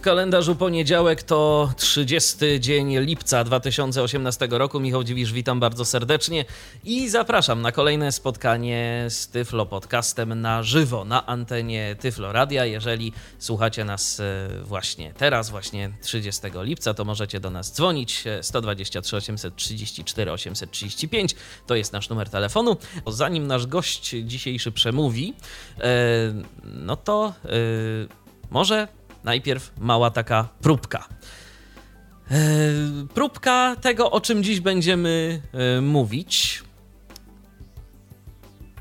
W kalendarzu poniedziałek to 30 dzień lipca 2018 roku. Michał Dziwisz, witam bardzo serdecznie i zapraszam na kolejne spotkanie z Tyflo Podcastem na żywo na antenie Tyflo Radia. Jeżeli słuchacie nas e, właśnie teraz, właśnie 30 lipca, to możecie do nas dzwonić 123 834 835. To jest nasz numer telefonu. Zanim nasz gość dzisiejszy przemówi, e, no to e, może najpierw mała taka próbka. E, próbka tego, o czym dziś będziemy e, mówić.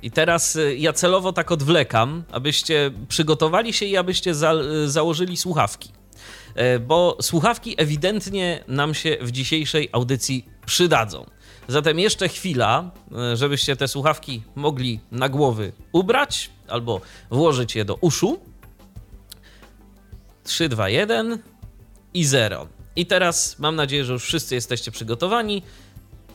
I teraz e, ja celowo tak odwlekam, abyście przygotowali się i abyście za, założyli słuchawki. Bo słuchawki ewidentnie nam się w dzisiejszej audycji przydadzą. Zatem jeszcze chwila, żebyście te słuchawki mogli na głowy ubrać albo włożyć je do uszu. 3, 2, 1 i 0. I teraz mam nadzieję, że już wszyscy jesteście przygotowani.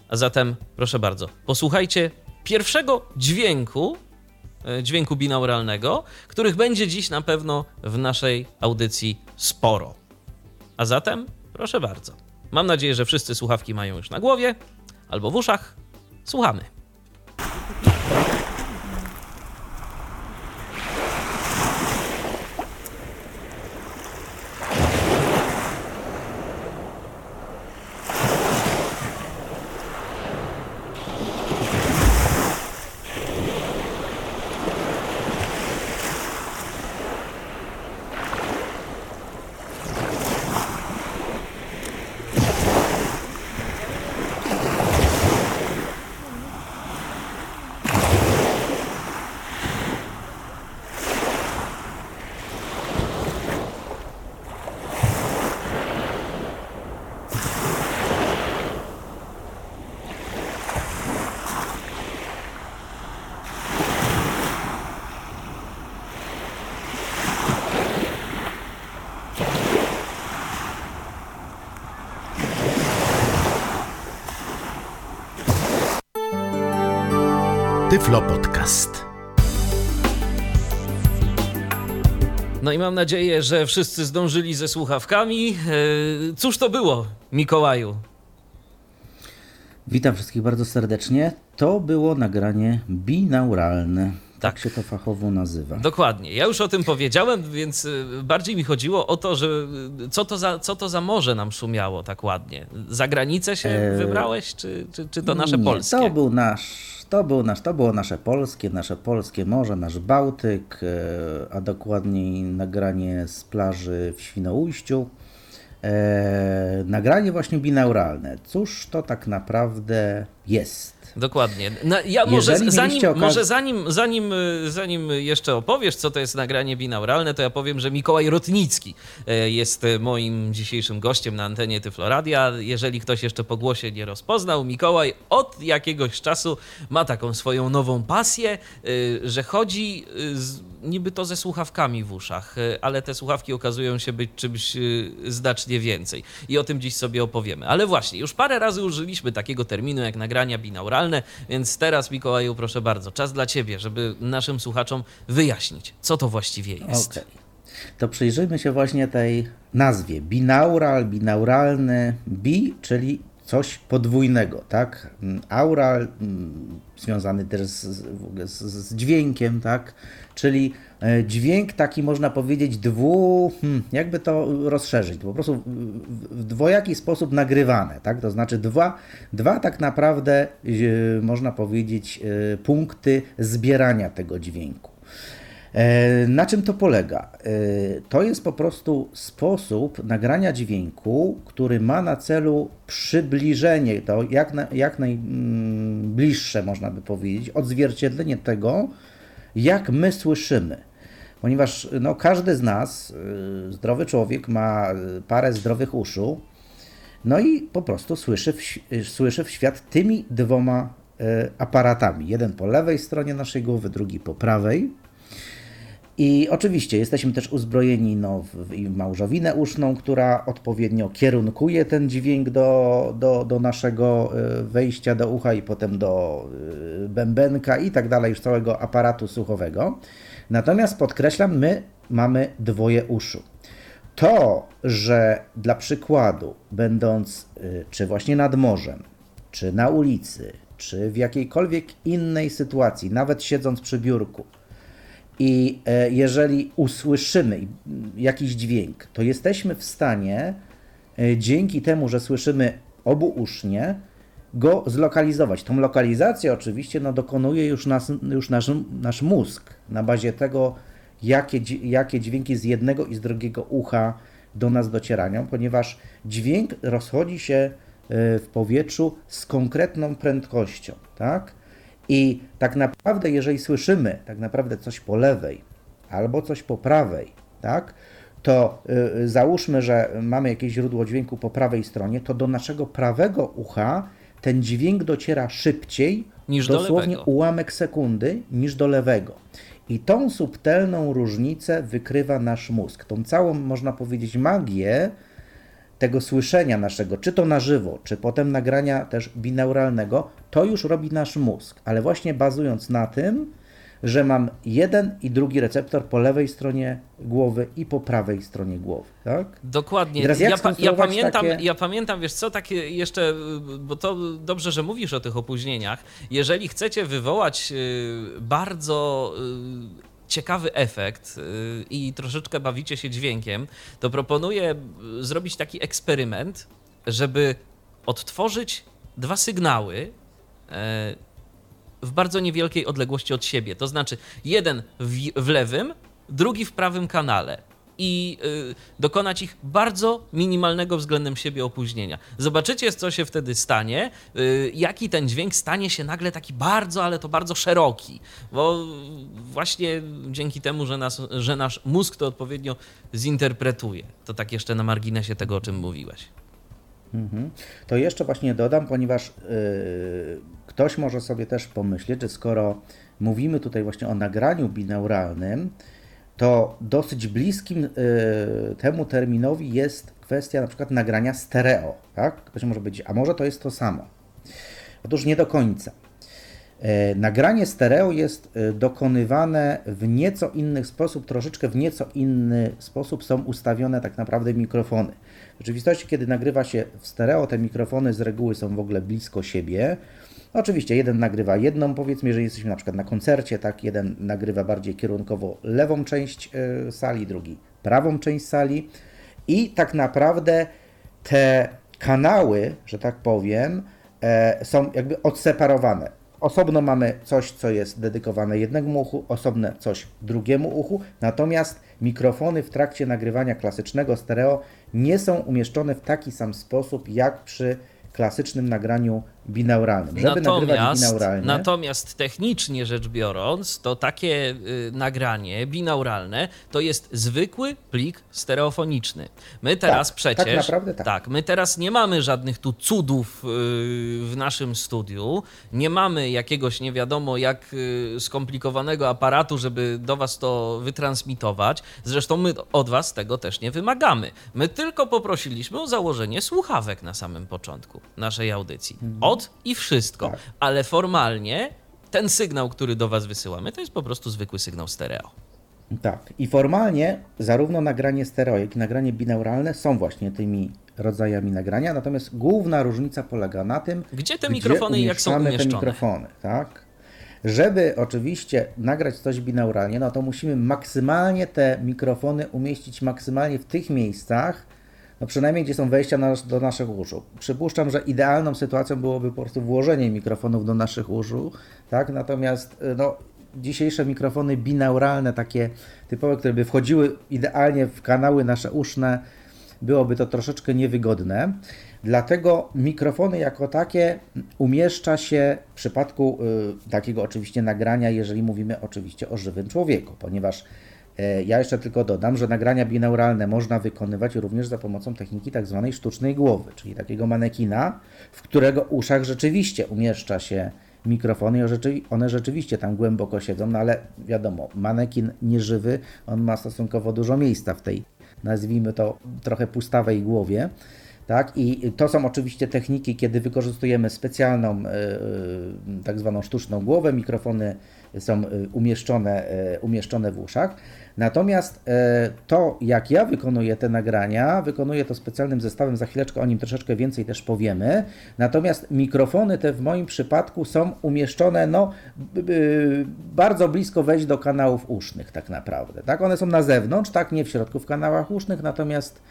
A zatem proszę bardzo, posłuchajcie pierwszego dźwięku, e, dźwięku binauralnego, których będzie dziś na pewno w naszej audycji sporo. A zatem proszę bardzo. Mam nadzieję, że wszyscy słuchawki mają już na głowie albo w uszach. Słuchamy. I mam nadzieję, że wszyscy zdążyli ze słuchawkami. E, cóż to było, Mikołaju? Witam wszystkich bardzo serdecznie. To było nagranie binauralne. Tak. tak się to fachowo nazywa. Dokładnie. Ja już o tym powiedziałem, więc y, bardziej mi chodziło o to, że y, co to za, co to za morze nam szumiało tak ładnie. Za granicę się e... wybrałeś, czy, czy, czy to nasze Nie, polskie? To był nasz to, był nasz, to było nasze polskie, nasze polskie morze, nasz Bałtyk, e, a dokładniej nagranie z plaży w Świnoujściu. E, nagranie właśnie binauralne. Cóż to tak naprawdę jest? Dokładnie. No, ja może, zanim, okaz... może zanim, zanim, zanim jeszcze opowiesz, co to jest nagranie binauralne, to ja powiem, że Mikołaj Rotnicki e, jest moim dzisiejszym gościem na antenie Tyfloradia. Jeżeli ktoś jeszcze po głosie nie rozpoznał, Mikołaj od jakiegoś czasu ma taką swoją nową pasję, e, że chodzi e, z niby to ze słuchawkami w uszach, ale te słuchawki okazują się być czymś znacznie więcej. I o tym dziś sobie opowiemy. Ale właśnie, już parę razy użyliśmy takiego terminu jak nagrania binauralne, więc teraz Mikołaju, proszę bardzo, czas dla Ciebie, żeby naszym słuchaczom wyjaśnić, co to właściwie jest. Okay. To przyjrzyjmy się właśnie tej nazwie. Binaural, binauralny, bi, czyli coś podwójnego, tak? Aural mm, związany też z, z, z, dźwiękiem, tak? Czyli e, dźwięk taki można powiedzieć dwu, hmm, jakby to rozszerzyć, po prostu w dwojaki sposób nagrywane, tak? To znaczy dwa, dwa tak naprawdę e, można powiedzieć e, punkty zbierania tego dźwięku. E, na czym to polega? E, to jest po prostu sposób nagrania dźwięku, który ma na celu przybliżenie, to jak, na, jak najbliższe można by powiedzieć, odzwierciedlenie tego, jak my słyszymy. Ponieważ no, każdy z nas, e, zdrowy człowiek, ma parę zdrowych uszu, no i po prostu słyszy w, słyszy w świat tymi dwoma aparatami. Jeden po lewej stronie naszej głowy, drugi po prawej. I oczywiście jesteśmy też uzbrojeni no, w, małżowinę uszną, która odpowiednio kierunkuje ten dźwięk do, do, do naszego y, wejścia do ucha i potem do y, bębenka i tak dalej, już całego aparatu słuchowego. Natomiast podkreślam, my mamy dwoje uszu. To, że dla przykładu, będąc y, czy właśnie nad morzem, czy na ulicy, czy w jakiejkolwiek innej sytuacji, nawet siedząc przy biurku, i e, jeżeli usłyszymy jakiś dźwięk, to jesteśmy w stanie e, dzięki temu, że słyszymy obuusznie, go zlokalizować. Tą lokalizację oczywiście no, dokonuje już, nas, już nasz, nasz mózg na bazie tego, jakie, jakie dźwięki z jednego i z drugiego ucha do nas docierają, ponieważ dźwięk rozchodzi się e, w powietrzu z konkretną prędkością, tak? I tak naprawdę, jeżeli słyszymy tak naprawdę coś po lewej albo coś po prawej, tak, to y, załóżmy, że mamy jakieś źródło dźwięku po prawej stronie, to do naszego prawego ucha ten dźwięk dociera szybciej, niż dosłownie do ułamek sekundy, niż do lewego. I tą subtelną różnicę wykrywa nasz mózg. Tą całą, można powiedzieć, magię tego słyszenia naszego, czy to na żywo, czy potem nagrania też binauralnego, to już robi nasz mózg, ale właśnie bazując na tym, że mam jeden i drugi receptor po lewej stronie głowy i po prawej stronie głowy, tak? Dokładnie. Ja, pa, ja, pamiętam, takie... ja pamiętam, wiesz co, takie jeszcze, bo to dobrze, że mówisz o tych opóźnieniach. Jeżeli chcecie wywołać y, bardzo y, ciekawy efekt y, i troszeczkę bawicie się dźwiękiem, to proponuję y, zrobić taki eksperyment, żeby odtworzyć dwa sygnały y, w bardzo niewielkiej odległości od siebie. To znaczy jeden w, w lewym, drugi w prawym kanale i y, dokonać ich bardzo minimalnego względem siebie opóźnienia. Zobaczycie, co się wtedy stanie, y, jaki ten dźwięk stanie się nagle taki bardzo, ale to bardzo szeroki, bo właśnie dzięki temu, że, nas, że nasz mózg to odpowiednio zinterpretuje. To tak jeszcze na marginesie tego, o czym mówiłeś. Mhm. To jeszcze właśnie dodam, ponieważ yy, ktoś może sobie też pomyśleć, że skoro mówimy tutaj właśnie o nagraniu binauralnym, to dosyć bliskim y, temu terminowi jest kwestia na przykład nagrania stereo. Tak? Ktoś może być, a może to jest to samo? Otóż nie do końca. E, nagranie stereo jest e, dokonywane w nieco inny sposób, troszeczkę w nieco inny sposób są ustawione tak naprawdę mikrofony. W rzeczywistości, kiedy nagrywa się w stereo, te mikrofony z reguły są w ogóle blisko siebie. Oczywiście jeden nagrywa jedną, powiedzmy, jeżeli jesteśmy na przykład na koncercie, tak, jeden nagrywa bardziej kierunkowo lewą część y, sali, drugi prawą część sali i tak naprawdę te kanały, że tak powiem, e, są jakby odseparowane. Osobno mamy coś, co jest dedykowane jednemu uchu, osobne coś drugiemu uchu, natomiast mikrofony w trakcie nagrywania klasycznego stereo nie są umieszczone w taki sam sposób jak przy klasycznym nagraniu binauralnym. Żeby natomiast, binauralnie. Natomiast technicznie rzecz biorąc, to takie y, nagranie binauralne to jest zwykły plik stereofoniczny. My teraz tak, przecież. Tak naprawdę tak. tak. my teraz nie mamy żadnych tu cudów y, w naszym studiu. Nie mamy jakiegoś nie wiadomo jak y, skomplikowanego aparatu, żeby do Was to wytransmitować. Zresztą my od Was tego też nie wymagamy. My tylko poprosiliśmy o założenie słuchawek na samym początku naszej audycji. I wszystko. Tak. Ale formalnie ten sygnał, który do Was wysyłamy, to jest po prostu zwykły sygnał stereo. Tak. I formalnie zarówno nagranie stereo, jak i nagranie binauralne są właśnie tymi rodzajami nagrania, natomiast główna różnica polega na tym, gdzie te mikrofony i jak są umieszczone. te mikrofony, tak? Żeby oczywiście nagrać coś binauralnie, no to musimy maksymalnie te mikrofony umieścić maksymalnie w tych miejscach, no przynajmniej gdzie są wejścia na, do naszych uszu. Przypuszczam, że idealną sytuacją byłoby po prostu włożenie mikrofonów do naszych uszu, tak? Natomiast y, no, dzisiejsze mikrofony binauralne, takie typowe, które by wchodziły idealnie w kanały nasze uszne, byłoby to troszeczkę niewygodne. Dlatego mikrofony jako takie umieszcza się w przypadku y, takiego oczywiście nagrania, jeżeli mówimy oczywiście o żywym człowieku, ponieważ ja jeszcze tylko dodam, że nagrania binauralne można wykonywać również za pomocą techniki tak zwanej sztucznej głowy, czyli takiego manekina, w którego uszach rzeczywiście umieszcza się mikrofony i one rzeczywiście tam głęboko siedzą, no ale wiadomo, manekin nieżywy, on ma stosunkowo dużo miejsca w tej, nazwijmy to, trochę pustawej głowie. Tak? I to są oczywiście techniki, kiedy wykorzystujemy specjalną, tak zwaną sztuczną głowę, mikrofony są umieszczone, umieszczone w uszach. Natomiast e, to, jak ja wykonuję te nagrania, wykonuję to specjalnym zestawem, za chwileczkę o nim troszeczkę więcej też powiemy. Natomiast mikrofony te w moim przypadku są umieszczone no, bardzo blisko wejść do kanałów usznych tak naprawdę. Tak? One są na zewnątrz, tak, nie w środku w kanałach usznych, natomiast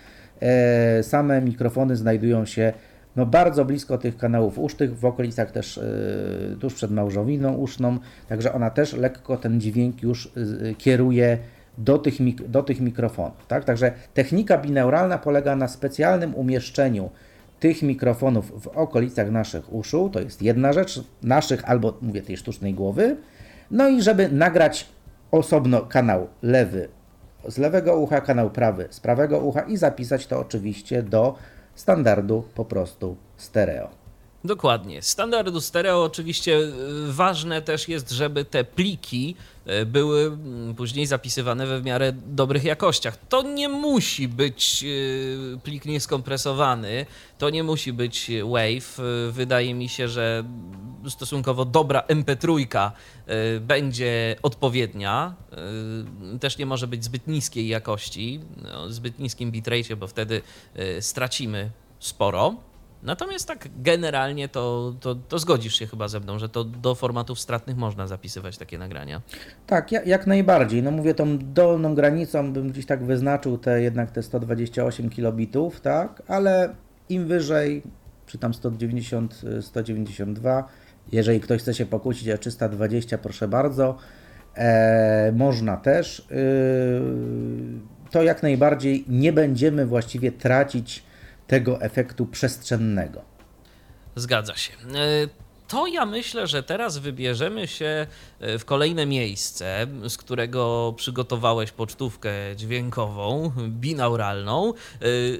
e, same mikrofony znajdują się no bardzo blisko tych kanałów usznych, w okolicach też y, tuż przed małżowiną uszną, także ona też lekko ten dźwięk już kieruje do tych, do tych mikrofonów. Tak? Także technika bineuralna polega na specjalnym umieszczeniu tych mikrofonów w okolicach naszych uszu, to jest jedna rzecz, naszych albo mówię tej sztucznej głowy, no i żeby nagrać osobno kanał lewy z lewego ucha, kanał prawy z prawego ucha i zapisać to oczywiście do standardu po prostu stereo. Dokładnie. Standardu stereo oczywiście e, ważne też jest, żeby te pliki e, były później zapisywane we w miarę dobrych jakościach. To nie musi być e, plik nieskompresowany, to nie musi być WAV. Wydaje mi się, że stosunkowo dobra MP3 będzie odpowiednia. Też nie może być zbyt niskiej jakości, no, zbyt niskim bitrate, bo wtedy stracimy sporo. Natomiast tak generalnie to, to, to, zgodzisz się chyba ze mną, że to do formatów stratnych można zapisywać takie nagrania. Tak, jak, najbardziej. No mówię, tą dolną granicą bym gdzieś tak wyznaczył te jednak te 128 kilobitów, tak, ale im wyżej, czy tam 190, 192, jeżeli ktoś chce się pokłócić o 320, proszę bardzo, e, można też. E, to jak najbardziej nie będziemy właściwie tracić tego efektu przestrzennego. Zgadza się. E, to ja myślę, że teraz wybierzemy się e, w kolejne miejsce, z którego przygotowałeś pocztówkę dźwiękową, binauralną.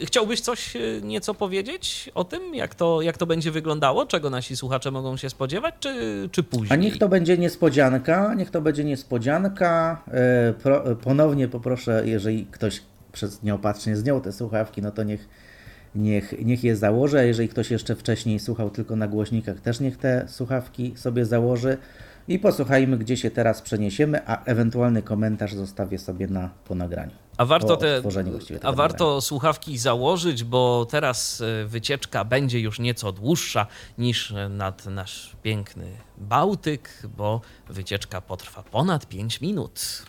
E, chciałbyś coś nieco powiedzieć o tym, jak to, jak to będzie wyglądało, czego nasi słuchacze mogą się spodziewać, czy, czy później? A niech to będzie niespodzianka, niech to będzie niespodzianka. Ponownie poproszę, jeżeli ktoś przez nieopatrznie zdjął te słuchawki, no to niech niech, niech je założy, a jeżeli ktoś jeszcze wcześniej słuchał tylko na głośnikach, też niech te słuchawki sobie założy i posłuchajmy, gdzie się teraz przeniesiemy, a ewentualny komentarz zostawię sobie na po nagraniu. A warto, te, a warto słuchawki założyć, bo teraz e, wycieczka będzie już nieco dłuższa niż nad nasz piękny Bałtyk, bo wycieczka potrwa ponad 5 minut.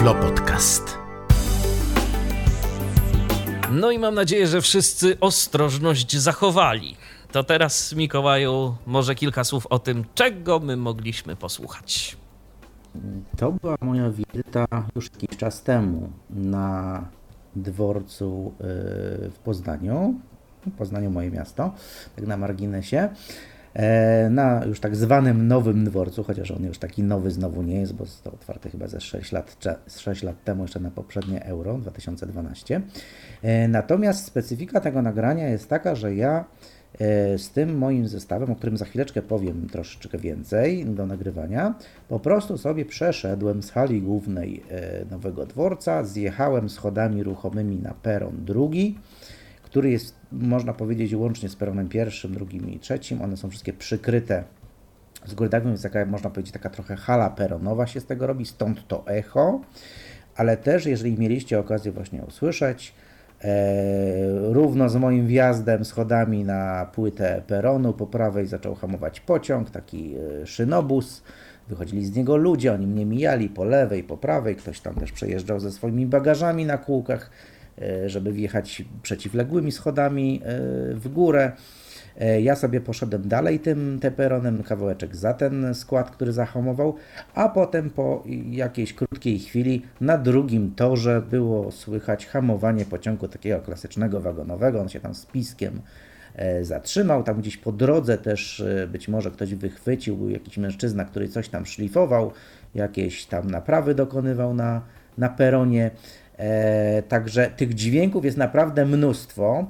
Tyflo Podcast. No i mam nadzieję, że wszyscy ostrożność zachowali. To teraz, Mikołaju, może kilka słów o tym, czego my mogliśmy posłuchać. To była moja wizyta już jakiś czas temu na dworcu yy, w Poznaniu. W Poznaniu moje miasto, tak na marginesie. E, na już tak zwanym nowym dworcu, chociaż on już taki nowy znowu nie jest, bo został otwarty chyba ze 6 lat, 6 lat temu, jeszcze na poprzednie Euro 2012. E, natomiast specyfika tego nagrania jest taka, że ja e, z tym moim zestawem, o którym za chwileczkę powiem troszeczkę więcej do nagrywania, po prostu sobie przeszedłem z hali głównej nowego dworca, zjechałem schodami ruchomymi na peron drugi, który jest, można powiedzieć, łącznie z peronem pierwszym, drugim i trzecim. One są wszystkie przykryte z góry dagą, więc taka, można powiedzieć, taka trochę hala peronowa się z tego robi, stąd to echo. Ale też, jeżeli mieliście okazję właśnie usłyszeć, e, równo z moim wjazdem schodami na płytę peronu po prawej zaczął hamować pociąg, taki e, szynobus. Wychodzili z niego ludzie, oni mnie mijali po lewej, po prawej, ktoś tam też przejeżdżał ze swoimi bagażami na kółkach. E, żeby wjechać przeciwległymi schodami e, w górę. E, ja sobie poszedłem dalej tym teperonem, kawałeczek za ten skład, który zahamował, a potem po jakiejś krótkiej chwili na drugim torze było słychać hamowanie pociągu takiego klasycznego wagonowego. On się tam z piskiem zatrzymał. Tam gdzieś po drodze też być może ktoś wychwycił, był jakiś mężczyzna, który coś tam szlifował, jakieś tam naprawy dokonywał na, na peronie. E, także tych dźwięków jest naprawdę mnóstwo.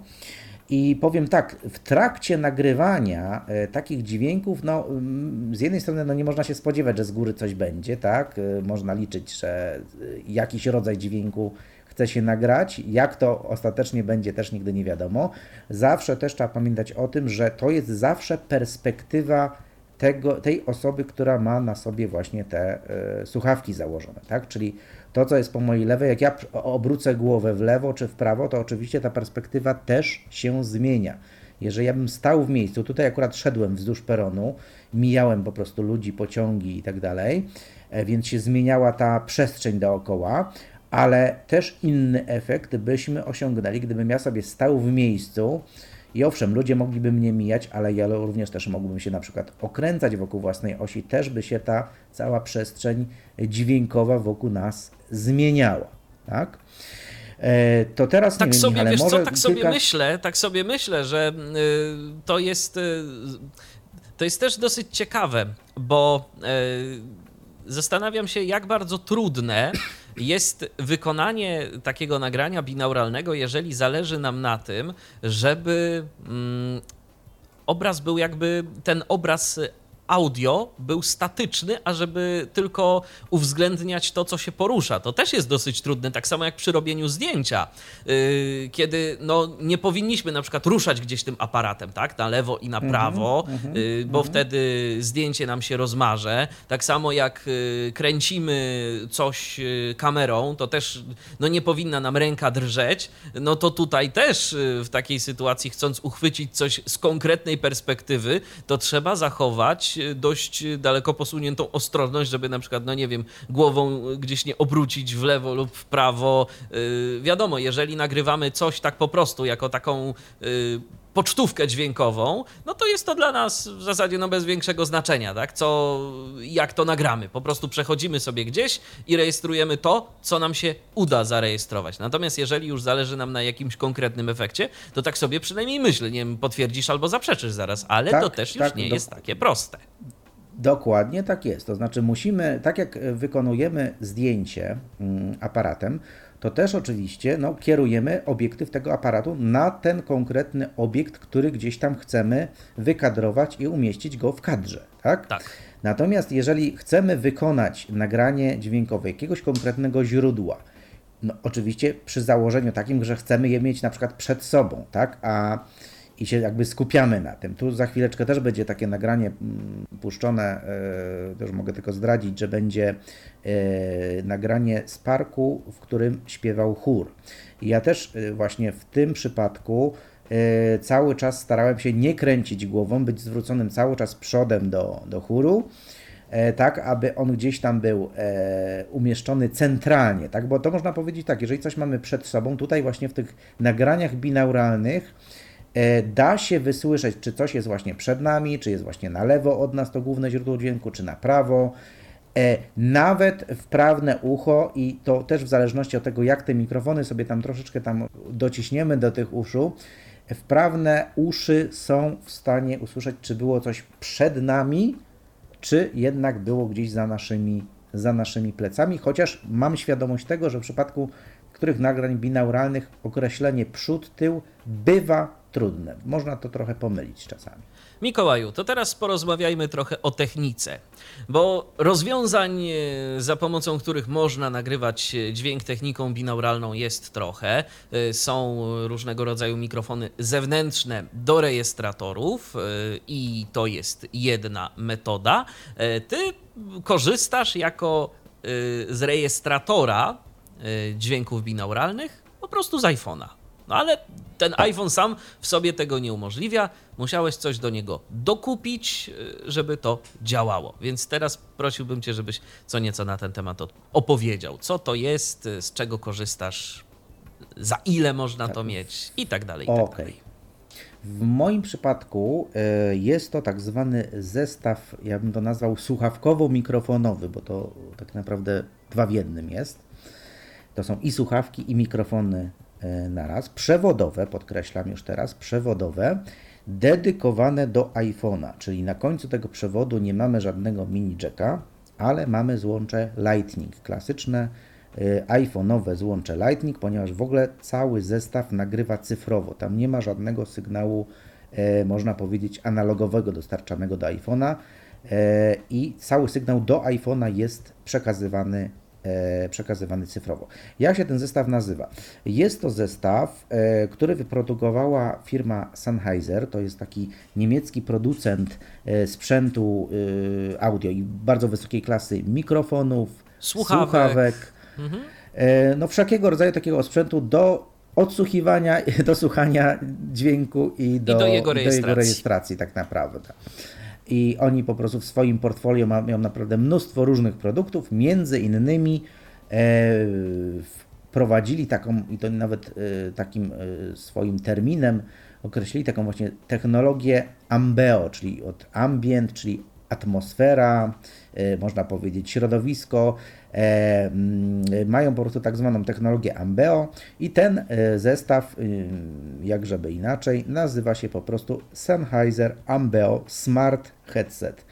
I powiem tak, w trakcie nagrywania e, takich dźwięków, no mm, z jednej strony no, nie można się spodziewać, że z góry coś będzie, tak? E, można liczyć, że jakiś rodzaj dźwięku chce się nagrać. Jak to ostatecznie będzie, też nigdy nie wiadomo. Zawsze też trzeba pamiętać o tym, że to jest zawsze perspektywa tego, tej osoby, która ma na sobie właśnie te słuchawki założone, tak? Czyli to, co jest po mojej lewej, jak ja obrócę głowę w lewo czy w prawo, to oczywiście ta perspektywa też się zmienia. Jeżeli ja bym stał w miejscu, tutaj akurat szedłem wzdłuż peronu, mijałem po prostu ludzi, pociągi i tak dalej, e, więc się zmieniała ta przestrzeń dookoła, ale też inny efekt byśmy osiągnęli, gdybym ja sobie stał w miejscu, i owszem, ludzie mogliby mnie mijać, ale ja również też mógłbym się na przykład okręcać wokół własnej osi, też by się ta cała przestrzeń dźwiękowa wokół nas zmieniała. Tak? E, to teraz tak nie sobie, wiem, wiesz może co, tak kilka... sobie myślę, tak sobie myślę, że y, to jest y, to jest też dosyć ciekawe, bo zastanawiam się, jak bardzo trudne jest wykonanie takiego nagrania binauralnego, jeżeli zależy nam na tym, żeby mm, obraz był jakby ten obraz audio był statyczny, a żeby tylko uwzględniać to, co się porusza. To też jest dosyć trudne, tak samo jak przy robieniu zdjęcia, yy, kiedy no, nie powinniśmy na przykład ruszać gdzieś tym aparatem, tak, na lewo i na mhm, prawo, mm -hmm, yy, bo mm -hmm. wtedy zdjęcie nam się rozmarze. Tak samo jak yy, kręcimy coś kamerą, to też no, nie powinna nam ręka drżeć, no to tutaj też w takiej sytuacji, chcąc uchwycić coś z konkretnej perspektywy, to trzeba zachować dość daleko posuniętą ostrożność, żeby na przykład, no nie wiem, głową gdzieś nie obrócić w lewo lub w prawo. Yy, wiadomo, jeżeli nagrywamy coś tak po prostu, jako taką yy, pocztówkę dźwiękową, no to jest to dla nas w zasadzie no bez większego znaczenia, tak? Co, jak to nagramy. Po prostu przechodzimy sobie gdzieś i rejestrujemy to, co nam się uda zarejestrować. Natomiast jeżeli już zależy nam na jakimś konkretnym efekcie, to tak sobie przynajmniej myślę, nie wiem, potwierdzisz albo zaprzeczysz zaraz, ale tak, to też już tak, nie do... jest takie proste. Dokładnie tak jest. To znaczy musimy, tak jak wykonujemy zdjęcie mm, aparatem, to też oczywiście no, kierujemy obiektyw tego aparatu na ten konkretny obiekt, który gdzieś tam chcemy wykadrować i umieścić go w kadrze. Tak? tak. Natomiast jeżeli chcemy wykonać nagranie dźwiękowe jakiegoś konkretnego źródła, no, oczywiście przy założeniu takim, że chcemy je mieć na przykład przed sobą, tak? a i się jakby skupiamy na tym. Tu za chwileczkę też będzie takie nagranie mm, puszczone, e, też mogę tylko zdradzić, że będzie e, nagranie z parku, w którym śpiewał chór. I ja też e, właśnie w tym przypadku cały czas starałem się nie kręcić głową, być zwróconym cały czas przodem do, do chóru, tak aby on gdzieś tam był umieszczony centralnie, tak? Bo to można powiedzieć tak, jeżeli coś mamy przed sobą, tutaj właśnie w tych nagraniach binauralnych da się wysłyszeć, czy coś jest właśnie przed nami, czy jest właśnie na lewo od nas to główne źródło dźwięku, czy na prawo, E, nawet wprawne ucho i to też w zależności od tego, jak te mikrofony sobie tam troszeczkę tam dociśniemy do tych uszu, wprawne uszy są w stanie usłyszeć, czy było coś przed nami, czy jednak było gdzieś za naszymi, za naszymi plecami, chociaż mam świadomość tego, że w przypadku których nagrań binauralnych określenie przód, tył bywa trudne. Można to trochę pomylić czasami. Mikołaju, to teraz porozmawiajmy trochę o technice, bo rozwiązań, e, za pomocą których można nagrywać e, dźwięk techniką binauralną jest trochę. E, są różnego rodzaju mikrofony zewnętrzne do rejestratorów i to jest jedna metoda. Ty korzystasz jako z rejestratora dźwięków binauralnych po prostu z iPhone'a. No ale ten iPhone sam w sobie tego nie umożliwia. Musiałeś coś do niego dokupić, y, żeby to działało. Więc teraz prosiłbym Cię, żebyś co nieco na ten temat opowiedział. Co to jest, y, z czego korzystasz, za ile można to mieć i tak dalej. Okej. Okay. Tak w moim przypadku y, jest to tak zwany zestaw, ja bym to nazwał słuchawkowo-mikrofonowy, bo to tak naprawdę dwa w jednym jest. To są i słuchawki, i mikrofony naraz, przewodowe, podkreślam już teraz, przewodowe, dedykowane do iPhone'a, czyli na końcu tego przewodu nie mamy żadnego mini jacka, ale mamy złącze Lightning, klasyczne e, iPhone'owe złącze Lightning, ponieważ w ogóle cały zestaw nagrywa cyfrowo. Tam nie ma żadnego sygnału, e, można powiedzieć, analogowego dostarczanego do iPhone'a i cały sygnał do iPhone'a jest przekazywany E, przekazywany cyfrowo. Jak się ten zestaw nazywa? Jest to zestaw, e, który wyprodukowała firma Sennheiser, to jest taki niemiecki producent e, sprzętu audio i bardzo wysokiej klasy mikrofonów, słuchawek, słuchawek mhm. no wszelkiego rodzaju takiego sprzętu do odsłuchiwania, do słuchania dźwięku i do, I do, jego, rejestracji. do jego rejestracji tak naprawdę i oni po prostu w swoim portfolio mają naprawdę mnóstwo różnych produktów, między innymi e, wprowadzili taką, i to nawet e, takim e, swoim terminem określili taką właśnie technologię Ambeo, czyli od ambient, czyli atmosfera, można powiedzieć środowisko, mają po prostu tak zwaną technologię Ambeo i ten e, zestaw, y, jak żeby inaczej, nazywa się po prostu Sennheiser Ambeo Smart Headset.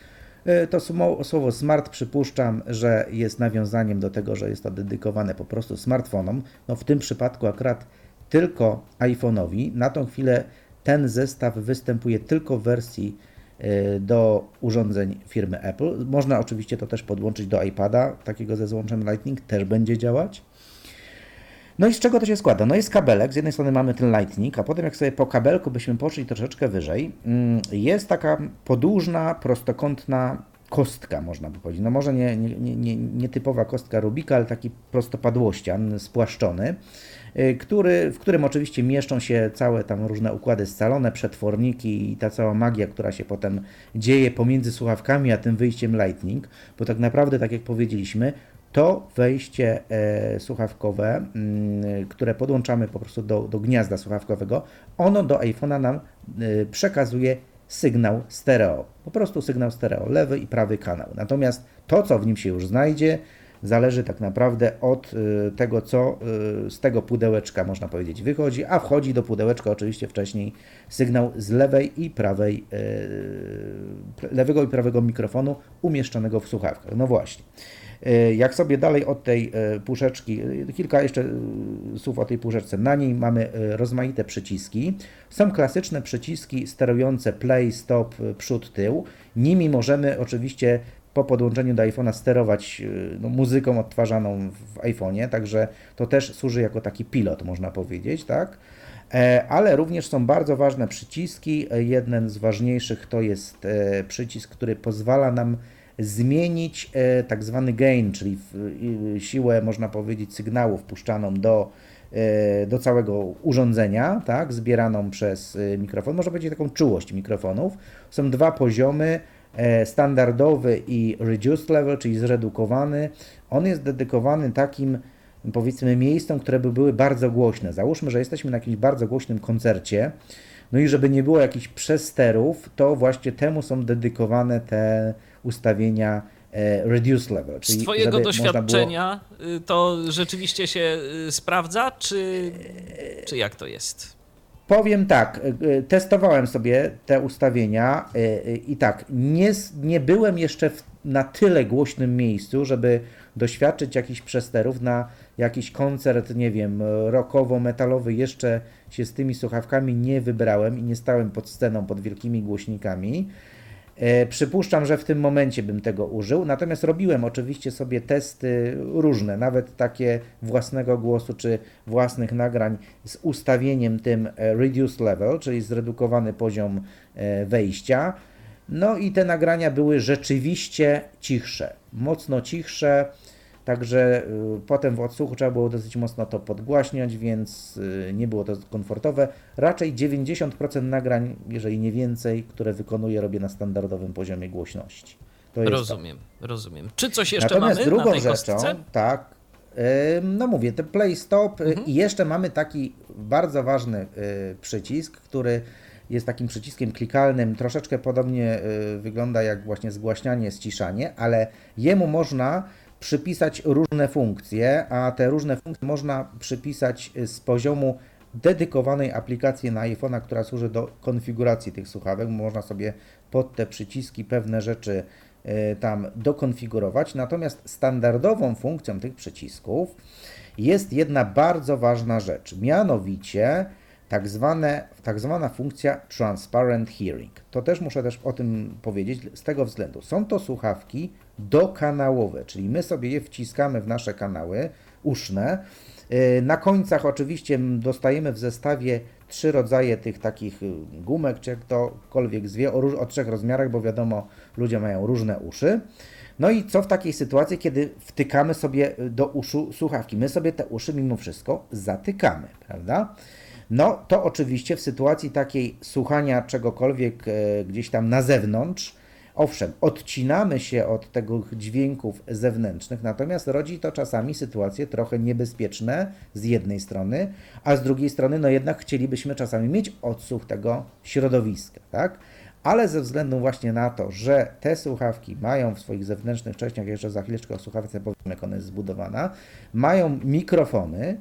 E, to słowo smart przypuszczam, że jest nawiązaniem do tego, że jest to dedykowane po prostu smartfonom. No w tym przypadku akurat tylko iPhone'owi. Na tą chwilę ten zestaw występuje tylko w wersji do urządzeń firmy Apple. Można oczywiście to też podłączyć do iPada, takiego ze złączem Lightning, też będzie działać. No i z czego to się składa? No jest kabelek, z jednej strony mamy ten Lightning, a potem jak sobie po kabelku byśmy poszli troszeczkę wyżej, mm, jest taka podłużna, prostokątna kostka, można by powiedzieć. No może nie, nie, nie, nie typowa kostka Rubika, ale taki prostopadłościan spłaszczony. Y, który, w którym oczywiście mieszczą się całe tam różne układy scalone, przetworniki i ta cała magia, która się potem dzieje pomiędzy słuchawkami a tym wyjściem Lightning, bo tak naprawdę, tak jak powiedzieliśmy, to wejście e, słuchawkowe, m, mm, które podłączamy po prostu do, do gniazda słuchawkowego, ono do iPhone'a nam e, przekazuje sygnał stereo. Po prostu sygnał stereo, lewy i prawy kanał. Natomiast to, co w nim się już znajdzie, zależy tak naprawdę od y, tego, co y, z tego pudełeczka, można powiedzieć, wychodzi, a wchodzi do pudełeczka oczywiście wcześniej sygnał z lewej i prawej, y, lewego i prawego mikrofonu umieszczonego w słuchawkach. No właśnie. Jak sobie dalej od tej puszeczki, kilka jeszcze słów o tej puszeczce. Na niej mamy rozmaite przyciski. Są klasyczne przyciski sterujące play, stop, przód, tył. Nimi możemy oczywiście po podłączeniu do iPhone'a sterować y, no, muzyką odtwarzaną w iPhone'ie, także to też służy jako taki pilot, można powiedzieć, tak? E, ale również są bardzo ważne przyciski. Jeden z ważniejszych to jest e, przycisk, który pozwala nam zmienić e, tak zwany gain, czyli siłę, można powiedzieć, sygnału wpuszczaną do, do całego urządzenia, tak, zbieraną przez mikrofon. Można powiedzieć taką czułość mikrofonów. Są dwa poziomy e, standardowy i reduced level, czyli zredukowany, on jest dedykowany takim powiedzmy miejscom, które by były bardzo głośne. Załóżmy, że jesteśmy na jakimś bardzo głośnym koncercie, no i żeby nie było jakichś przesterów, to właśnie temu są dedykowane te ustawienia e, reduced level. Czyli Z Twojego doświadczenia było... to rzeczywiście się sprawdza, czy, czy jak to jest? Powiem tak, e, testowałem sobie te ustawienia e, i tak, nie, nie byłem jeszcze w, na tyle głośnym miejscu, żeby doświadczyć jakichś przesterów na jakiś koncert, nie wiem, rockowo-metalowy, jeszcze się z tymi słuchawkami nie wybrałem i nie stałem pod sceną, pod wielkimi głośnikami. E, przypuszczam, że w tym momencie bym tego użył, natomiast robiłem oczywiście sobie testy różne, nawet takie własnego głosu czy własnych nagrań z ustawieniem tym e, reduced level, czyli zredukowany poziom e, wejścia. No i te nagrania były rzeczywiście cichsze, mocno cichsze. Także y, potem w odsłuchu trzeba było dosyć mocno to podgłaśniać, więc y, nie było to komfortowe. Raczej 90% nagrań, jeżeli nie więcej, które wykonuję, robię na standardowym poziomie głośności. rozumiem, to. rozumiem. Czy coś jeszcze Natomiast mamy drugą na rzeczą, kostce? tak, no mówię, te play stop y, mhm. i jeszcze mamy taki bardzo ważny przycisk, który jest takim przyciskiem klikalnym, troszeczkę podobnie wygląda jak właśnie zgłaśnianie, ściszanie, ale jemu można przypisać różne funkcje, a te różne funkcje można przypisać z poziomu dedykowanej aplikacji na iPhone'a, która służy do konfiguracji tych słuchawek. Można sobie pod te przyciski pewne rzeczy e, tam dokonfigurować. Natomiast standardową funkcją tych przycisków jest jedna bardzo ważna rzecz, mianowicie tak, zwane, tak zwana funkcja Transparent Hearing. To też muszę też o tym powiedzieć z tego względu. Są to słuchawki dokanałowe, czyli my sobie je wciskamy w nasze kanały uszne. Y, na końcach oczywiście dostajemy w zestawie trzy rodzaje tych takich y, gumek, czy jak tokolwiek zwie, o, o trzech rozmiarach, bo wiadomo, ludzie mają różne uszy. No i co w takiej sytuacji, kiedy wtykamy sobie y, do uszu słuchawki? My sobie te uszy mimo wszystko zatykamy, prawda? No to oczywiście w sytuacji takiej słuchania czegokolwiek gdzieś tam na zewnątrz, Owszem, odcinamy się od tego dźwięków zewnętrznych, natomiast rodzi to czasami sytuacje trochę niebezpieczne z jednej strony, a z drugiej strony, no jednak chcielibyśmy czasami mieć odsłuch tego środowiska, tak? Ale ze względu właśnie na to, że te słuchawki mają w swoich zewnętrznych częściach, jeszcze za chwileczkę o słuchawce powiem, jak ona jest zbudowana, mają mikrofony,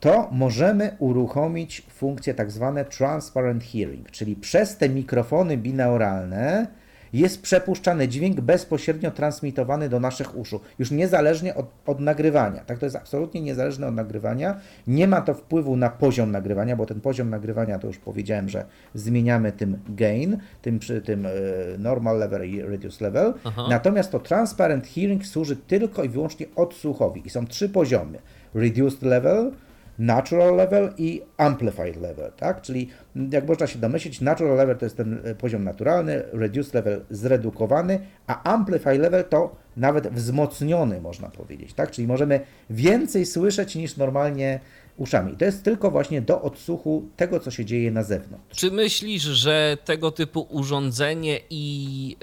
to możemy uruchomić funkcję tak zwane transparent hearing, czyli przez te mikrofony binauralne jest przepuszczany dźwięk bezpośrednio transmitowany do naszych uszu, już niezależnie od, od nagrywania. Tak, to jest absolutnie niezależne od nagrywania. Nie ma to wpływu na poziom nagrywania, bo ten poziom nagrywania to już powiedziałem, że zmieniamy tym gain, tym przy tym e, normal level i reduce level. Aha. Natomiast to transparent hearing służy tylko i wyłącznie odsłuchowi i są trzy poziomy. Reduced level, natural level i amplified level, tak? Czyli jak można się domyślić, natural level to jest ten e, poziom naturalny, reduced level zredukowany, a amplified level to nawet wzmocniony, można powiedzieć, tak? Czyli możemy więcej słyszeć niż normalnie uszami. To jest tylko właśnie do odsłuchu tego, co się dzieje na zewnątrz. Czy myślisz, że tego typu urządzenie i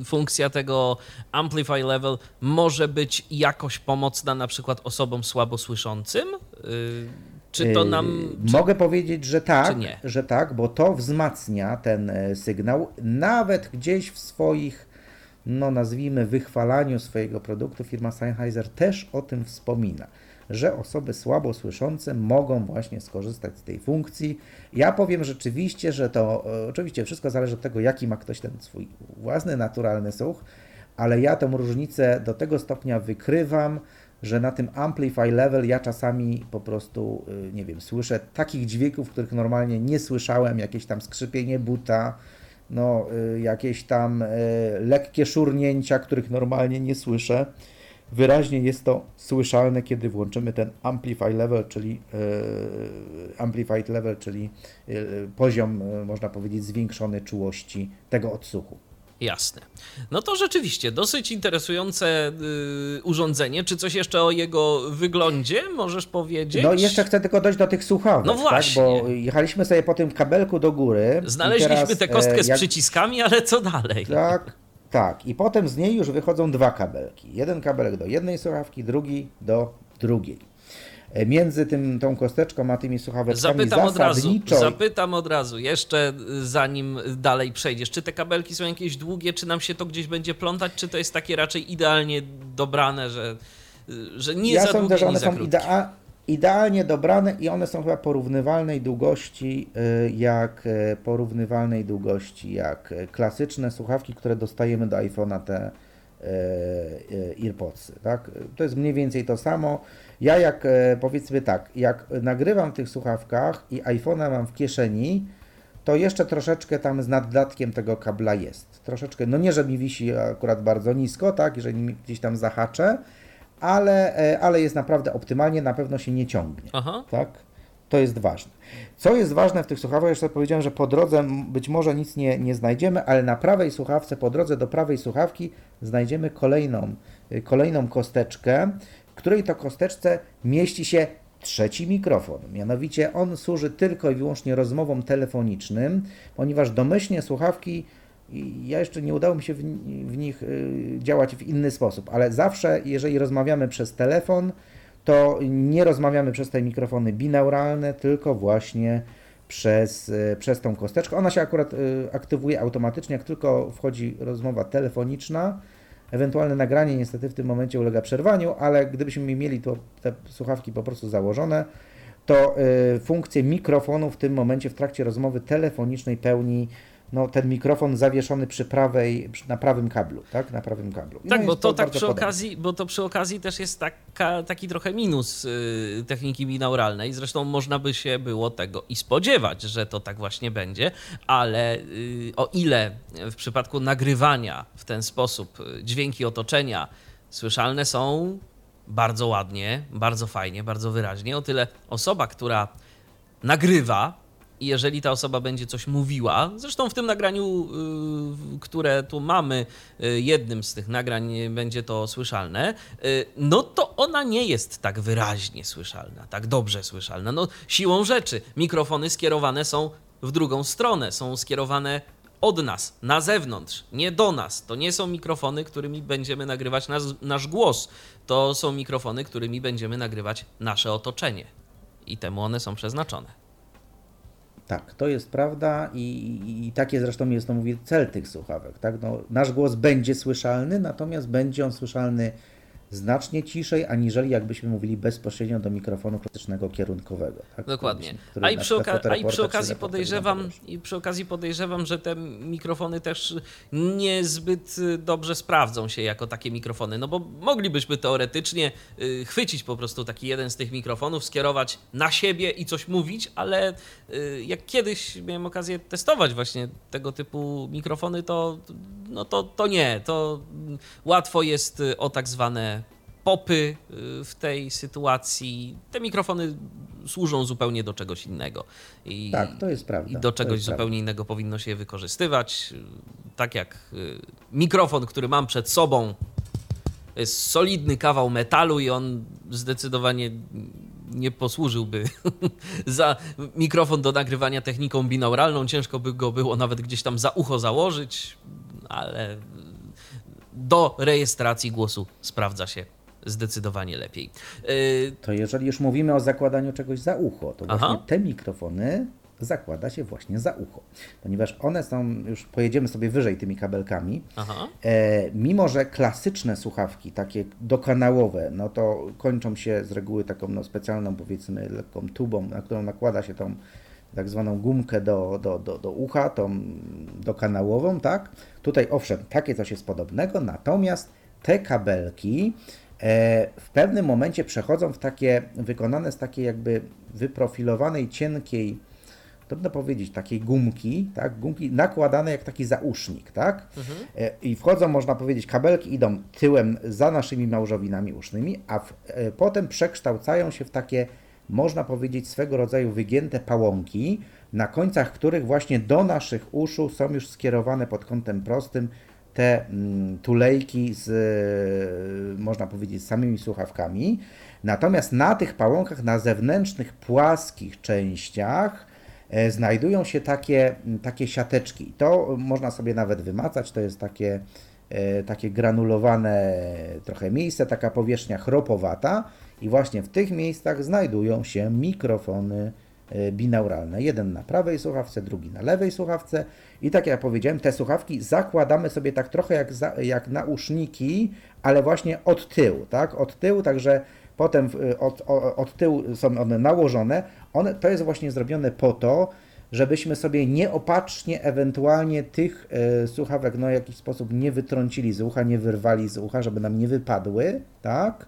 y, funkcja tego Amplify Level może być jakoś pomocna na przykład osobom słabo słyszącym? Y, czy to nam. Czy... Mogę powiedzieć, że tak, że tak, bo to wzmacnia ten e, sygnał, nawet gdzieś w swoich, no nazwijmy, wychwalaniu swojego produktu, firma Sennheiser też o tym wspomina że osoby słabo słyszące mogą właśnie skorzystać z tej funkcji. Ja powiem rzeczywiście, że to e, oczywiście wszystko zależy od tego, jaki ma ktoś ten swój własny naturalny słuch, ale ja tę różnicę do tego stopnia wykrywam, że na tym amplify level ja czasami po prostu, e, nie wiem, słyszę takich dźwięków, których normalnie nie słyszałem, jakieś tam skrzypienie buta, no, e, jakieś tam lekkie szurnięcia, których normalnie nie słyszę. Wyraźnie jest to słyszalne, kiedy włączymy ten amplify level, czyli e, amplified level, czyli e, poziom, e, można powiedzieć, zwiększony czułości tego odsłuchu. Jasne. No to rzeczywiście dosyć interesujące y, urządzenie. Czy coś jeszcze o jego wyglądzie możesz powiedzieć? No jeszcze chcę tylko dojść do tych słuchawek. No właśnie. Tak? Bo jechaliśmy sobie po tym kabelku do góry. Znaleźliśmy teraz, tę kostkę z jak... przyciskami, ale co dalej? Tak, Tak, i potem z niej już wychodzą dwa kabelki. Jeden kabelek do jednej słuchawki, drugi do drugiej. E, Między tym, tą kosteczką a tymi słuchaweczkami Zapytam od razu, zasadniczo... zapytam od razu, jeszcze y, zanim dalej przejdziesz, czy te kabelki są jakieś długie, czy nam się to gdzieś będzie plątać, czy to jest takie raczej idealnie dobrane, że, y, że nie ja za sądzę, długie, że nie one za są krótkie. Idea- idealnie dobrane i one są chyba porównywalnej długości y, jak y, porównywalnej długości jak y, klasyczne słuchawki, które dostajemy do iPhone'a te AirPodsy, tak? To jest mniej więcej to samo. Ja jak powiedzmy tak, jak nagrywam w tych słuchawkach i iPhone'a mam w kieszeni, to jeszcze troszeczkę tam z naddatkiem tego kabla jest. Troszeczkę, no nie, że mi wisi akurat bardzo nisko, tak, jeżeli mi gdzieś tam zahaczę, ale, e, ale jest naprawdę optymalnie, na pewno się nie ciągnie. Aha. Tak? To jest ważne. Co jest ważne w tych słuchawkach, jeszcze powiedziałem, że po drodze być może nic nie, nie znajdziemy, ale na prawej słuchawce, po drodze do prawej słuchawki znajdziemy kolejną, y, kolejną kosteczkę, w której to kosteczce mieści się trzeci mikrofon. Mianowicie on służy tylko i wyłącznie rozmowom telefonicznym, ponieważ domyślnie słuchawki ja jeszcze nie udało mi się w, w nich y, działać w inny sposób, ale zawsze, jeżeli rozmawiamy przez telefon, to nie rozmawiamy przez te mikrofony binauralne, tylko właśnie przez, y, przez tą kosteczkę. Ona się akurat y, aktywuje automatycznie, jak tylko wchodzi rozmowa telefoniczna. Ewentualne nagranie niestety w tym momencie ulega przerwaniu, ale gdybyśmy mieli to, te słuchawki po prostu założone, to funkcję mikrofonu w tym momencie w trakcie rozmowy telefonicznej pełni no, ten mikrofon zawieszony przy prawej, na prawym kablu, tak? Na prawym kablu. Tak, no bo jest to tak przy podobne. okazji, bo to przy okazji też jest taka, taki trochę minus y, techniki binauralnej. Zresztą można by się było tego i spodziewać, że to tak właśnie będzie, ale y, o ile w przypadku nagrywania w ten sposób y, dźwięki otoczenia słyszalne są bardzo ładnie, bardzo fajnie, bardzo wyraźnie, o tyle osoba, która nagrywa i jeżeli ta osoba będzie coś mówiła, zresztą w tym nagraniu, y, które tu mamy, y, jednym z tych nagrań będzie to słyszalne, y, no to ona nie jest tak wyraźnie słyszalna, tak dobrze słyszalna. No siłą rzeczy mikrofony skierowane są w drugą stronę, są skierowane od nas, na zewnątrz, nie do nas. To nie są mikrofony, którymi będziemy nagrywać nas, nasz głos. To są mikrofony, którymi będziemy nagrywać nasze otoczenie. I temu one są przeznaczone. Tak, to jest prawda i, i, takie zresztą jest, to mówię, cel tych słuchawek. Tak? No, nasz głos będzie słyszalny, natomiast będzie on słyszalny znacznie ciszej, aniżeli jakbyśmy mówili bezpośrednio do mikrofonu klasycznego kierunkowego. Tak? Dokładnie. Który A i przy, oka- a i przy okazji podejrzewam, i przy okazji podejrzewam, że te mikrofony też niezbyt y, dobrze sprawdzą się jako takie mikrofony, no bo moglibyśmy teoretycznie y, chwycić po prostu taki jeden z tych mikrofonów, skierować na siebie i coś mówić, ale y, jak kiedyś miałem okazję testować właśnie tego typu mikrofony, to no to, to nie, to mm, łatwo jest o tak zwane popy y, w tej sytuacji. Te mikrofony służą zupełnie do czegoś innego. I, Tak, to jest prawda. I do czegoś jest prawda. zupełnie innego powinno się je wykorzystywać. Tak jak y, mikrofon, który mam przed sobą, to jest solidny kawał metalu i on zdecydowanie nie posłużyłby za mikrofon do nagrywania techniką binauralną. Ciężko by go było nawet gdzieś tam za ucho założyć, ale do rejestracji głosu sprawdza się zdecydowanie lepiej. Yy, To jeżeli już mówimy o zakładaniu czegoś za ucho, to właśnie Aha. te mikrofony zakłada się właśnie za ucho, ponieważ one są, już pojedziemy sobie wyżej tymi kabelkami. E, mimo, że klasyczne słuchawki, takie dokanałowe, no to kończą się z reguły taką no, specjalną, powiedzmy, lekką tubą, na którą nakłada się tą tak zwaną gumkę do, do, do, do ucha, tą dokanałową, tak? Tutaj owszem, takie coś jest podobnego, natomiast te kabelki w pewnym momencie przechodzą w takie, wykonane z takiej jakby wyprofilowanej, cienkiej, trudno powiedzieć, takiej gumki, tak, gumki nakładane jak taki zausznik, tak, E, i wchodzą, można powiedzieć, kabelki idą tyłem za naszymi małżowinami usznymi, a w, e, potem przekształcają się w takie, można powiedzieć, swego rodzaju wygięte pałąki, na końcach których właśnie do naszych uszu są już skierowane pod kątem prostym te mm, tulejki z, e, można powiedzieć, samymi słuchawkami. Natomiast na tych pałąkach, na zewnętrznych, płaskich częściach, e, znajdują się takie, takie siateczki. To można sobie nawet wymacać, to jest takie e, takie granulowane trochę miejsce, taka powierzchnia chropowata i właśnie w tych miejscach znajdują się mikrofony binauralne. Jeden na prawej słuchawce, drugi na lewej słuchawce i tak jak powiedziałem, te słuchawki zakładamy sobie tak trochę jak, za, jak nauszniki, ale właśnie od tyłu, tak? Od tyłu, także potem od, od, od tyłu są one nałożone. One, to jest właśnie zrobione po to, żebyśmy sobie nieopatrznie ewentualnie tych e, słuchawek no, w jakiś sposób nie wytrącili z ucha, nie wyrwali z ucha, żeby nam nie wypadły, tak?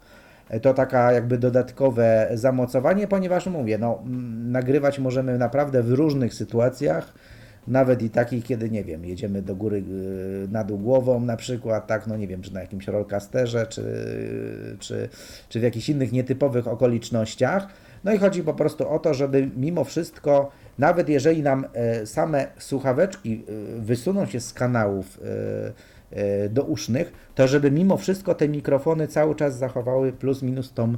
To taka jakby dodatkowe zamocowanie, ponieważ mówię, no, nagrywać możemy naprawdę w różnych sytuacjach, nawet i takich, kiedy nie wiem, jedziemy do góry e, na dół głową na przykład, tak, no nie wiem, czy na jakimś rollcasterze, czy, czy, czy w jakichś innych nietypowych okolicznościach. No i chodzi po prostu o to, żeby mimo wszystko nawet jeżeli nam e, same słuchaweczki e, wysuną się z kanałów e, dousznych, to żeby mimo wszystko te mikrofony cały czas zachowały plus minus tą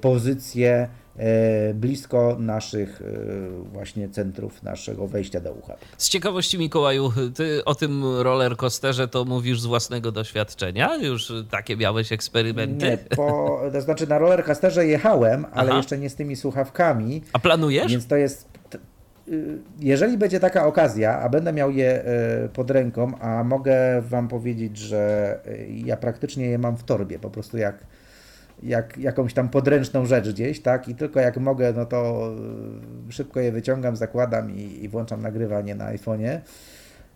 pozycję blisko naszych właśnie centrów naszego wejścia do ucha. Z ciekawości Mikołaju, ty o tym roller coasterze to mówisz z własnego doświadczenia? Już takie miałeś eksperymenty? Nie, po, to znaczy na roller coasterze jechałem, ale Aha. jeszcze nie z tymi słuchawkami. A planujesz? Więc to jest jeżeli będzie taka okazja, a będę miał je y, pod ręką, a mogę Wam powiedzieć, że y, ja praktycznie je mam w torbie, po prostu jak, jak jakąś tam podręczną rzecz gdzieś, tak? I tylko jak mogę, no to szybko je wyciągam, zakładam i, i włączam nagrywanie na iPhone'ie.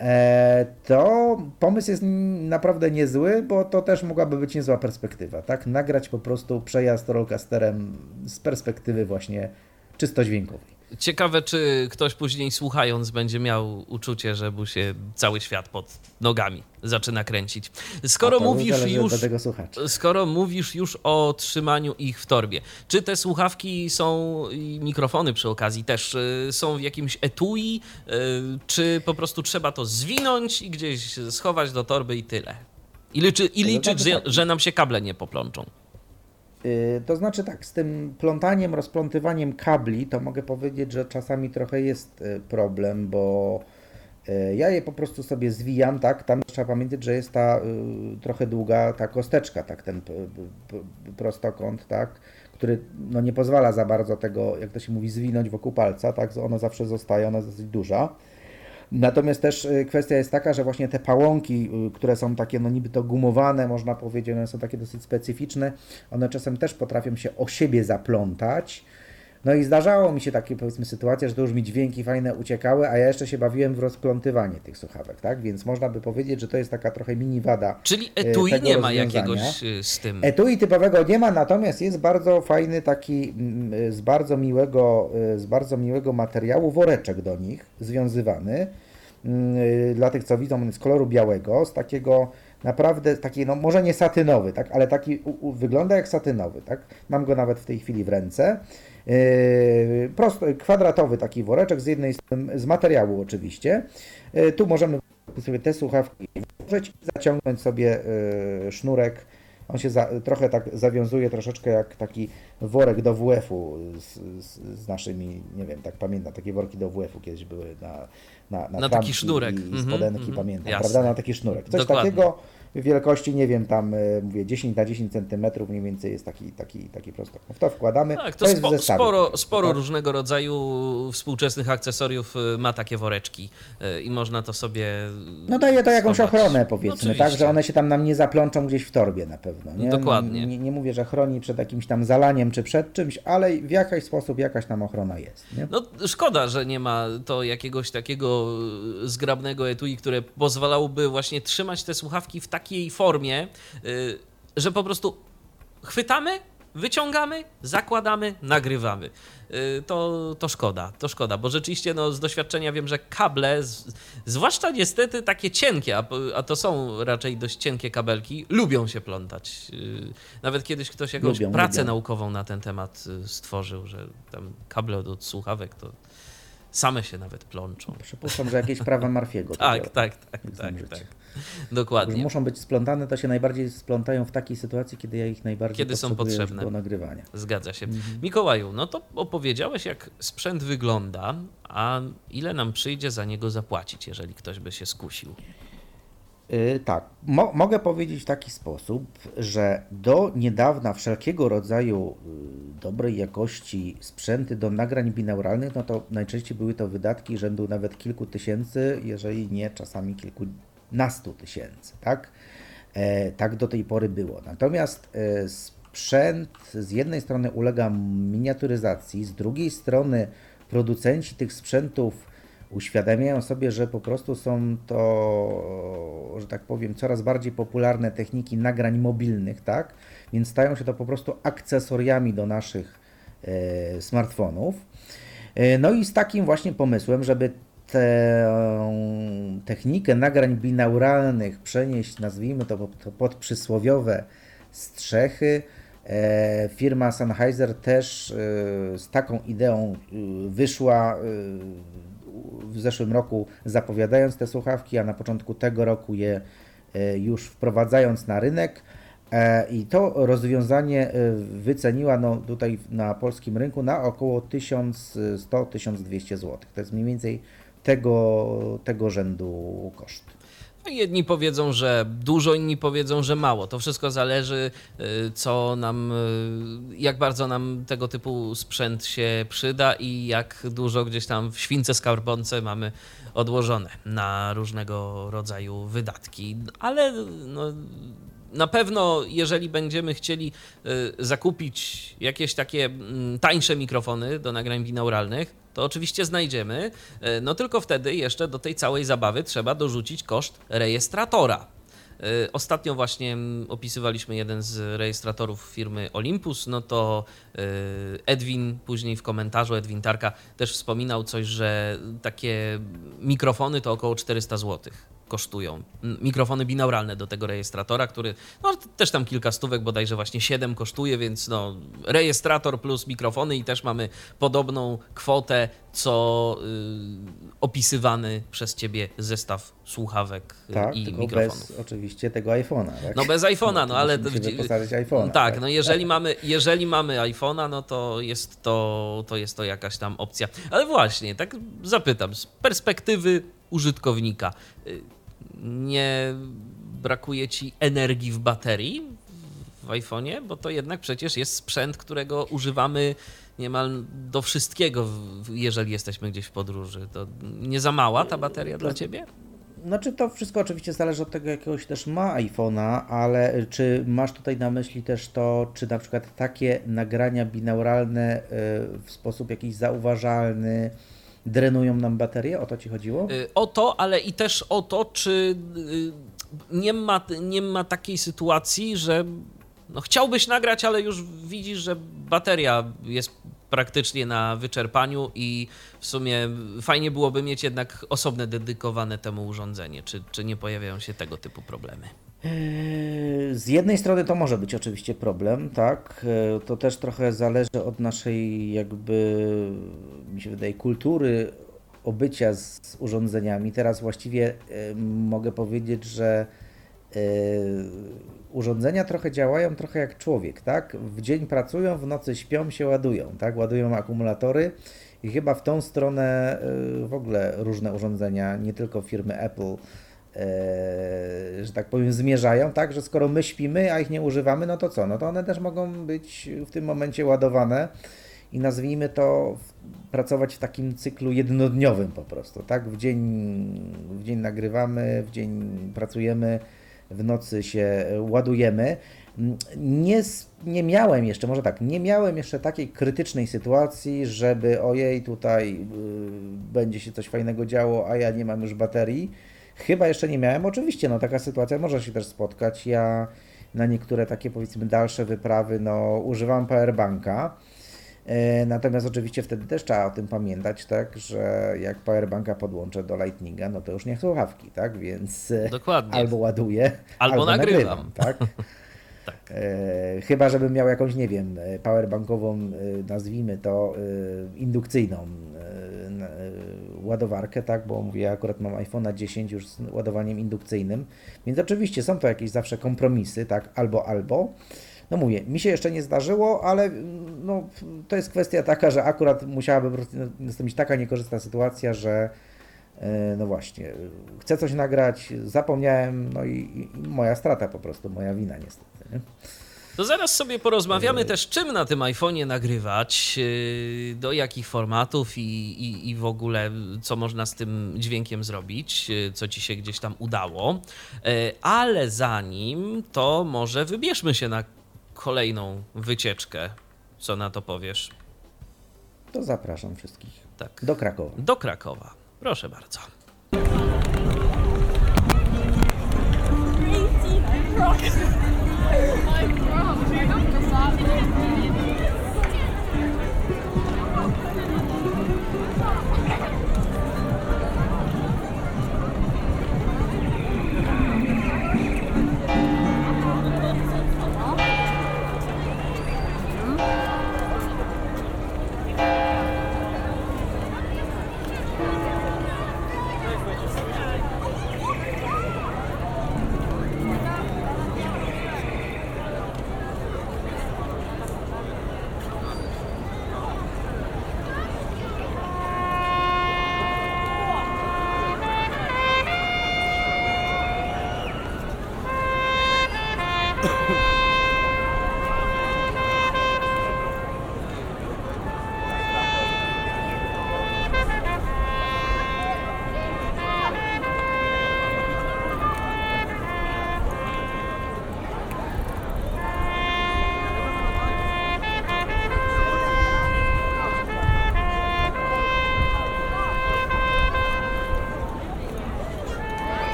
E, to pomysł jest naprawdę niezły, bo to też mogłaby być niezła perspektywa, tak? Nagrać po prostu przejazd rollcasterem z perspektywy właśnie czysto dźwiękowej. Ciekawe, czy ktoś później słuchając będzie miał uczucie, że mu się cały świat pod nogami zaczyna kręcić. Skoro mówisz już skoro mówisz już o trzymaniu ich w torbie, czy te słuchawki są i mikrofony przy okazji też y, są w jakimś etui, y, czy po prostu trzeba to zwinąć i gdzieś schować do torby i tyle? I, liczy, i liczyć, że, że nam się kable nie poplączą. Y, to znaczy tak, z tym plątaniem, rozplątywaniem kabli, to mogę powiedzieć, że czasami trochę jest y, problem, bo y, ja je po prostu sobie zwijam, tak, tam trzeba pamiętać, że jest ta trochę długa ta kosteczka, tak, ten prostokąt, tak, który no, nie pozwala za bardzo tego, jak to się mówi, zwinąć wokół palca, tak, ona zawsze zostaje, ona jest dosyć duża. Natomiast też y, kwestia jest taka, że właśnie te pałąki, y, które są takie no niby to gumowane, można powiedzieć, one są takie dosyć specyficzne, one czasem też potrafią się o siebie zaplątać no i zdarzało mi się takie powiedzmy sytuacje, że to już mi dźwięki fajne uciekały, a ja jeszcze się bawiłem w rozplątywanie tych słuchawek, tak? Więc można by powiedzieć, że to jest taka trochę mini wada. Czyli e, etui nie ma jakiegoś e, z tym. Etui typowego nie ma, natomiast jest bardzo fajny taki mm, e, z bardzo miłego, z bardzo miłego materiału woreczek do nich związywany. Mm, dla tych, co widzą, on jest koloru białego, z takiego naprawdę taki, no może nie satynowy, tak, ale taki u, u, wygląda jak satynowy, tak. Mam go nawet w tej chwili w ręce. Yy, prosto, kwadratowy taki woreczek z jednej strony, z materiału oczywiście. Yy, tu możemy sobie te słuchawki włożyć i zaciągnąć sobie yy, sznurek. On się za, trochę tak zawiązuje troszeczkę jak taki worek do WF-u z, z, z, naszymi, nie wiem, tak pamiętam, takie worki do WF-u kiedyś były na, na, na, na taki sznurek. I, i spodenki, mm -hmm, pamiętam, jasne. prawda? Na taki sznurek. Coś Dokładnie. takiego wielkości, nie wiem, tam e, mówię 10 na 10 centymetrów mniej więcej jest taki, taki, taki prostokąt. W to wkładamy. Tak, to, to jest spo, sporo, sporo tak? różnego rodzaju współczesnych akcesoriów e, ma takie woreczki e, i można to sobie No daje to jakąś schować. ochronę powiedzmy, no, tak, że one się tam nam nie zaplączą gdzieś w torbie na pewno. Nie? Dokładnie. Nie, nie, mówię, że chroni przed jakimś tam zalaniem czy przed czymś, ale w jakiś sposób jakaś tam ochrona jest. Nie? No szkoda, że nie ma to jakiegoś takiego zgrabnego etui, które pozwalałoby właśnie trzymać te słuchawki w takiej formie, y, że po prostu chwytamy, wyciągamy, zakładamy, nagrywamy. Y, to, to szkoda, to szkoda, bo rzeczywiście no, z doświadczenia wiem, że kable, z, zwłaszcza niestety takie cienkie, a, a, to są raczej dość cienkie kabelki, lubią się plątać. Y, nawet kiedyś ktoś jakąś lubią, pracę lubią. naukową na ten temat stworzył, że tam kable od słuchawek to same się nawet plączą. Przypuszczam, że jakieś prawa Marfiego. tak, tak, tak, tak, tak. Dokładnie. Muszą być splątane, to się najbardziej splątają w takiej sytuacji, kiedy ja ich najbardziej kiedy są potrzebne do nagrywania. Zgadza się. Mhm. Mikołaju, no to opowiedziałeś, jak sprzęt wygląda, a ile nam przyjdzie za niego zapłacić, jeżeli ktoś by się skusił? Yy, tak, Mo mogę powiedzieć w taki sposób, że do niedawna wszelkiego rodzaju yy, dobrej jakości sprzęty do nagrań binauralnych, no to najczęściej były to wydatki rzędu nawet kilku tysięcy, jeżeli nie czasami kilkunastu tysięcy, tak? E, tak do tej pory było. Natomiast e, sprzęt z jednej strony ulega miniaturyzacji, z drugiej strony producenci tych sprzętów uświadamiają sobie, że po prostu są to, że tak powiem, coraz bardziej popularne techniki nagrań mobilnych, tak? Więc stają się to po prostu akcesoriami do naszych e, smartfonów. E, no i z takim właśnie pomysłem, żeby tę technikę nagrań binauralnych przenieść, nazwijmy to, to pod przysłowiowe strzechy, e, firma Sennheiser też z taką ideą wyszła w zeszłym roku zapowiadając te słuchawki, a na początku tego roku je e, już wprowadzając na rynek. E, I to rozwiązanie e, wyceniła no, tutaj na polskim rynku na około 1100-1200 zł. To jest mniej więcej tego, tego rzędu koszt. No jedni powiedzą, że dużo, inni powiedzą, że mało. To wszystko zależy, y, co nam, y, jak bardzo nam tego typu sprzęt się przyda i jak dużo gdzieś tam w śwince skarbonce mamy odłożone na różnego rodzaju wydatki. Ale no, na pewno, jeżeli będziemy chcieli y, zakupić jakieś takie mm, tańsze mikrofony do nagrań binauralnych, to oczywiście znajdziemy. Y, no tylko wtedy jeszcze do tej całej zabawy trzeba dorzucić koszt rejestratora. Y, ostatnio właśnie mm, opisywaliśmy jeden z rejestratorów firmy Olympus, no to Edwin później w komentarzu, Edwin Tarka też wspominał coś, że takie mikrofony to około 400 złotych kosztują. Mikrofony binauralne do tego rejestratora, który no, też tam kilka stówek, bodajże właśnie 7 kosztuje, więc no, rejestrator plus mikrofony i też mamy podobną kwotę, co y, opisywany przez ciebie zestaw słuchawek y, tak, i tylko mikrofonów. Bez oczywiście tego iPhone'a. Tak? No bez iPhone'a, no ale. iPhone'a, tak, tak, no jeżeli mamy, jeżeli mamy iPhone'a, no to jest to, to jest to jakaś tam opcja. Ale właśnie, tak zapytam, z perspektywy użytkownika y, nie brakuje ci energii w baterii w iPhone'ie, bo to jednak przecież jest sprzęt, którego używamy niemal do wszystkiego, jeżeli jesteśmy gdzieś w podróży. To nie za mała ta bateria dla ciebie? Znaczy to wszystko oczywiście zależy od tego, jakiegoś też ma iPhone'a, ale czy masz tutaj na myśli też to, czy na przykład takie nagrania binauralne y, w sposób jakiś zauważalny, drenują nam baterię? O to ci chodziło? Y, o to, ale i też o to, czy y, nie ma, nie ma takiej sytuacji, że no chciałbyś nagrać, ale już widzisz, że bateria jest praktycznie na wyczerpaniu i w sumie fajnie byłoby mieć jednak osobne dedykowane temu urządzenie. Czy, czy nie pojawiają się tego typu problemy? Z jednej strony to może być oczywiście problem, tak. To też trochę zależy od naszej, jakby, mi się wydaje, kultury obycia z urządzeniami. Teraz właściwie e, mogę powiedzieć, że urządzenia trochę działają trochę jak człowiek, tak? W dzień pracują, w nocy śpią, się ładują, tak? Ładują akumulatory i chyba w tą stronę w ogóle różne urządzenia, nie tylko firmy Apple, że tak powiem, zmierzają, tak, że skoro my śpimy, a ich nie używamy, no to co? No to one też mogą być w tym momencie ładowane i nazwijmy to pracować w takim cyklu jednodniowym po prostu, tak? W dzień, w dzień nagrywamy, w dzień pracujemy, w nocy się ładujemy. Nie, nie miałem jeszcze, może tak, nie miałem jeszcze takiej krytycznej sytuacji, żeby ojej, tutaj y, będzie się coś fajnego działo, a ja nie mam już baterii Chyba jeszcze nie miałem. Oczywiście, no taka sytuacja może się też spotkać. Ja na niektóre takie powiedzmy dalsze wyprawy, no używam powerbanka. E, natomiast oczywiście wtedy też trzeba o tym pamiętać, tak, że jak powerbanka podłączę do Lightninga, no to już nie słuchawki, tak, więc e, Dokładnie. albo ładuję, albo, albo nagrywam. nagrywam tak. tak. E, chyba, żebym miał jakąś, nie wiem, powerbankową, nazwijmy to, indukcyjną ładowarkę, tak, bo mówię, ja akurat mam iPhone'a 10 już z ładowaniem indukcyjnym, więc oczywiście są to jakieś zawsze kompromisy, tak, albo, albo. No mówię, mi się jeszcze nie zdarzyło, ale no, to jest kwestia taka, że akurat musiałaby nastąpić taka niekorzystna sytuacja, że E, no właśnie, chcę coś nagrać, zapomniałem, no i, i moja strata po prostu, moja wina niestety. Nie? To zaraz sobie porozmawiamy też, czym na tym iPhone'ie nagrywać, yy, do jakich formatów i, i, i w ogóle co można z tym dźwiękiem zrobić, yy, co ci się gdzieś tam udało. Ale zanim to może wybierzmy się na kolejną wycieczkę. Co na to powiesz? To zapraszam wszystkich Tak. do Krakowa. Do Krakowa. Proszę bardzo. Ai, pronto,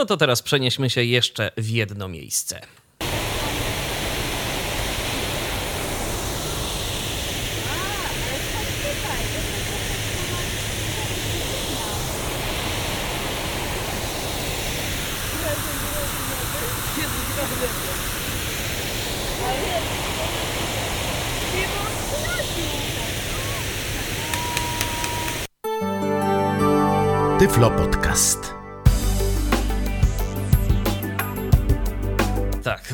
No to teraz przenieśmy się jeszcze w jedno miejsce. Tyflo Podcast.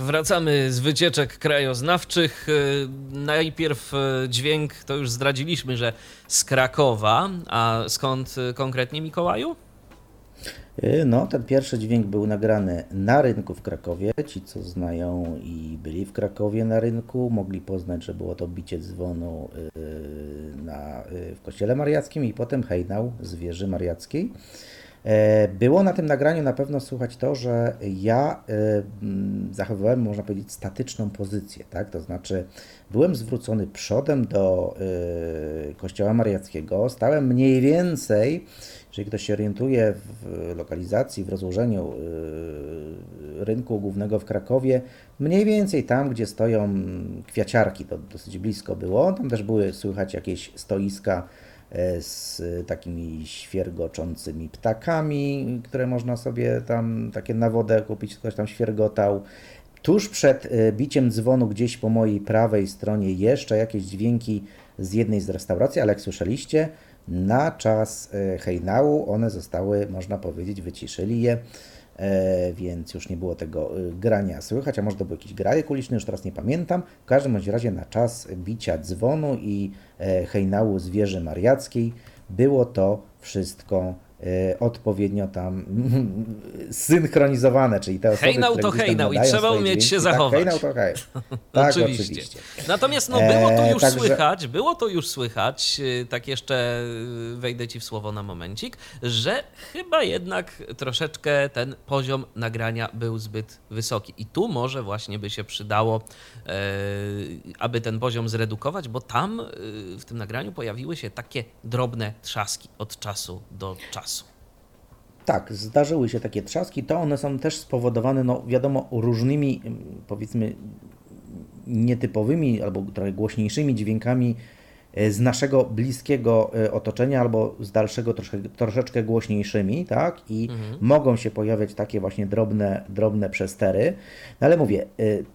Wracamy z wycieczek krajoznawczych. Y, Najpierw y, dźwięk to już zdradziliśmy, że z Krakowa. A skąd y, konkretnie Mikołaju? No, ten pierwszy dźwięk był nagrany na rynku w Krakowie. Ci, co znają i byli w Krakowie na rynku, mogli poznać, że było to bicie dzwonu na, w kościele mariackim i potem hejnał z wieży mariackiej. E, Było na tym nagraniu na pewno słychać to, że ja y, mm, zachowywałem, można powiedzieć, statyczną pozycję, tak? To znaczy byłem zwrócony przodem do y, kościoła mariackiego, stałem mniej więcej, jeżeli ktoś się orientuje w lokalizacji, w rozłożeniu rynku głównego w Krakowie, mniej więcej tam, gdzie stoją kwiaciarki, to dosyć blisko było, tam też były słychać jakieś stoiska e, z takimi świergoczącymi ptakami, które można sobie tam takie na wodę kupić, ktoś tam świergotał. Tuż przed e, biciem dzwonu gdzieś po mojej prawej stronie jeszcze jakieś dźwięki z jednej z restauracji, ale jak słyszeliście, na czas e, hejnału one zostały, można powiedzieć, wyciszyli je, e, więc już nie było tego e, grania słychać, a może to był jakiś grajek uliczny, już teraz nie pamiętam. W każdym bądź razie na czas bicia dzwonu i e, hejnału z wieży mariackiej było to wszystko e, odpowiednio tam synchronizowane, czyli te osoby, Hejnał które to hejnał i trzeba umieć się dźwięki, zachować. Tak, hejnał to hej. Tak, oczywiście. oczywiście. Natomiast no, było to E, już także- słychać, było to już słychać, y, tak jeszcze wejdę ci w słowo na momencik, że chyba jednak troszeczkę ten poziom nagrania był zbyt wysoki. I tu może właśnie by się przydało, e, aby ten poziom zredukować, bo tam w tym nagraniu pojawiły się takie drobne trzaski od czasu do czasu. Tak, zdarzyły się takie trzaski. To one są też spowodowane, no wiadomo, różnymi, mm, powiedzmy, nietypowymi albo trochę głośniejszymi dźwiękami z naszego bliskiego otoczenia albo z dalszego trosze, troszeczkę głośniejszymi, tak? I mhm. mogą się pojawiać takie właśnie drobne, drobne przestery. No ale mówię,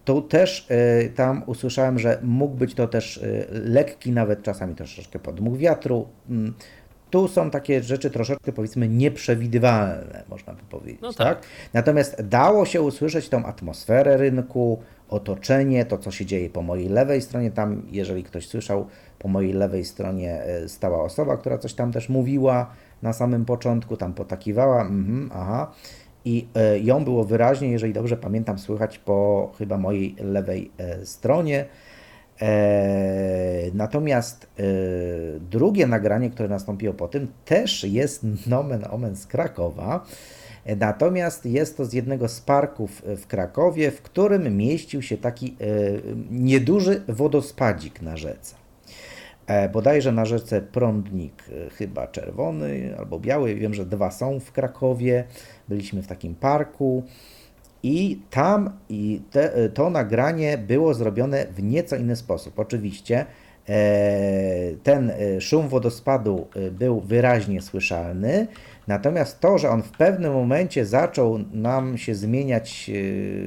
tu też tam usłyszałem, że mógł być to też lekki, nawet czasami troszeczkę podmuch wiatru. Tu są takie rzeczy troszeczkę powiedzmy nieprzewidywalne, można by powiedzieć. No tak. tak. Natomiast dało się usłyszeć tą atmosferę rynku, otoczenie, to co się dzieje po mojej lewej stronie. Tam, jeżeli ktoś słyszał, po mojej lewej stronie e, stała osoba, która coś tam też mówiła na samym początku, tam potakiwała, mhm, aha. I e, ją było wyraźnie, jeżeli dobrze pamiętam, słychać po chyba mojej lewej e, stronie. E, natomiast e, drugie nagranie, które nastąpiło po tym, też jest nomen omen z Krakowa. E, natomiast jest to z jednego z parków w Krakowie, w którym mieścił się taki nieduży wodospadzik na rzece. Bodajże na rzece Prądnik, chyba czerwony albo biały. Wiem, że dwa są w Krakowie. Byliśmy w takim parku. I tam i te, to nagranie było zrobione w nieco inny sposób. Oczywiście e, ten e, szum wodospadu e, był wyraźnie słyszalny, natomiast to, że on w pewnym momencie zaczął nam się zmieniać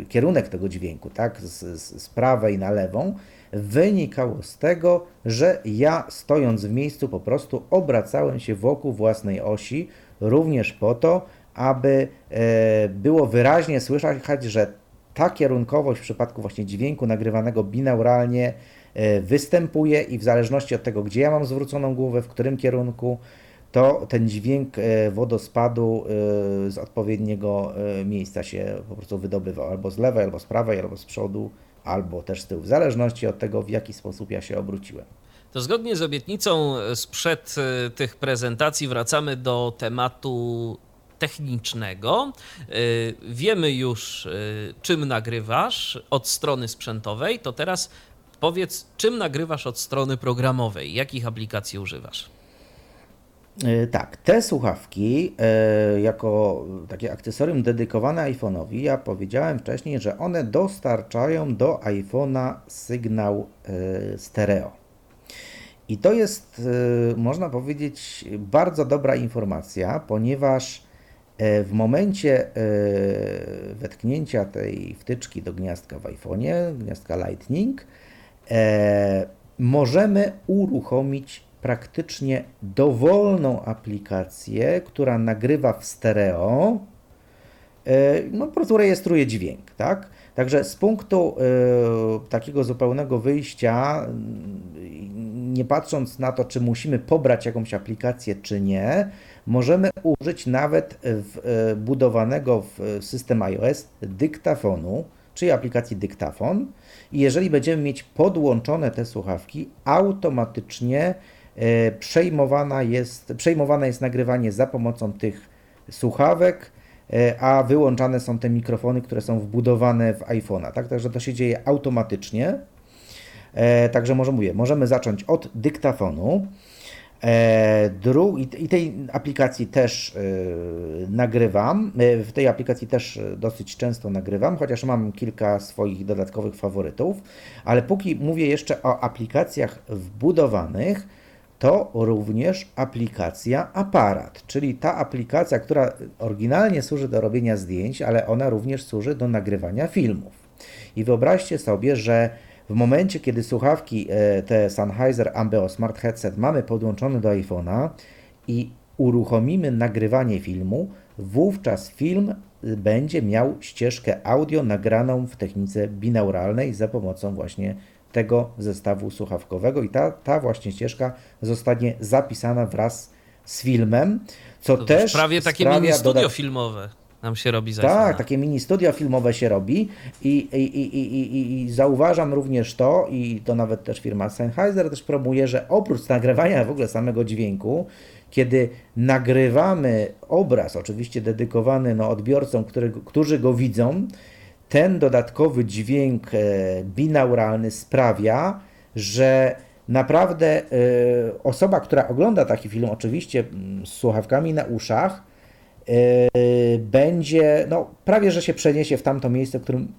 kierunek tego dźwięku, tak, z, z prawej na lewą, wynikało z tego, że ja stojąc w miejscu po prostu obracałem się wokół własnej osi, również po to, aby e, było wyraźnie słychać, że ta kierunkowość w przypadku właśnie dźwięku nagrywanego binauralnie e, występuje i w zależności od tego, gdzie ja mam zwróconą głowę, w którym kierunku, to ten dźwięk e, wodospadu z odpowiedniego miejsca się po prostu wydobywał, albo z lewej, albo z prawej, albo z przodu, albo też z tyłu, w zależności od tego, w jaki sposób ja się obróciłem. To zgodnie z obietnicą sprzed tych prezentacji wracamy do tematu technicznego. Y, wiemy już, y, czym nagrywasz od strony sprzętowej, to teraz powiedz, czym nagrywasz od strony programowej, jakich aplikacji używasz? Y, tak, te słuchawki jako takie akcesorium dedykowane iPhone'owi, ja powiedziałem wcześniej, że one dostarczają do iPhone'a sygnał stereo. I to jest, można powiedzieć, bardzo dobra informacja, ponieważ w momencie e, wetknięcia tej wtyczki do gniazdka w iPhone'ie, gniazdka Lightning, e, możemy uruchomić praktycznie dowolną aplikację, która nagrywa w stereo, no po prostu rejestruje dźwięk, tak? Także z punktu takiego zupełnego wyjścia, nie patrząc na to, czy musimy pobrać jakąś aplikację, czy nie, możemy użyć nawet budowanego w system iOS dyktafonu, czyli aplikacji dyktafon. I jeżeli będziemy mieć podłączone te słuchawki, automatycznie e, przejmowana jest, przejmowane jest nagrywanie za pomocą tych słuchawek, e, a wyłączane są te mikrofony, które są wbudowane w iPhone'a. Tak? Także to się dzieje automatycznie. E, także może mówię, możemy zacząć od dyktafonu. E, dru I tej aplikacji też e, nagrywam. E, w tej aplikacji też dosyć często nagrywam, chociaż mam kilka swoich dodatkowych faworytów. Ale póki mówię jeszcze o aplikacjach wbudowanych, to również aplikacja aparat, czyli ta aplikacja, która oryginalnie służy do robienia zdjęć, ale ona również służy do nagrywania filmów. I wyobraźcie sobie, że w momencie, kiedy słuchawki, e, te Sennheiser Ambeo Smart Headset mamy podłączone do iPhone'a i uruchomimy nagrywanie filmu, wówczas film będzie miał ścieżkę audio nagraną w technice binauralnej za pomocą właśnie tego zestawu słuchawkowego. I ta, ta właśnie ścieżka zostanie zapisana wraz z filmem, co to też prawie takie mini studio filmowe nam się robi Tak, takie mini studia filmowe się robi i, i, i, i, i zauważam również to, i to nawet też firma Sennheiser też promuje, że oprócz nagrywania w ogóle samego dźwięku, kiedy nagrywamy obraz, oczywiście dedykowany no, odbiorcom, który, którzy go widzą, ten dodatkowy dźwięk e, binauralny sprawia, że naprawdę e, osoba, która ogląda taki film, oczywiście mm, z słuchawkami na uszach, będzie, no prawie że się przeniesie w tamto miejsce, w którym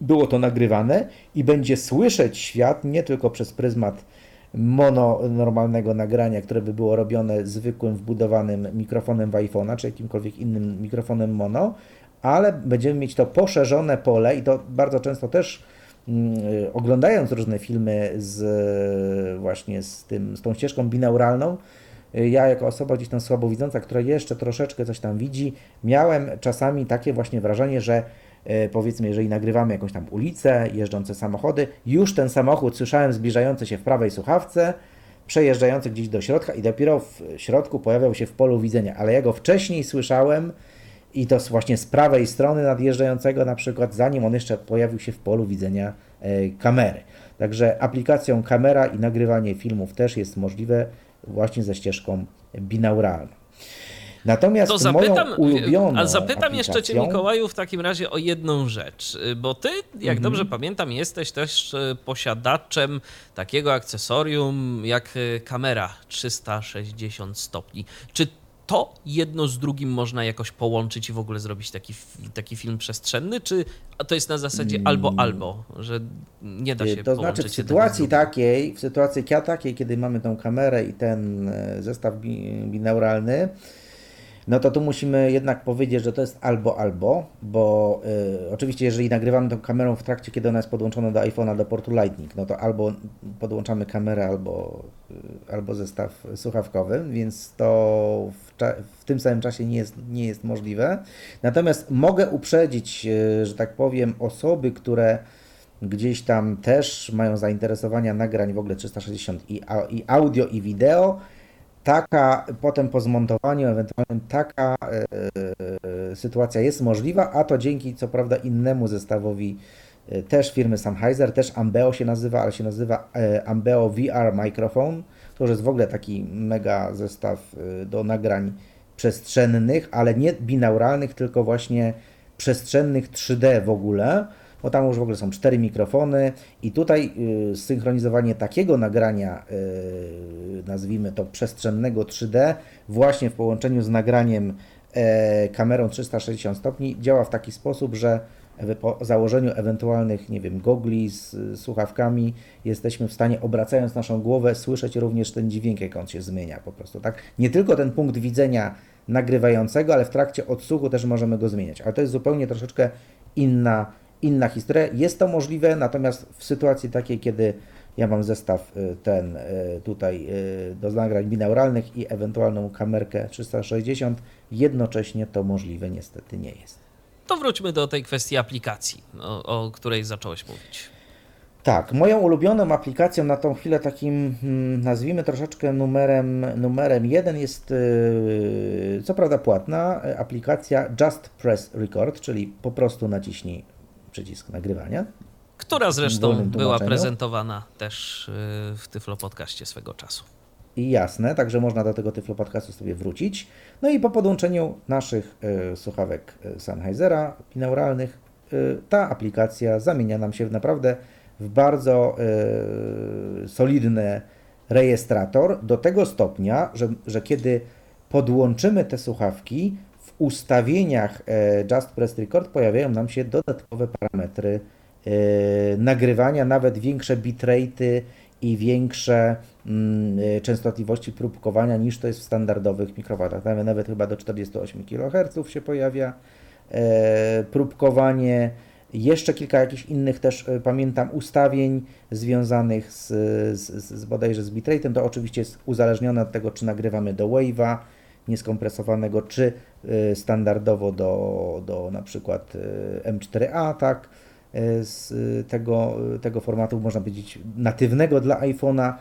było to nagrywane i będzie słyszeć świat nie tylko przez pryzmat mono normalnego nagrania, które by było robione zwykłym wbudowanym mikrofonem w iPhone'a, czy jakimkolwiek innym mikrofonem mono, ale będziemy mieć to poszerzone pole i to bardzo często też mm, oglądając różne filmy z właśnie z, tym, z tą ścieżką binauralną, ja jako osoba gdzieś tam słabowidząca, która jeszcze troszeczkę coś tam widzi, miałem czasami takie właśnie wrażenie, że e, powiedzmy, jeżeli nagrywamy jakąś tam ulicę, jeżdżące samochody, już ten samochód słyszałem zbliżający się w prawej słuchawce, przejeżdżający gdzieś do środka i dopiero w środku pojawiał się w polu widzenia, ale ja go wcześniej słyszałem i to właśnie z prawej strony nadjeżdżającego na przykład, zanim on jeszcze pojawił się w polu widzenia e, kamery. Także aplikacją kamera i nagrywanie filmów też jest możliwe właśnie ze ścieżką binauralną. Natomiast to zapytam, moją zapytam jeszcze Cię, Mikołaju, w takim razie o jedną rzecz, bo Ty, jak mm -hmm. dobrze pamiętam, jesteś też e, posiadaczem takiego akcesorium jak e, kamera 360 stopni. Czy to jedno z drugim można jakoś połączyć i w ogóle zrobić taki, taki film przestrzenny, czy to jest na zasadzie albo mm. albo, że nie da się To znaczy w sytuacji takiej, w sytuacji takiej, kiedy mamy tą kamerę i ten e, zestaw binauralny, no to tu musimy jednak powiedzieć, że to jest albo albo, bo y, oczywiście jeżeli nagrywamy tą kamerą w trakcie, kiedy ona jest podłączona do iPhone'a do portu Lightning, no to albo podłączamy kamerę, albo, y, albo zestaw słuchawkowy, więc to w, tym samym czasie nie jest, nie jest możliwe. Natomiast mogę uprzedzić, y, że tak powiem, osoby, które gdzieś tam też mają zainteresowania nagrań w ogóle 360 i, i audio i wideo, taka potem po zmontowaniu ewentualnym taka e, e, sytuacja jest możliwa, a to dzięki co prawda innemu zestawowi e, też firmy Sennheiser, też Ambeo się nazywa, ale się nazywa e, Ambeo VR Microphone. To już jest w ogóle taki mega zestaw e, do nagrań przestrzennych, ale nie binauralnych, tylko właśnie przestrzennych 3D w ogóle bo tam już w ogóle są cztery mikrofony i tutaj y, synchronizowanie takiego nagrania, y, nazwijmy to przestrzennego 3D, właśnie w połączeniu z nagraniem e, kamerą 360 stopni działa w taki sposób, że po założeniu ewentualnych, nie wiem, gogli z słuchawkami jesteśmy w stanie, obracając naszą głowę, słyszeć również ten dźwięk, jak on się zmienia po prostu, tak? Nie tylko ten punkt widzenia nagrywającego, ale w trakcie odsłuchu też możemy go zmieniać, ale to jest zupełnie troszeczkę inna inna historia. Jest to możliwe, natomiast w sytuacji takiej, kiedy ja mam zestaw y, ten y, tutaj y, do nagrań binauralnych i ewentualną kamerkę 360, jednocześnie to możliwe niestety nie jest. To wróćmy do tej kwestii aplikacji, o, o której zacząłeś mówić. Tak, moją ulubioną aplikacją na tą chwilę takim hmm, nazwijmy troszeczkę numerem, numerem jeden jest co prawda płatna aplikacja Just Press Record, czyli po prostu naciśnij przycisk nagrywania. Która zresztą była prezentowana też y, w Tyflo Podcaście swego czasu. I jasne, także można do tego Tyflo Podcastu sobie wrócić. No i po podłączeniu naszych y, słuchawek y, Sennheisera binauralnych, ta aplikacja zamienia nam się naprawdę w bardzo solidny rejestrator do tego stopnia, że, że kiedy podłączymy te słuchawki, w ustawieniach e, Just Press Record pojawiają nam się dodatkowe parametry e, nagrywania, nawet większe bitrate'y i większe mm, e, częstotliwości próbkowania niż to jest w standardowych mikrofonach. Nawet, nawet chyba do 48 kHz się pojawia próbkowanie. Jeszcze kilka jakichś innych też pamiętam ustawień związanych z, z, z bodajże z bitrate'em. To oczywiście jest uzależnione od tego, czy nagrywamy do wave'a, nieskompresowanego, czy y, standardowo do, do na przykład y, M4A, tak, y, z tego, tego formatu, można powiedzieć, natywnego dla iPhone'a.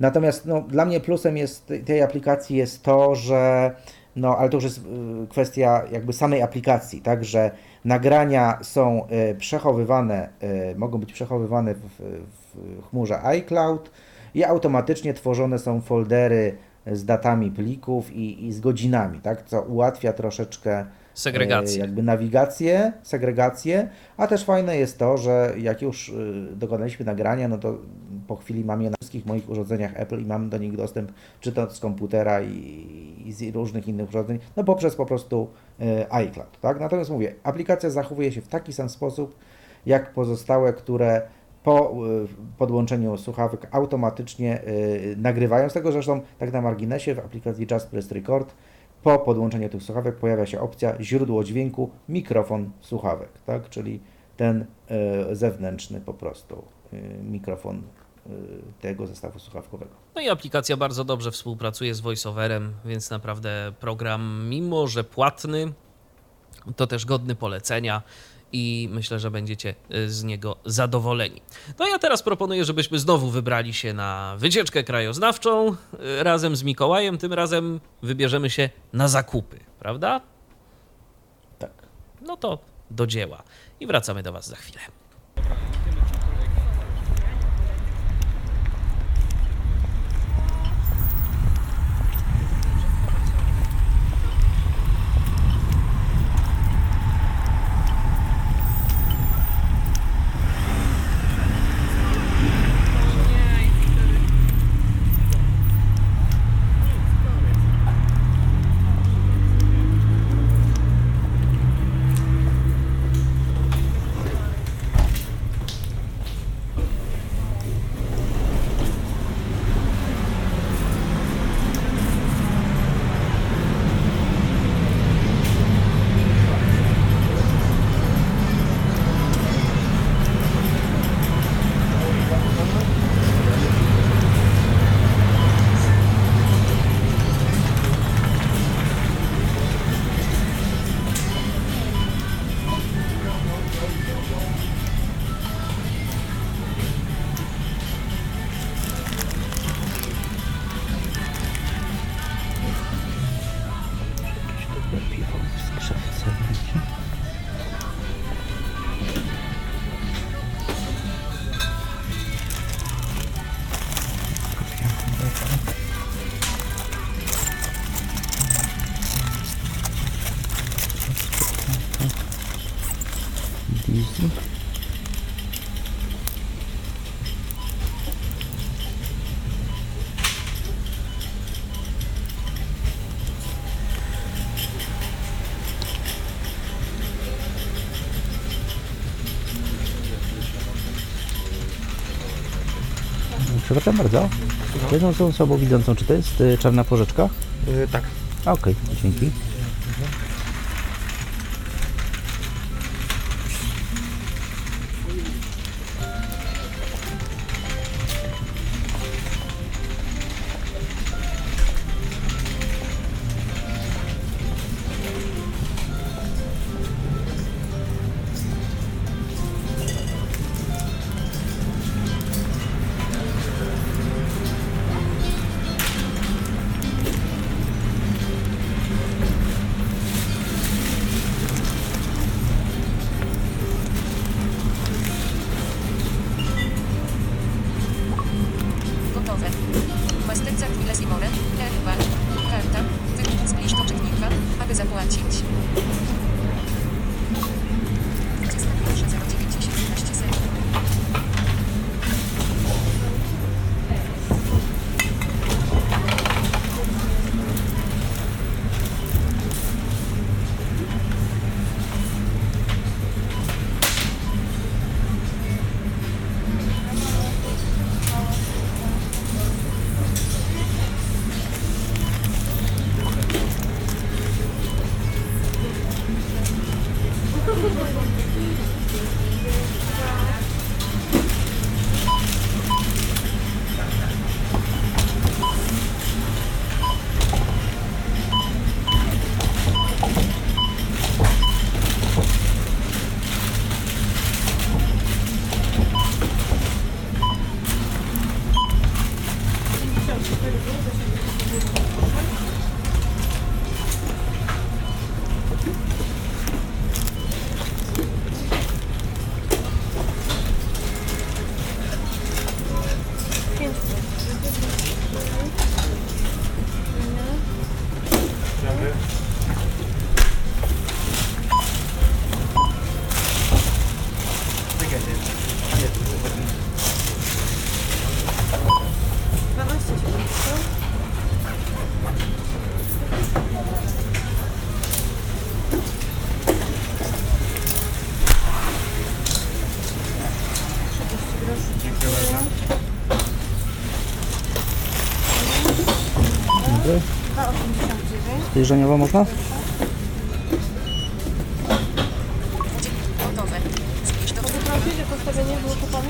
Natomiast no, dla mnie plusem jest tej aplikacji jest to, że no, ale to już jest kwestia jakby samej aplikacji, tak, że nagrania są przechowywane, mogą być przechowywane w, w chmurze iCloud i automatycznie tworzone są foldery z datami plików i, i z godzinami, tak? co ułatwia troszeczkę segregację. jakby nawigację, segregację, a też fajne jest to, że jak już y, dokonaliśmy nagrania, no to po chwili mam je na wszystkich moich urządzeniach Apple i mam do nich dostęp czy to z komputera i, i z różnych innych urządzeń, no poprzez po prostu y, iCloud, tak? Natomiast mówię, aplikacja zachowuje się w taki sam sposób, jak pozostałe, które po podłączeniu słuchawek automatycznie nagrywają. Z tego zresztą, tak na marginesie, w aplikacji Just Press Record, po podłączeniu tych słuchawek pojawia się opcja źródło dźwięku, mikrofon słuchawek, tak? czyli ten zewnętrzny po prostu mikrofon tego zestawu słuchawkowego. No i aplikacja bardzo dobrze współpracuje z VoiceOverem, więc naprawdę program, mimo że płatny, to też godny polecenia i myślę, że będziecie y, z niego zadowoleni. No ja teraz proponuję, żebyśmy znowu wybrali się na wycieczkę krajoznawczą y, razem z Mikołajem. Tym razem wybierzemy się na zakupy, prawda? Tak. No to do dzieła i wracamy do Was za chwilę. Są osobą widzącą, czy to jest y, czarna porzeczka? Yy, tak. Okej, dzięki. Zbliżeniowo można? Pani?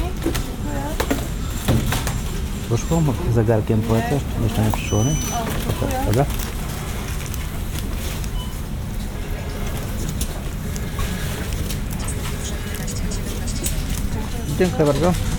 Poszło? Zegarkiem polecę? Jeszcze nie przyszło, nie? Dobra. Dziękuję bardzo.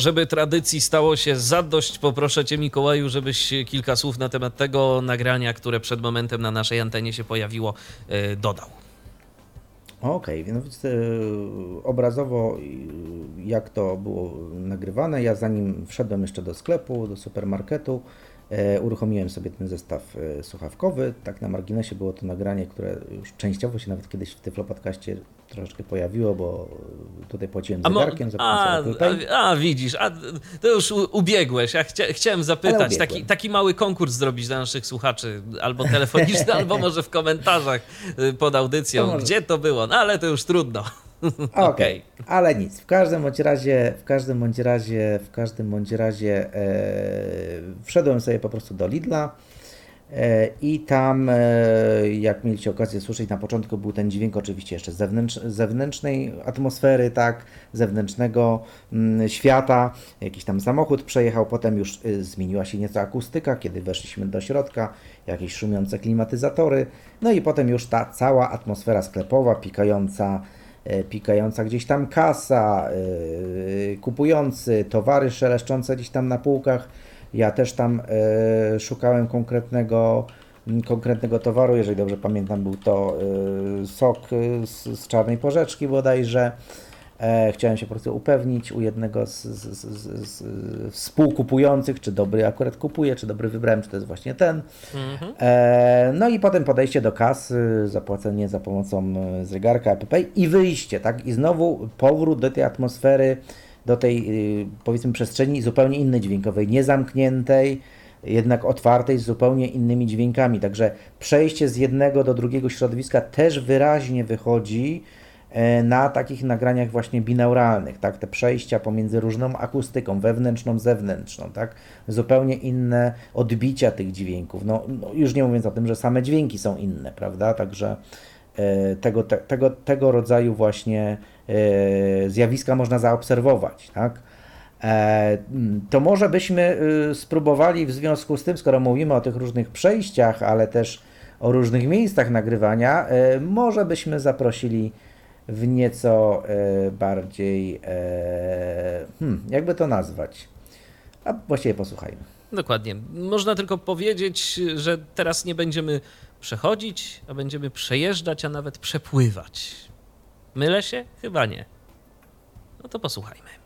Żeby tradycji stało się zadość, poproszę Cię Mikołaju, żebyś kilka słów na temat tego nagrania, które przed momentem na naszej antenie się pojawiło, e, dodał. Okej, więc e, obrazowo e, jak to było nagrywane, ja zanim wszedłem jeszcze do sklepu, do supermarketu, uruchomiłem sobie ten zestaw e, słuchawkowy. Tak na marginesie było to nagranie, które już częściowo się nawet kiedyś w Tyflo Podcaście troszeczkę pojawiło, bo tutaj płaciłem zegarkiem a, a, a widzisz, a, to już ubiegłeś. Ja chcia, chciałem zapytać, taki, taki mały konkurs zrobić dla naszych słuchaczy, albo telefoniczny, albo może w komentarzach y, pod audycją, To gdzie to było, no ale to już trudno. Okej, ale nic. W każdym bądź razie, w każdym bądź razie, w każdym bądź razie e, wszedłem sobie po prostu do Lidla e, i tam, e, jak mieliście okazję słyszeć, na początku był ten dźwięk oczywiście jeszcze zewnętrz, zewnętrznej atmosfery, tak, zewnętrznego mm, świata. Jakiś tam samochód przejechał, potem już y, zmieniła się nieco akustyka, kiedy weszliśmy do środka, jakieś szumiące klimatyzatory, no i potem już ta cała atmosfera sklepowa, pikająca e, pikająca gdzieś tam kasa, e, kupujący, towary szeleszczące gdzieś tam na półkach. Ja też tam e, szukałem konkretnego, konkretnego towaru, jeżeli dobrze pamiętam, był to e, sok e, z, z czarnej porzeczki bodajże. E, chciałem się po prostu upewnić u jednego z, z, z, z, współkupujących, czy dobry akurat kupuje, czy dobry wybrałem, czy to jest właśnie ten. E, no i potem podejście do kasy, zapłacenie za pomocą e, zegarka Apple Pay i wyjście, tak? I znowu powrót do tej atmosfery, do tej y, powiedzmy przestrzeni zupełnie innej dźwiękowej, niezamkniętej, jednak otwartej z zupełnie innymi dźwiękami. Także przejście z jednego do drugiego środowiska też wyraźnie wychodzi e, na takich nagraniach właśnie binauralnych, tak, te przejścia pomiędzy różną akustyką, wewnętrzną, zewnętrzną, tak, zupełnie inne odbicia tych dźwięków, no, no już nie mówiąc o tym, że same dźwięki są inne, prawda, także e, tego, te, tego, tego rodzaju właśnie e, zjawiska można zaobserwować, tak. E, To może byśmy y, spróbowali w związku z tym, skoro mówimy o tych różnych przejściach, ale też o różnych miejscach nagrywania, e, może byśmy zaprosili w nieco e, bardziej, e, hmm, jakby to nazwać, a właściwie posłuchajmy. Dokładnie. Można tylko powiedzieć, że teraz nie będziemy przechodzić, a będziemy przejeżdżać, a nawet przepływać. Mylę się? Chyba nie. No to posłuchajmy.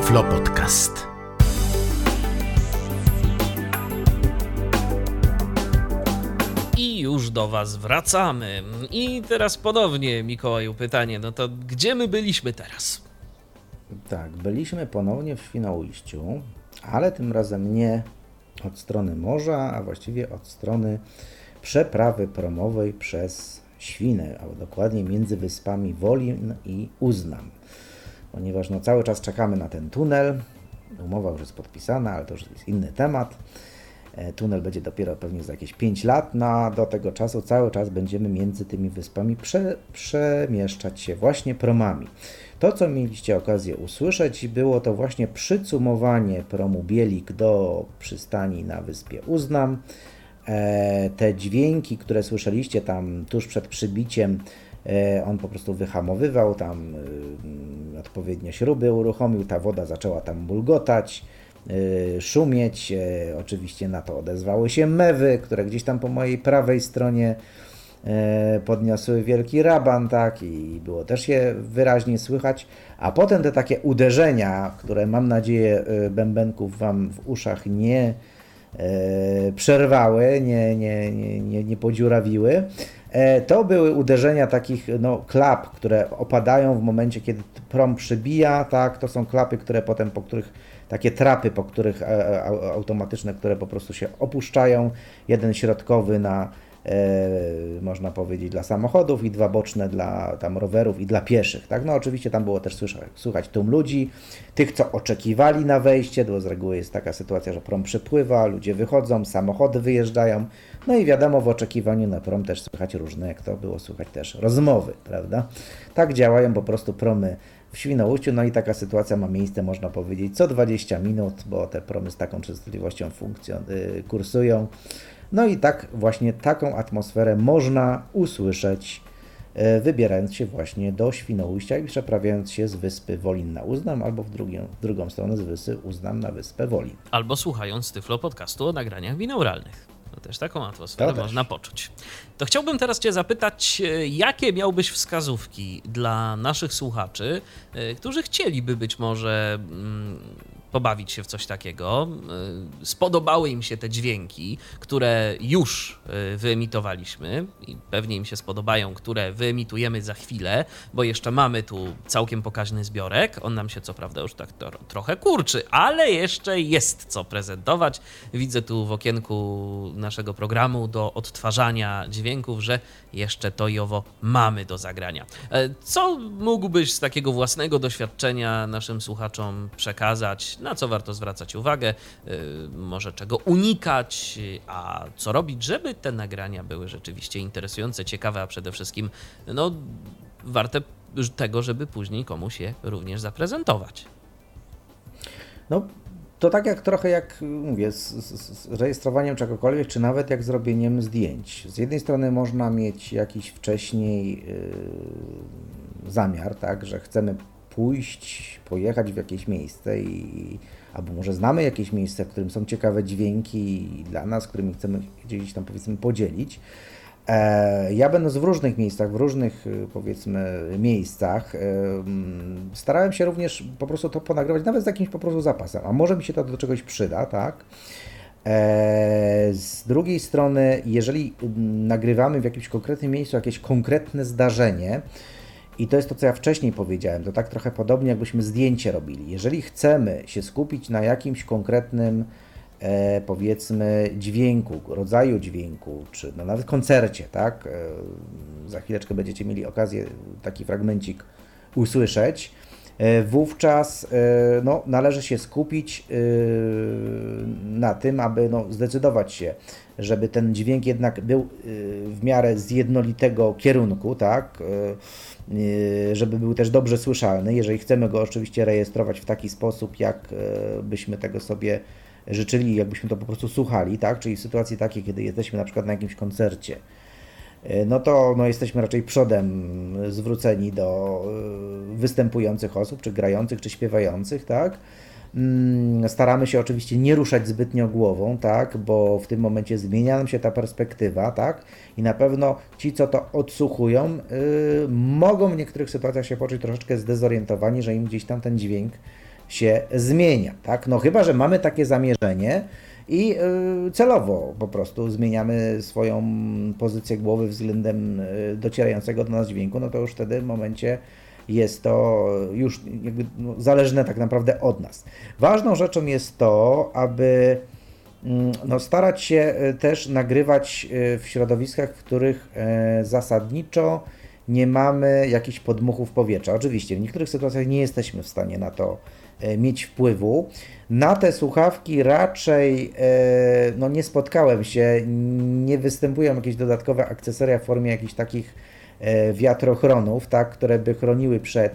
Tyflo Podcast. I już do Was wracamy. I teraz ponownie, Mikołaju, pytanie: no to gdzie my byliśmy teraz? Tak, byliśmy ponownie w Świnoujściu, ale tym razem nie od strony morza, a właściwie od strony przeprawy promowej przez Świnę, a dokładnie między wyspami Wolin i Uznam. Ponieważ no, cały czas czekamy na ten tunel, umowa już jest podpisana, ale to już jest inny temat. E, Tunel będzie dopiero pewnie za jakieś 5 lat, no a do tego czasu cały czas będziemy między tymi wyspami prze, przemieszczać się właśnie promami. To, co mieliście okazję usłyszeć, było to właśnie przycumowanie promu Bielik do przystani na wyspie Uznam. E, te dźwięki, które słyszeliście tam tuż przed przybiciem, on po prostu wyhamowywał, tam y, odpowiednio śruby uruchomił, ta woda zaczęła tam bulgotać, y, szumieć. E, Oczywiście na to odezwały się mewy, które gdzieś tam po mojej prawej stronie e, podniosły wielki raban, tak, i było też je wyraźnie słychać. A potem te takie uderzenia, które mam nadzieję e, bębenków Wam w uszach nie e, przerwały, nie, nie, nie, nie, nie podziurawiły. E, To były uderzenia takich no, klap, które opadają w momencie, kiedy prom przybija, tak, to są klapy, które potem, po których, takie trapy, po których e, e, au- automatyczne, które po prostu się opuszczają, jeden środkowy na, można powiedzieć, dla samochodów i dwa boczne dla tam rowerów i dla pieszych, tak, no oczywiście tam było też słyszać, słuchać tłum ludzi, tych, co oczekiwali na wejście, bo z reguły jest taka sytuacja, że prom przypływa, ludzie wychodzą, samochody wyjeżdżają, no i wiadomo, w oczekiwaniu na prom też słychać różne, jak to było słychać też, rozmowy, prawda? Tak działają po prostu promy w Świnoujściu, no i taka sytuacja ma miejsce, można powiedzieć, co 20 minut, bo te promy z taką częstotliwością funkcjon- y, kursują. No i tak właśnie taką atmosferę można usłyszeć, y, wybierając się właśnie do Świnoujścia i przeprawiając się z wyspy Wolin na Uznam, albo w, drugą w drugą stronę z wyspy Uznam na wyspę Wolin. Albo słuchając Tyflo podcastu o nagraniach binauralnych. To też taką atmosferę To też. można poczuć. To chciałbym teraz Cię zapytać, e, jakie miałbyś wskazówki dla naszych słuchaczy, e, którzy chcieliby być może mm, pobawić się w coś takiego. E, Spodobały im się te dźwięki, które już e, wyemitowaliśmy i pewnie im się spodobają, które wyemitujemy za chwilę, bo jeszcze mamy tu całkiem pokaźny zbiorek. On nam się co prawda już tak to, trochę kurczy, ale jeszcze jest co prezentować. Widzę tu w okienku naszego programu do odtwarzania dźwięków, że jeszcze to i owo mamy do zagrania. E, Co mógłbyś z takiego własnego doświadczenia naszym słuchaczom przekazać? Na co warto zwracać uwagę? E, Może czego unikać? A co robić, żeby te nagrania były rzeczywiście interesujące, ciekawe, a przede wszystkim no, warte tego, żeby później komuś je również zaprezentować. No, to tak jak trochę jak mówię, z, z, z rejestrowaniem czegokolwiek, czy nawet jak zrobieniem zdjęć. Z jednej strony można mieć jakiś wcześniej yy, zamiar, tak, że chcemy pójść, pojechać w jakieś miejsce i albo może znamy jakieś miejsce, w którym są ciekawe dźwięki dla nas, którymi chcemy gdzieś tam powiedzmy podzielić. E, Ja będąc w różnych miejscach, w różnych y, powiedzmy miejscach, y, mm, starałem się również po prostu to ponagrywać, nawet z jakimś po prostu zapasem, a może mi się to do czegoś przyda, tak? E, Z drugiej strony, jeżeli mm, nagrywamy w jakimś konkretnym miejscu jakieś konkretne zdarzenie, i to jest to, co ja wcześniej powiedziałem, to tak trochę podobnie, jakbyśmy zdjęcie robili. Jeżeli chcemy się skupić na jakimś konkretnym, e, powiedzmy, dźwięku, rodzaju dźwięku, czy no nawet koncercie, tak? E, za chwileczkę będziecie mieli okazję taki fragmencik usłyszeć. E, Wówczas e, no, należy się skupić e, na tym, aby no, zdecydować się, żeby ten dźwięk jednak był e, w miarę z jednolitego kierunku, tak? E, Żeby był też dobrze słyszalny, jeżeli chcemy go oczywiście rejestrować w taki sposób, jak e, byśmy tego sobie życzyli, jakbyśmy to po prostu słuchali, tak? Czyli w sytuacji takiej, kiedy jesteśmy na przykład na jakimś koncercie, e, no to no, jesteśmy raczej przodem zwróceni do e, występujących osób, czy grających, czy śpiewających, tak? Mm, Staramy się oczywiście nie ruszać zbytnio głową, tak, bo w tym momencie zmienia nam się ta perspektywa, tak, i na pewno ci, co to odsłuchują, y, mogą w niektórych sytuacjach się poczuć troszeczkę zdezorientowani, że im gdzieś tam ten dźwięk się zmienia, tak? No chyba, że mamy takie zamierzenie i y, celowo po prostu zmieniamy swoją pozycję głowy względem y, docierającego do nas dźwięku, no to już wtedy w momencie jest to już jakby no, zależne tak naprawdę od nas. Ważną rzeczą jest to, aby mm, no, starać się y, też nagrywać w środowiskach, w których e, zasadniczo nie mamy jakichś podmuchów powietrza. Oczywiście w niektórych sytuacjach nie jesteśmy w stanie na to e, mieć wpływu. Na te słuchawki raczej e, no, nie spotkałem się, nie występują jakieś dodatkowe akcesoria w formie jakichś takich e, wiatrochronów, tak, które by chroniły przed,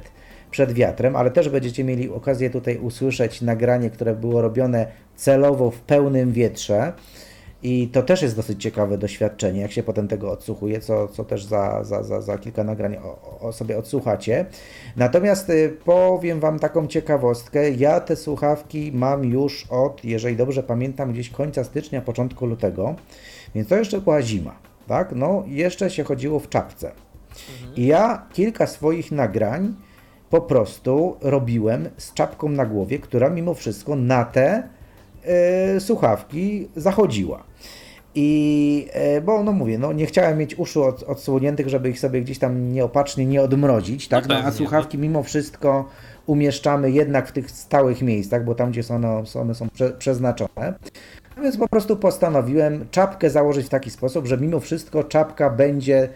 przed wiatrem, ale też będziecie mieli okazję tutaj usłyszeć nagranie, które było robione celowo w pełnym wietrze. I to też jest dosyć ciekawe doświadczenie, jak się potem tego odsłuchuje, co, co też za, za, za, za kilka nagrań o, o sobie odsłuchacie. Natomiast y, powiem Wam taką ciekawostkę. Ja te słuchawki mam już od, jeżeli dobrze pamiętam, gdzieś końca stycznia, początku lutego, więc to jeszcze była zima. Tak? No, jeszcze się chodziło w czapce. I ja kilka swoich nagrań po prostu robiłem z czapką na głowie, która mimo wszystko na te y, słuchawki zachodziła. I e, bo no mówię, no nie chciałem mieć uszu od, odsłoniętych, żeby ich sobie gdzieś tam nieopatrznie nie odmrozić, tak? No, pewnie, a słuchawki mimo wszystko umieszczamy jednak w tych stałych miejscach, bo tam gdzie są one, one są prze, przeznaczone. No więc po prostu postanowiłem czapkę założyć w taki sposób, że mimo wszystko czapka będzie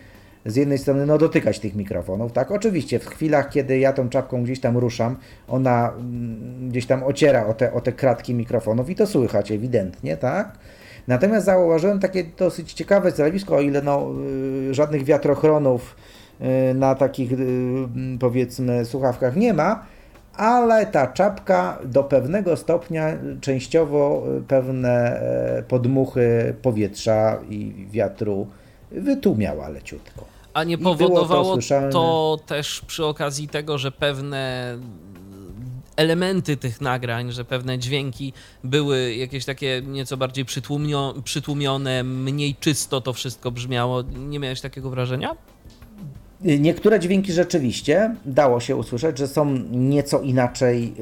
z jednej strony no, dotykać tych mikrofonów, tak? Oczywiście w chwilach, kiedy ja tą czapką gdzieś tam ruszam, ona mm, gdzieś tam ociera o te, o te kratki mikrofonów i to słychać ewidentnie, tak? Natomiast zauważyłem takie dosyć ciekawe zjawisko, o ile no, y, żadnych wiatrochronów y, na takich y, powiedzmy słuchawkach nie ma, ale ta czapka do pewnego stopnia częściowo pewne e, podmuchy powietrza i wiatru wytłumiała leciutko. A nie to powodowało słyszalne. to też przy okazji tego, że pewne elementy tych nagrań, że pewne dźwięki były jakieś takie nieco bardziej przytłumio, przytłumione, mniej czysto to wszystko brzmiało. Nie miałeś takiego wrażenia? Niektóre dźwięki rzeczywiście dało się usłyszeć, że są nieco inaczej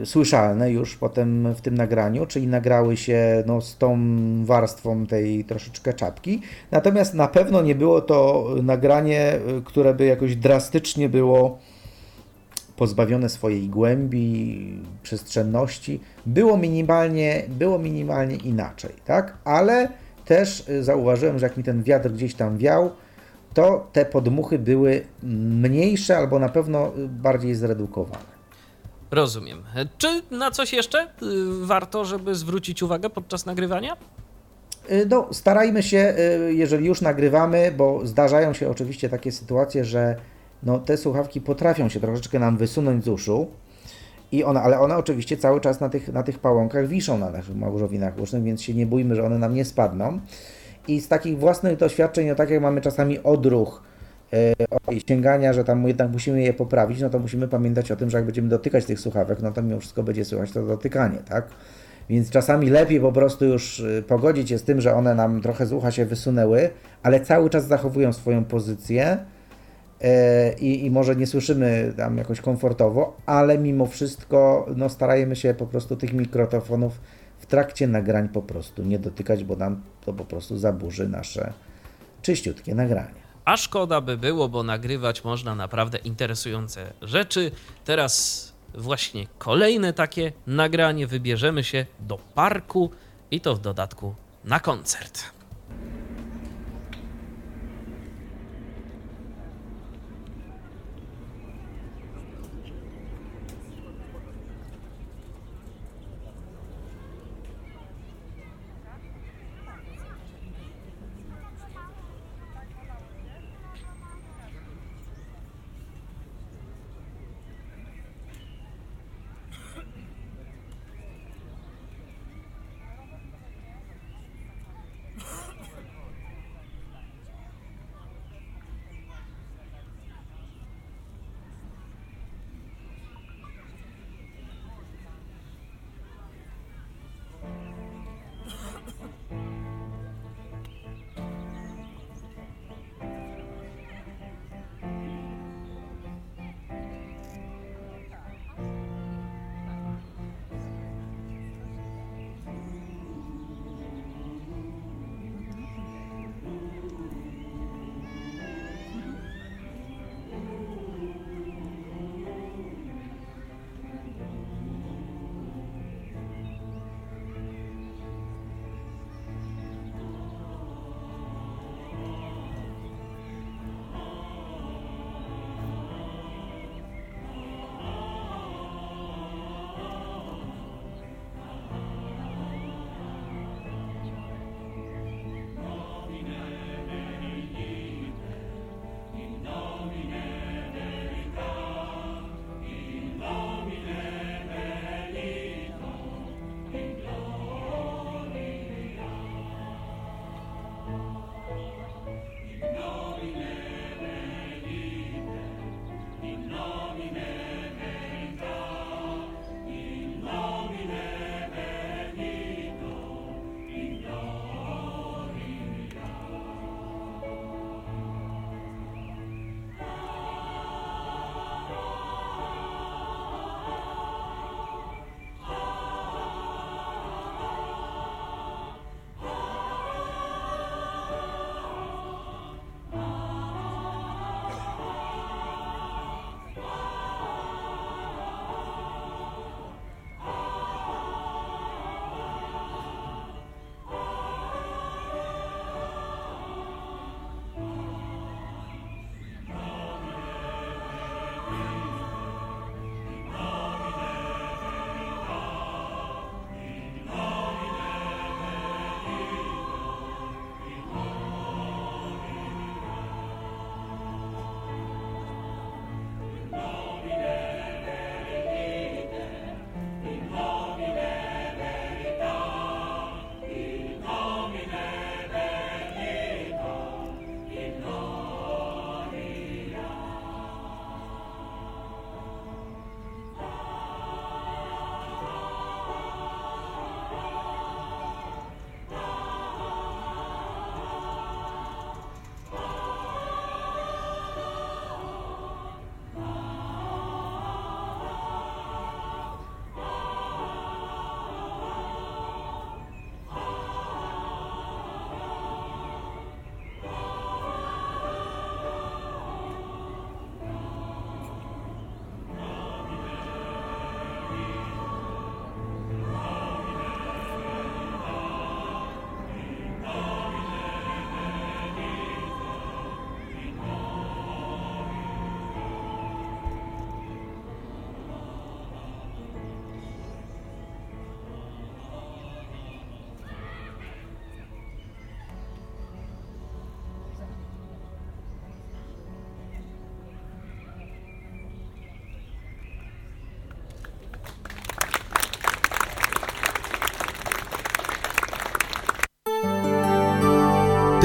yy, słyszalne już potem w tym nagraniu, czyli nagrały się no, z tą warstwą tej troszeczkę czapki. Natomiast na pewno nie było to nagranie, y, które by jakoś drastycznie było pozbawione swojej głębi, przestrzenności. Było minimalnie, było minimalnie inaczej, tak? Ale też y, zauważyłem, że jak mi ten wiatr gdzieś tam wiał, to te podmuchy były mniejsze albo na pewno bardziej zredukowane. Rozumiem. Czy na coś jeszcze y, warto, żeby zwrócić uwagę podczas nagrywania? Y, No, starajmy się, y, jeżeli już nagrywamy, bo zdarzają się oczywiście takie sytuacje, że no, te słuchawki potrafią się troszeczkę nam wysunąć z uszu, i one, ale one oczywiście cały czas na tych, na tych pałąkach wiszą na naszych małżowinach usznych, więc się nie bójmy, że one nam nie spadną. I z takich własnych doświadczeń, no tak jak mamy czasami odruch e, sięgania, że tam jednak musimy je poprawić, no to musimy pamiętać o tym, że jak będziemy dotykać tych słuchawek, no to mimo wszystko będzie słychać to dotykanie, tak? Więc czasami lepiej po prostu już y, pogodzić się z tym, że one nam trochę z ucha się wysunęły, ale cały czas zachowują swoją pozycję e, i, może nie słyszymy tam jakoś komfortowo, ale mimo wszystko no, starajmy się po prostu tych mikrofonów trakcie nagrań po prostu nie dotykać, bo nam to po prostu zaburzy nasze czyściutkie nagranie. A szkoda by było, bo nagrywać można naprawdę interesujące rzeczy. Teraz właśnie kolejne takie nagranie. Wybierzemy się do parku i to w dodatku na koncert.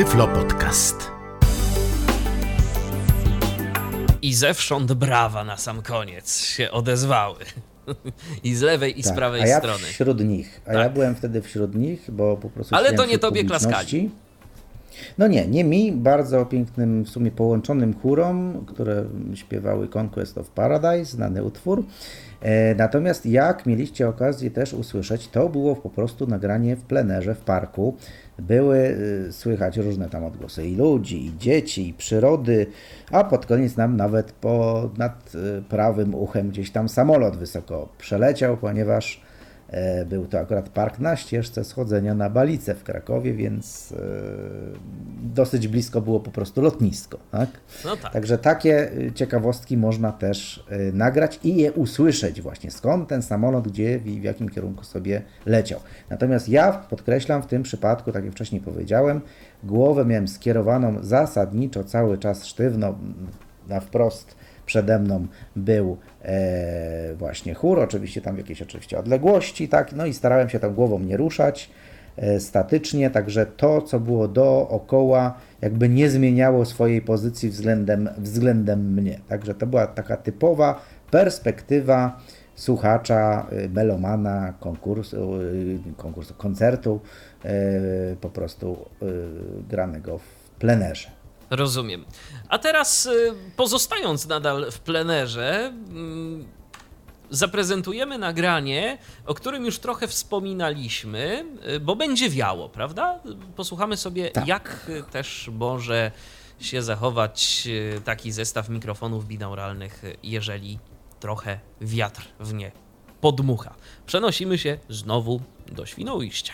Tyflo Podcast. I zewsząd brawa na sam koniec się odezwały. I z lewej, i z Tak, prawej a ja strony. wśród nich. A Tak. ja byłem wtedy wśród nich, bo po prostu. Ale to nie tobie publiczności. No nie, nie mi, bardzo pięknym, w sumie połączonym chórom, które śpiewały Conquest of Paradise, znany utwór. E, natomiast jak mieliście okazję też usłyszeć, to było po prostu nagranie w plenerze, w parku. Były y, słychać różne tam odgłosy i ludzi, i dzieci, i przyrody, a pod koniec nam nawet po, nad y, prawym uchem gdzieś tam samolot wysoko przeleciał, ponieważ E, Był to akurat park na ścieżce schodzenia na Balicę w Krakowie, więc e, dosyć blisko było po prostu lotnisko. Tak? No tak. Także takie y, ciekawostki można też y, nagrać i je usłyszeć właśnie, skąd ten samolot, gdzie i w jakim kierunku sobie leciał. Natomiast ja podkreślam w tym przypadku, tak jak wcześniej powiedziałem, głowę miałem skierowaną zasadniczo cały czas sztywno mm, na wprost przede mną był e, właśnie chór, oczywiście tam w jakiejś oczywiście odległości, tak, no i starałem się tam głową nie ruszać e, statycznie, także to, co było dookoła, jakby nie zmieniało swojej pozycji względem, względem mnie. Także to była taka typowa perspektywa słuchacza, y, melomana, konkursu, y, konkursu koncertu, y, po prostu granego w plenerze. Rozumiem. A teraz y, pozostając nadal w plenerze, mm, zaprezentujemy nagranie, o którym już trochę wspominaliśmy, y, bo będzie wiało, prawda? Posłuchamy sobie, Tak. jak y, też może się zachować taki zestaw mikrofonów binauralnych, jeżeli trochę wiatr w nie podmucha. Przenosimy się znowu do Świnoujścia.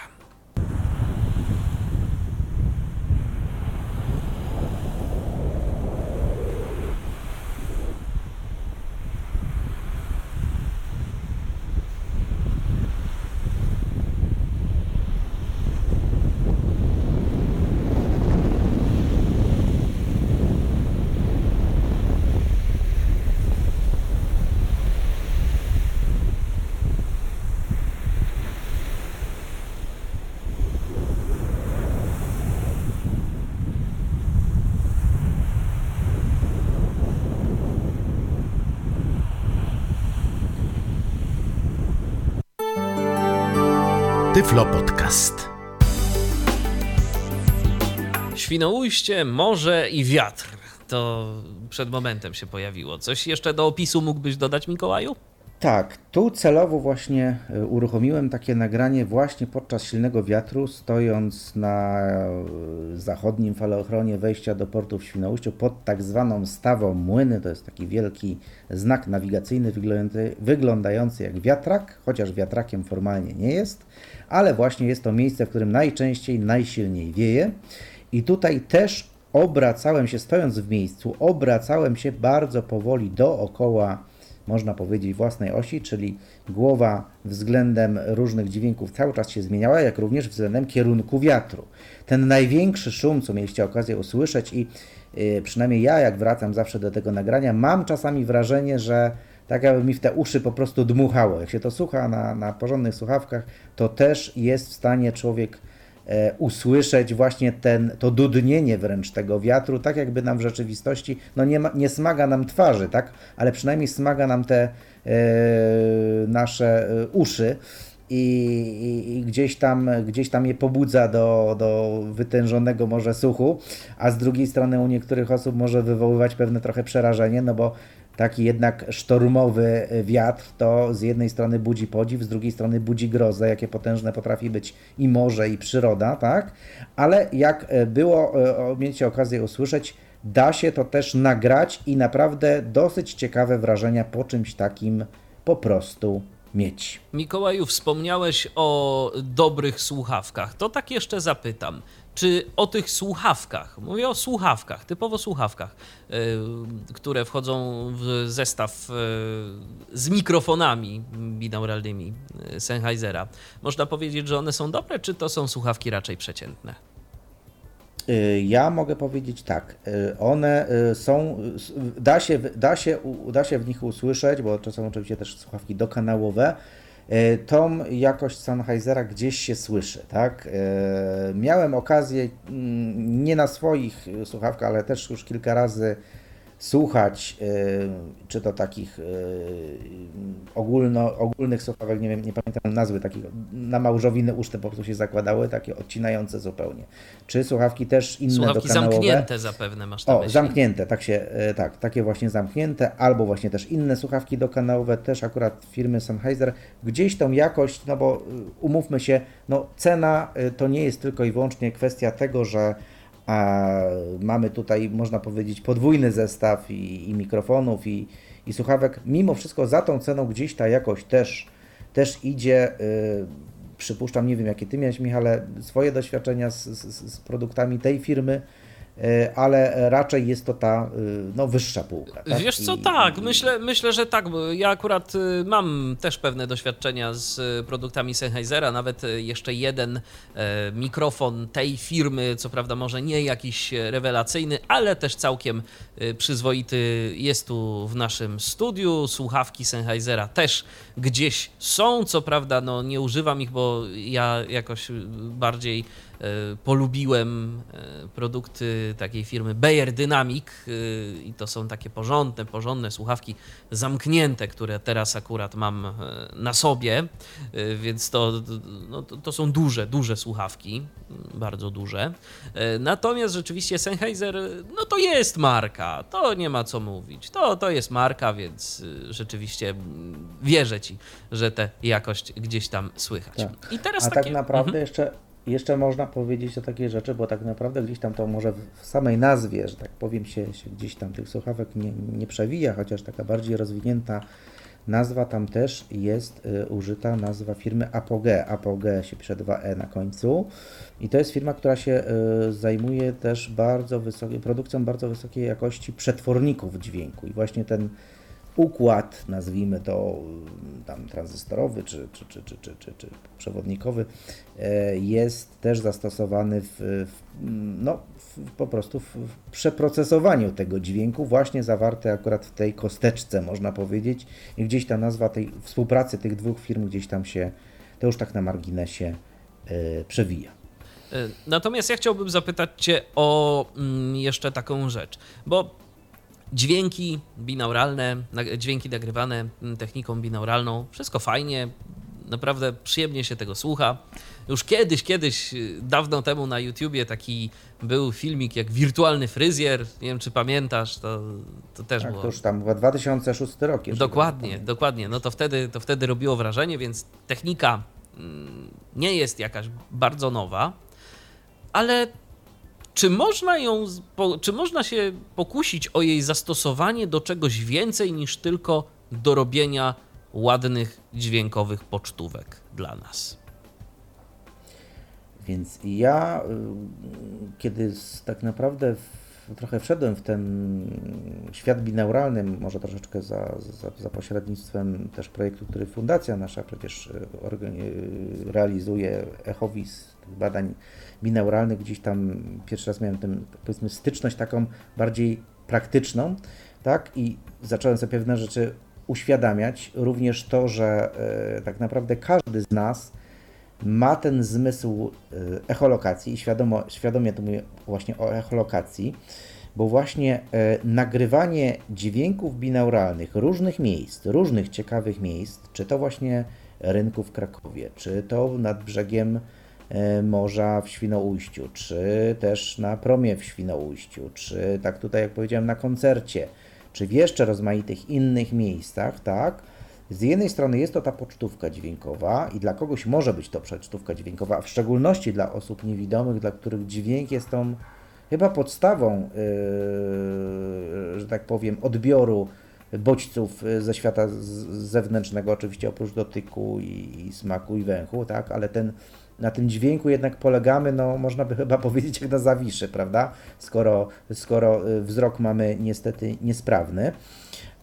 Tyflo Podcast. Świnoujście, morze i wiatr. To przed momentem się pojawiło. Coś jeszcze do opisu mógłbyś dodać, Mikołaju? Tak, tu celowo właśnie e, uruchomiłem takie nagranie właśnie podczas silnego wiatru, stojąc na e, zachodnim falochronie wejścia do portu w Świnoujściu pod tak zwaną stawą młyny. To jest taki wielki znak nawigacyjny wyglądający, wyglądający jak wiatrak, chociaż wiatrakiem formalnie nie jest, ale właśnie jest to miejsce, w którym najczęściej, najsilniej wieje. I tutaj też obracałem się, stojąc w miejscu, obracałem się bardzo powoli dookoła można powiedzieć, własnej osi, czyli głowa względem różnych dźwięków cały czas się zmieniała, jak również względem kierunku wiatru. Ten największy szum, co mieliście okazję usłyszeć i yy, przynajmniej ja, jak wracam zawsze do tego nagrania, mam czasami wrażenie, że tak jakby mi w te uszy po prostu dmuchało. Jak się to słucha na, na porządnych słuchawkach, to też jest w stanie człowiek e, usłyszeć właśnie ten, to dudnienie wręcz tego wiatru, tak jakby nam w rzeczywistości, no nie, ma, nie smaga nam twarzy, tak, ale przynajmniej smaga nam te e, nasze e, uszy i, i gdzieś, tam, gdzieś tam je pobudza do, do wytężonego może słuchu, a z drugiej strony u niektórych osób może wywoływać pewne trochę przerażenie, no bo taki jednak sztormowy wiatr to z jednej strony budzi podziw, z drugiej strony budzi grozę, jakie potężne potrafi być i morze, i przyroda, tak? Ale jak było, e, mieliście okazję usłyszeć, da się to też nagrać i naprawdę dosyć ciekawe wrażenia po czymś takim po prostu mieć. Mikołaju, wspomniałeś o dobrych słuchawkach. To tak jeszcze zapytam. Czy o tych słuchawkach, mówię o słuchawkach, typowo słuchawkach, yy, które wchodzą w zestaw yy, z mikrofonami binauralnymi yy, Sennheisera, można powiedzieć, że one są dobre, czy to są słuchawki raczej przeciętne? Y, Ja mogę powiedzieć tak, y, one y, są, da się, da się, da się w nich usłyszeć, bo to są oczywiście też słuchawki dokanałowe, Tą jakość Sennheisera gdzieś się słyszy, tak? E, Miałem okazję mm, nie na swoich słuchawkach, ale też już kilka razy słuchać, e, czy to takich e, ogólno, ogólnych słuchawek, nie wiem, nie pamiętam nazwy, takich na małżowiny uszte po prostu się zakładały, takie odcinające zupełnie. Czy słuchawki też inne Słuchawki dokanałowe? zamknięte zapewne masz na O, myśli. zamknięte, tak się, e, tak, takie właśnie zamknięte, albo właśnie też inne słuchawki dokanałowe, też akurat firmy Sennheiser, gdzieś tą jakość, no bo y, umówmy się, no cena y, to nie jest tylko i wyłącznie kwestia tego, że a, mamy tutaj, można powiedzieć, podwójny zestaw i, i mikrofonów i, i słuchawek, mimo wszystko za tą ceną gdzieś ta jakość też, też idzie, y, przypuszczam, nie wiem jakie Ty miałeś Michale, swoje doświadczenia z, z, z produktami tej firmy, ale raczej jest to ta y, no, wyższa półka. Tak? Wiesz co, I- tak, myślę, myślę, że tak. bo Ja akurat y, mam też pewne doświadczenia z produktami Sennheisera, nawet jeszcze jeden e, mikrofon tej firmy, co prawda może nie jakiś e, rewelacyjny, ale też całkiem przyzwoity jest tu w naszym studiu. Słuchawki Sennheisera też gdzieś są, co prawda no, nie używam ich, bo ja jakoś bardziej e, polubiłem e, produkty takiej firmy Bayer Dynamic y, i to są takie porządne, porządne słuchawki zamknięte, które teraz akurat mam e, na sobie, więc to, no, to, są duże, duże słuchawki, bardzo duże. E, Natomiast rzeczywiście Sennheiser, no to jest marka, to nie ma co mówić, to, to jest marka, więc rzeczywiście wierzę Ci, że tę jakość gdzieś tam słychać. Tak. I teraz A takie... tak naprawdę Mhm. jeszcze, jeszcze można powiedzieć o takiej rzeczy, bo tak naprawdę gdzieś tam to może w samej nazwie, że tak powiem, się, się gdzieś tam tych słuchawek nie, nie przewija, chociaż taka bardziej rozwinięta nazwa tam też jest y, użyta, nazwa firmy Apogee. Apogee się pisze 2E na końcu i to jest firma, która się y, zajmuje też bardzo wysokiej, produkcją bardzo wysokiej jakości przetworników dźwięku i właśnie ten układ, nazwijmy to y, tam tranzystorowy czy, czy, czy, czy, czy, czy, czy przewodnikowy, e, jest też zastosowany w, w, no, w, po prostu w, w przeprocesowaniu tego dźwięku, właśnie zawarte akurat w tej kosteczce, można powiedzieć. I gdzieś ta nazwa tej współpracy tych dwóch firm gdzieś tam się, to już tak na marginesie e, przewija. Y, Natomiast ja chciałbym zapytać Cię o mm, jeszcze taką rzecz, bo dźwięki binauralne, dźwięki nagrywane mm, techniką binauralną, wszystko fajnie, naprawdę przyjemnie się tego słucha. Już kiedyś, kiedyś, y, dawno temu na YouTubie taki był filmik jak wirtualny fryzjer, nie wiem czy pamiętasz, to, to też Tak, było... to już tam chyba 2006 rok. Dokładnie, dokładnie. No to wtedy, to wtedy robiło wrażenie, więc technika mm, nie jest jakaś bardzo nowa, ale czy można ją, czy można się pokusić o jej zastosowanie do czegoś więcej niż tylko do robienia ładnych dźwiękowych pocztówek dla nas? Więc ja, y, kiedy tak naprawdę w, trochę wszedłem w ten świat binauralny, może troszeczkę za, za, za pośrednictwem też projektu, który fundacja nasza przecież y, y, realizuje, Echowis, badań binauralnych, gdzieś tam pierwszy raz miałem tę, powiedzmy, styczność taką bardziej praktyczną, tak, i zacząłem sobie pewne rzeczy uświadamiać, również to, że y, tak naprawdę każdy z nas ma ten zmysł y, echolokacji. I świadomo, świadomie tu mówię właśnie o echolokacji, bo właśnie y, nagrywanie dźwięków binauralnych różnych miejsc, różnych ciekawych miejsc, czy to właśnie rynku w Krakowie, czy to nad brzegiem morza w Świnoujściu, czy też na promie w Świnoujściu, czy tak tutaj jak powiedziałem na koncercie, czy w jeszcze rozmaitych innych miejscach, tak, z jednej strony jest to ta pocztówka dźwiękowa i dla kogoś może być to pocztówka dźwiękowa, a w szczególności dla osób niewidomych, dla których dźwięk jest tą chyba podstawą, yy, że tak powiem, odbioru bodźców yy, ze świata zewnętrznego, oczywiście oprócz dotyku i, i smaku i węchu, tak, ale ten, na tym dźwięku jednak polegamy, no można by chyba powiedzieć jak na zawiszy, prawda, skoro, skoro yy, wzrok mamy niestety niesprawny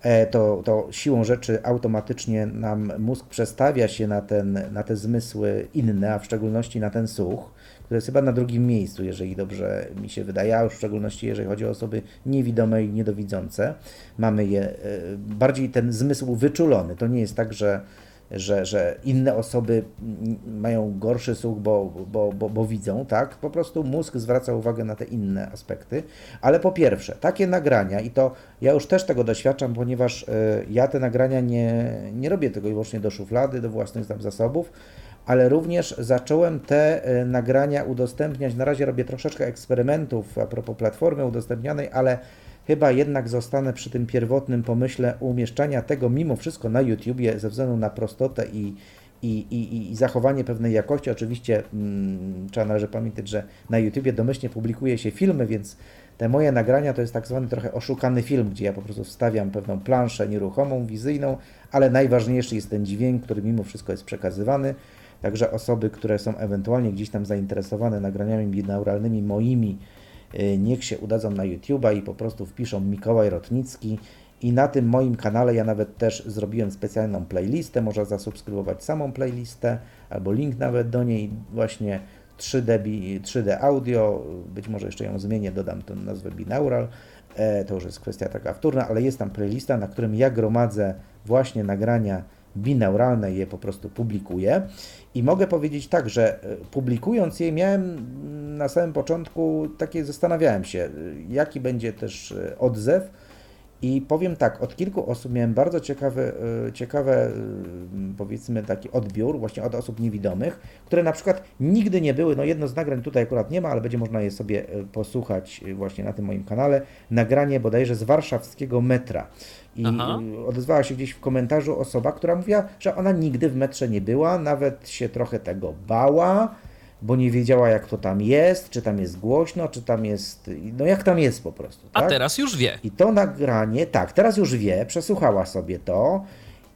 e, to, to siłą rzeczy automatycznie nam mózg przestawia się na, ten, na te zmysły inne, a w szczególności na ten słuch, który jest chyba na drugim miejscu, jeżeli dobrze mi się wydaje, a już w szczególności jeżeli chodzi o osoby niewidome i niedowidzące. Mamy je, e, bardziej ten zmysł wyczulony. To nie jest tak, że że, że inne osoby mają gorszy słuch, bo, bo, bo, bo widzą, tak? Po prostu mózg zwraca uwagę na te inne aspekty. Ale po pierwsze, takie nagrania, i to ja już też tego doświadczam, ponieważ y, ja te nagrania nie, nie robię tego wyłącznie do szuflady, do własnych tam zasobów, ale również zacząłem te y, nagrania udostępniać. Na razie robię troszeczkę eksperymentów a propos platformy udostępnianej, ale chyba jednak zostanę przy tym pierwotnym pomyśle umieszczania tego mimo wszystko na YouTubie ze względu na prostotę i, i, i, i zachowanie pewnej jakości. Oczywiście mm, trzeba należy pamiętać, że na YouTubie domyślnie publikuje się filmy, więc te moje nagrania to jest tak zwany trochę oszukany film, gdzie ja po prostu wstawiam pewną planszę nieruchomą, wizyjną, ale najważniejszy jest ten dźwięk, który mimo wszystko jest przekazywany. Także osoby, które są ewentualnie gdzieś tam zainteresowane nagraniami binauralnymi moimi, niech się udadzą na YouTube'a i po prostu wpiszą Mikołaj Rotnicki. I na tym moim kanale ja nawet też zrobiłem specjalną playlistę. Można zasubskrybować samą playlistę albo link nawet do niej. Właśnie 3D, bi- 3D audio, być może jeszcze ją zmienię, dodam tę nazwę binaural. E, to już jest kwestia taka wtórna, ale jest tam playlista, na którym ja gromadzę właśnie nagrania binauralne, je po prostu publikuję. I mogę powiedzieć tak, że e, publikując je miałem na samym początku takie zastanawiałem się, e, jaki będzie też e, odzew. I powiem tak, od kilku osób miałem bardzo ciekawy, e, ciekawe, e, powiedzmy, taki odbiór właśnie od osób niewidomych, które na przykład nigdy nie były, no jedno z nagrań tutaj akurat nie ma, ale będzie można je sobie e, posłuchać e, właśnie na tym moim kanale, nagranie bodajże z warszawskiego metra. I Aha. e, odezwała się gdzieś w komentarzu osoba, która mówiła, że ona nigdy w metrze nie była, nawet się trochę tego bała, bo nie wiedziała jak to tam jest, czy tam jest głośno, czy tam jest, no jak tam jest po prostu. A tak? teraz już wie. I to nagranie, tak, teraz już wie, przesłuchała sobie to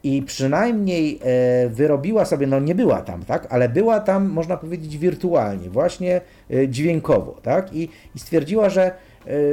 i przynajmniej e, wyrobiła sobie, no nie była tam, tak, ale była tam, można powiedzieć, wirtualnie, właśnie e, dźwiękowo, tak, i, i stwierdziła, że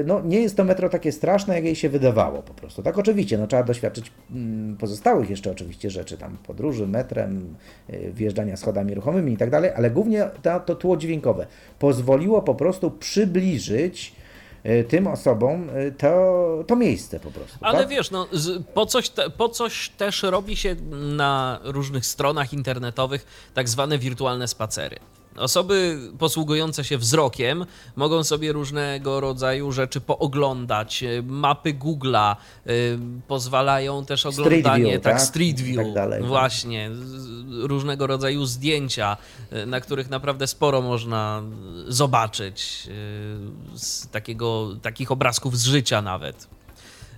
no, nie jest to metro takie straszne, jak jej się wydawało po prostu. Tak, oczywiście, no, trzeba doświadczyć mm, pozostałych jeszcze oczywiście rzeczy, tam podróży metrem, e, wjeżdżania schodami ruchomymi i tak dalej, ale głównie ta, to tło dźwiękowe pozwoliło po prostu przybliżyć e, tym osobom e, to, to miejsce po prostu. Ale tak? wiesz, no, po, coś te, po coś też robi się na różnych stronach internetowych tak zwane wirtualne spacery. Osoby posługujące się wzrokiem mogą sobie różnego rodzaju rzeczy pooglądać. Y, Mapy Google'a y, pozwalają też Street oglądanie, View, tak, tak? Street I View, tak dalej. właśnie, z- różnego rodzaju zdjęcia, y, na których naprawdę sporo można zobaczyć z takiego, takich obrazków z życia nawet.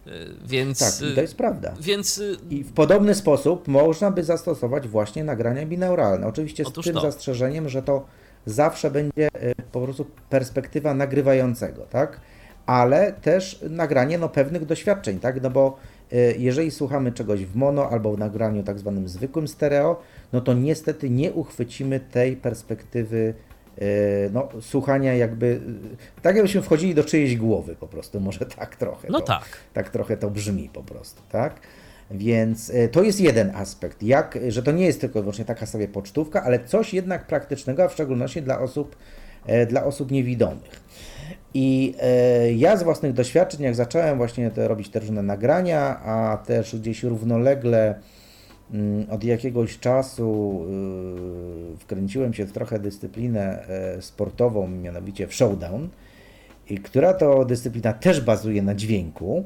Y, Więc, Tak, to jest prawda. więc y, I w podobny sposób można by zastosować właśnie nagrania binauralne. Oczywiście z Otóż tym to. zastrzeżeniem, że to zawsze będzie po prostu perspektywa nagrywającego, tak? Ale też nagranie no, pewnych doświadczeń, tak? No bo jeżeli słuchamy czegoś w mono albo w nagraniu tak zwanym zwykłym stereo, no to niestety nie uchwycimy tej perspektywy no, słuchania jakby, e, tak jakbyśmy wchodzili do czyjejś głowy po prostu, może tak trochę. no to, tak. tak trochę to brzmi po prostu, tak? Więc e, to jest jeden aspekt, jak, że to nie jest tylko i wyłącznie taka sobie pocztówka, ale coś jednak praktycznego, a w szczególności dla osób, e, dla osób niewidomych. I e, ja z własnych doświadczeń, jak zacząłem właśnie te, robić te różne nagrania, a też gdzieś równolegle od jakiegoś czasu y, wkręciłem się w trochę dyscyplinę e, sportową, mianowicie w showdown, która to dyscyplina też bazuje na dźwięku.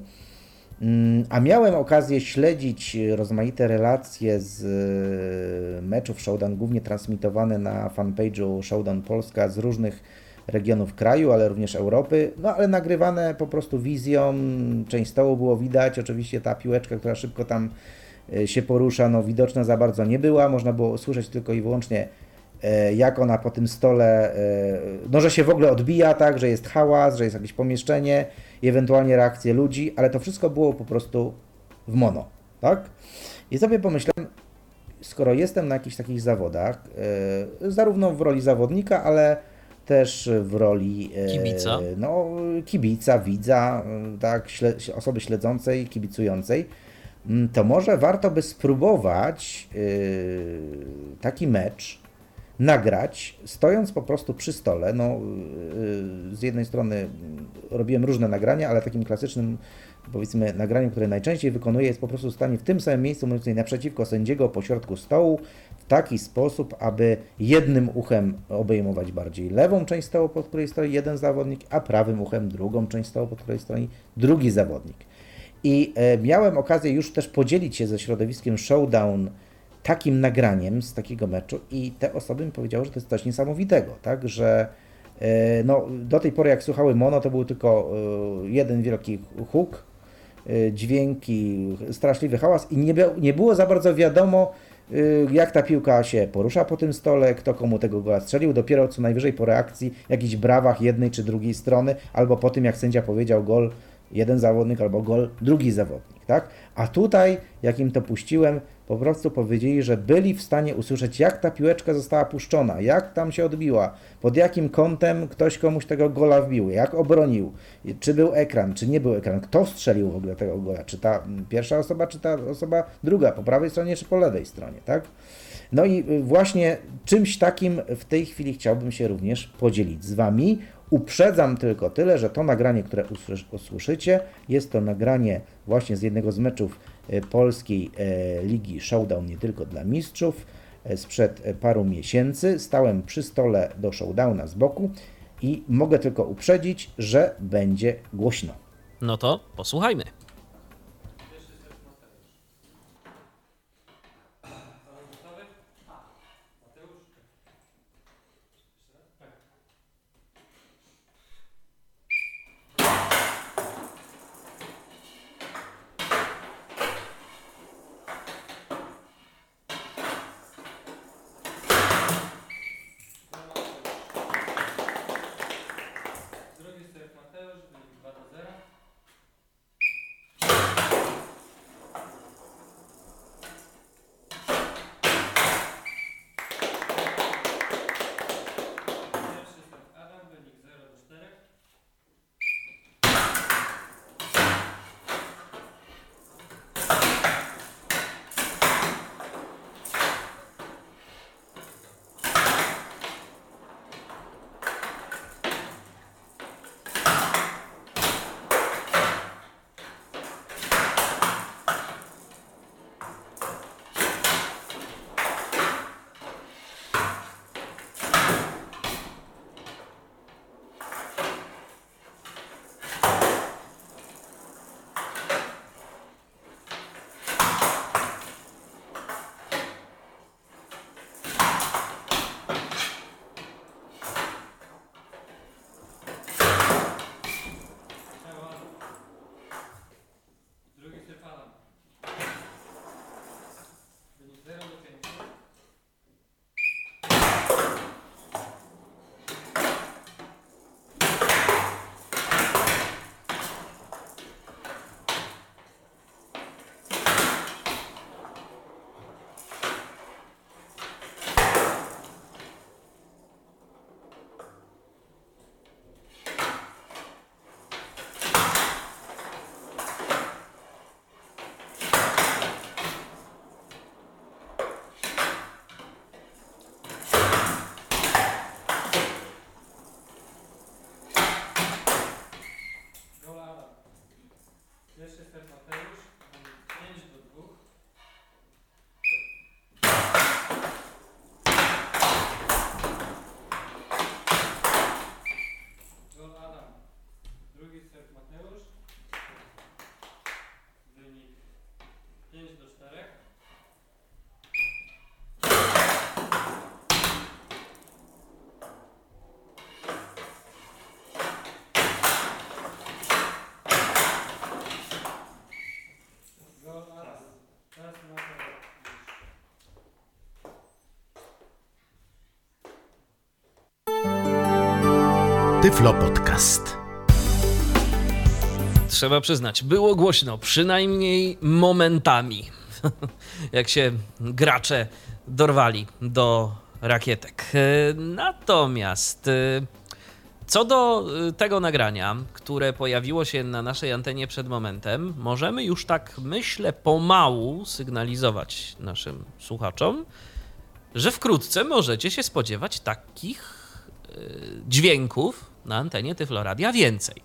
Mm, A miałem okazję śledzić rozmaite relacje z e, meczów Showdown, głównie transmitowane na fanpage'u Showdown Polska z różnych regionów kraju, ale również Europy, no ale nagrywane po prostu wizją, część stołu było widać, oczywiście ta piłeczka, która szybko tam się porusza, no widoczna za bardzo nie była, można było usłyszeć tylko i wyłącznie e, jak ona po tym stole, e, no że się w ogóle odbija, tak, że jest hałas, że jest jakieś pomieszczenie i ewentualnie reakcje ludzi, ale to wszystko było po prostu w mono, tak? I sobie pomyślałem, skoro jestem na jakichś takich zawodach, e, zarówno w roli zawodnika, ale też w roli e, Kibica. No, kibica, widza, e, tak, osoby śledzącej, kibicującej, to może warto by spróbować e, taki mecz nagrać, stojąc po prostu przy stole. No, yy, z jednej strony mm, robiłem różne nagrania, ale takim klasycznym, powiedzmy, nagraniem, które najczęściej wykonuję, jest po prostu stanie w tym samym miejscu, mniej więcej naprzeciwko sędziego, pośrodku stołu, w taki sposób, aby jednym uchem obejmować bardziej lewą część stołu, pod której stoi jeden zawodnik, a prawym uchem drugą część stołu, pod której stoi drugi zawodnik. I e, miałem okazję już też podzielić się ze środowiskiem Showdown takim nagraniem z takiego meczu i te osoby mi powiedziały, że to jest coś niesamowitego, tak, że e, no, do tej pory jak słuchały mono, to był tylko e, jeden wielki huk, dźwięki, straszliwy hałas i nie, nie było za bardzo wiadomo, jak ta piłka się porusza po tym stole, kto komu tego gola strzelił, dopiero co najwyżej po reakcji, jakichś brawach jednej czy drugiej strony, albo po tym jak sędzia powiedział gol jeden zawodnik albo gol drugi zawodnik, tak? A tutaj, jak im to puściłem, po prostu powiedzieli, że byli w stanie usłyszeć, jak ta piłeczka została puszczona, jak tam się odbiła, pod jakim kątem ktoś komuś tego gola wbił, jak obronił, czy był ekran, czy nie był ekran, kto strzelił w ogóle tego gola, czy ta pierwsza osoba, czy ta osoba druga, po prawej stronie, czy po lewej stronie, tak? No i właśnie czymś takim w tej chwili chciałbym się również podzielić z Wami. Uprzedzam tylko tyle, że to nagranie, które usłysz- usłyszycie, jest to nagranie właśnie z jednego z meczów e, polskiej e, ligi Showdown nie tylko dla mistrzów e, sprzed paru miesięcy. Stałem przy stole do Showdowna z boku i mogę tylko uprzedzić, że będzie głośno. No to posłuchajmy. Tyflo Podcast. Trzeba przyznać, było głośno, przynajmniej momentami, jak się gracze dorwali do rakietek. Natomiast e, co do e, tego nagrania, które pojawiło się na naszej antenie przed momentem, możemy już tak, myślę, pomału sygnalizować naszym słuchaczom, że wkrótce możecie się spodziewać takich y, dźwięków na antenie Tyfloradia więcej,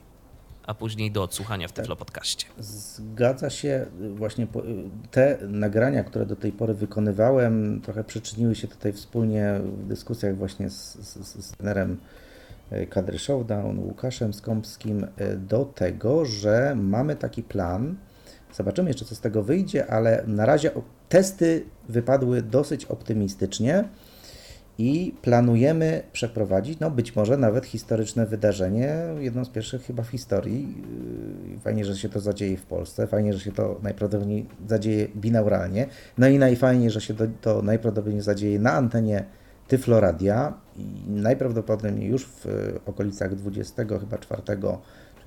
a później do odsłuchania w Tyflo Podcaście. Zgadza się, właśnie po- te nagrania, które do tej pory wykonywałem, trochę przyczyniły się tutaj wspólnie w dyskusjach właśnie z, z, z trenerem e, kadry Showdown, Łukaszem Skąpskim, do tego, że mamy taki plan. Zobaczymy jeszcze, co z tego wyjdzie, ale na razie testy wypadły dosyć optymistycznie i planujemy przeprowadzić, no być może nawet historyczne wydarzenie, jedno z pierwszych chyba w historii. Yy, Fajnie, że się to zadzieje w Polsce, fajnie, że się to najprawdopodobniej zadzieje binauralnie, no i najfajniej, że się to, najprawdopodobniej zadzieje na antenie Tyfloradia i najprawdopodobniej już w y, okolicach 20 chyba 4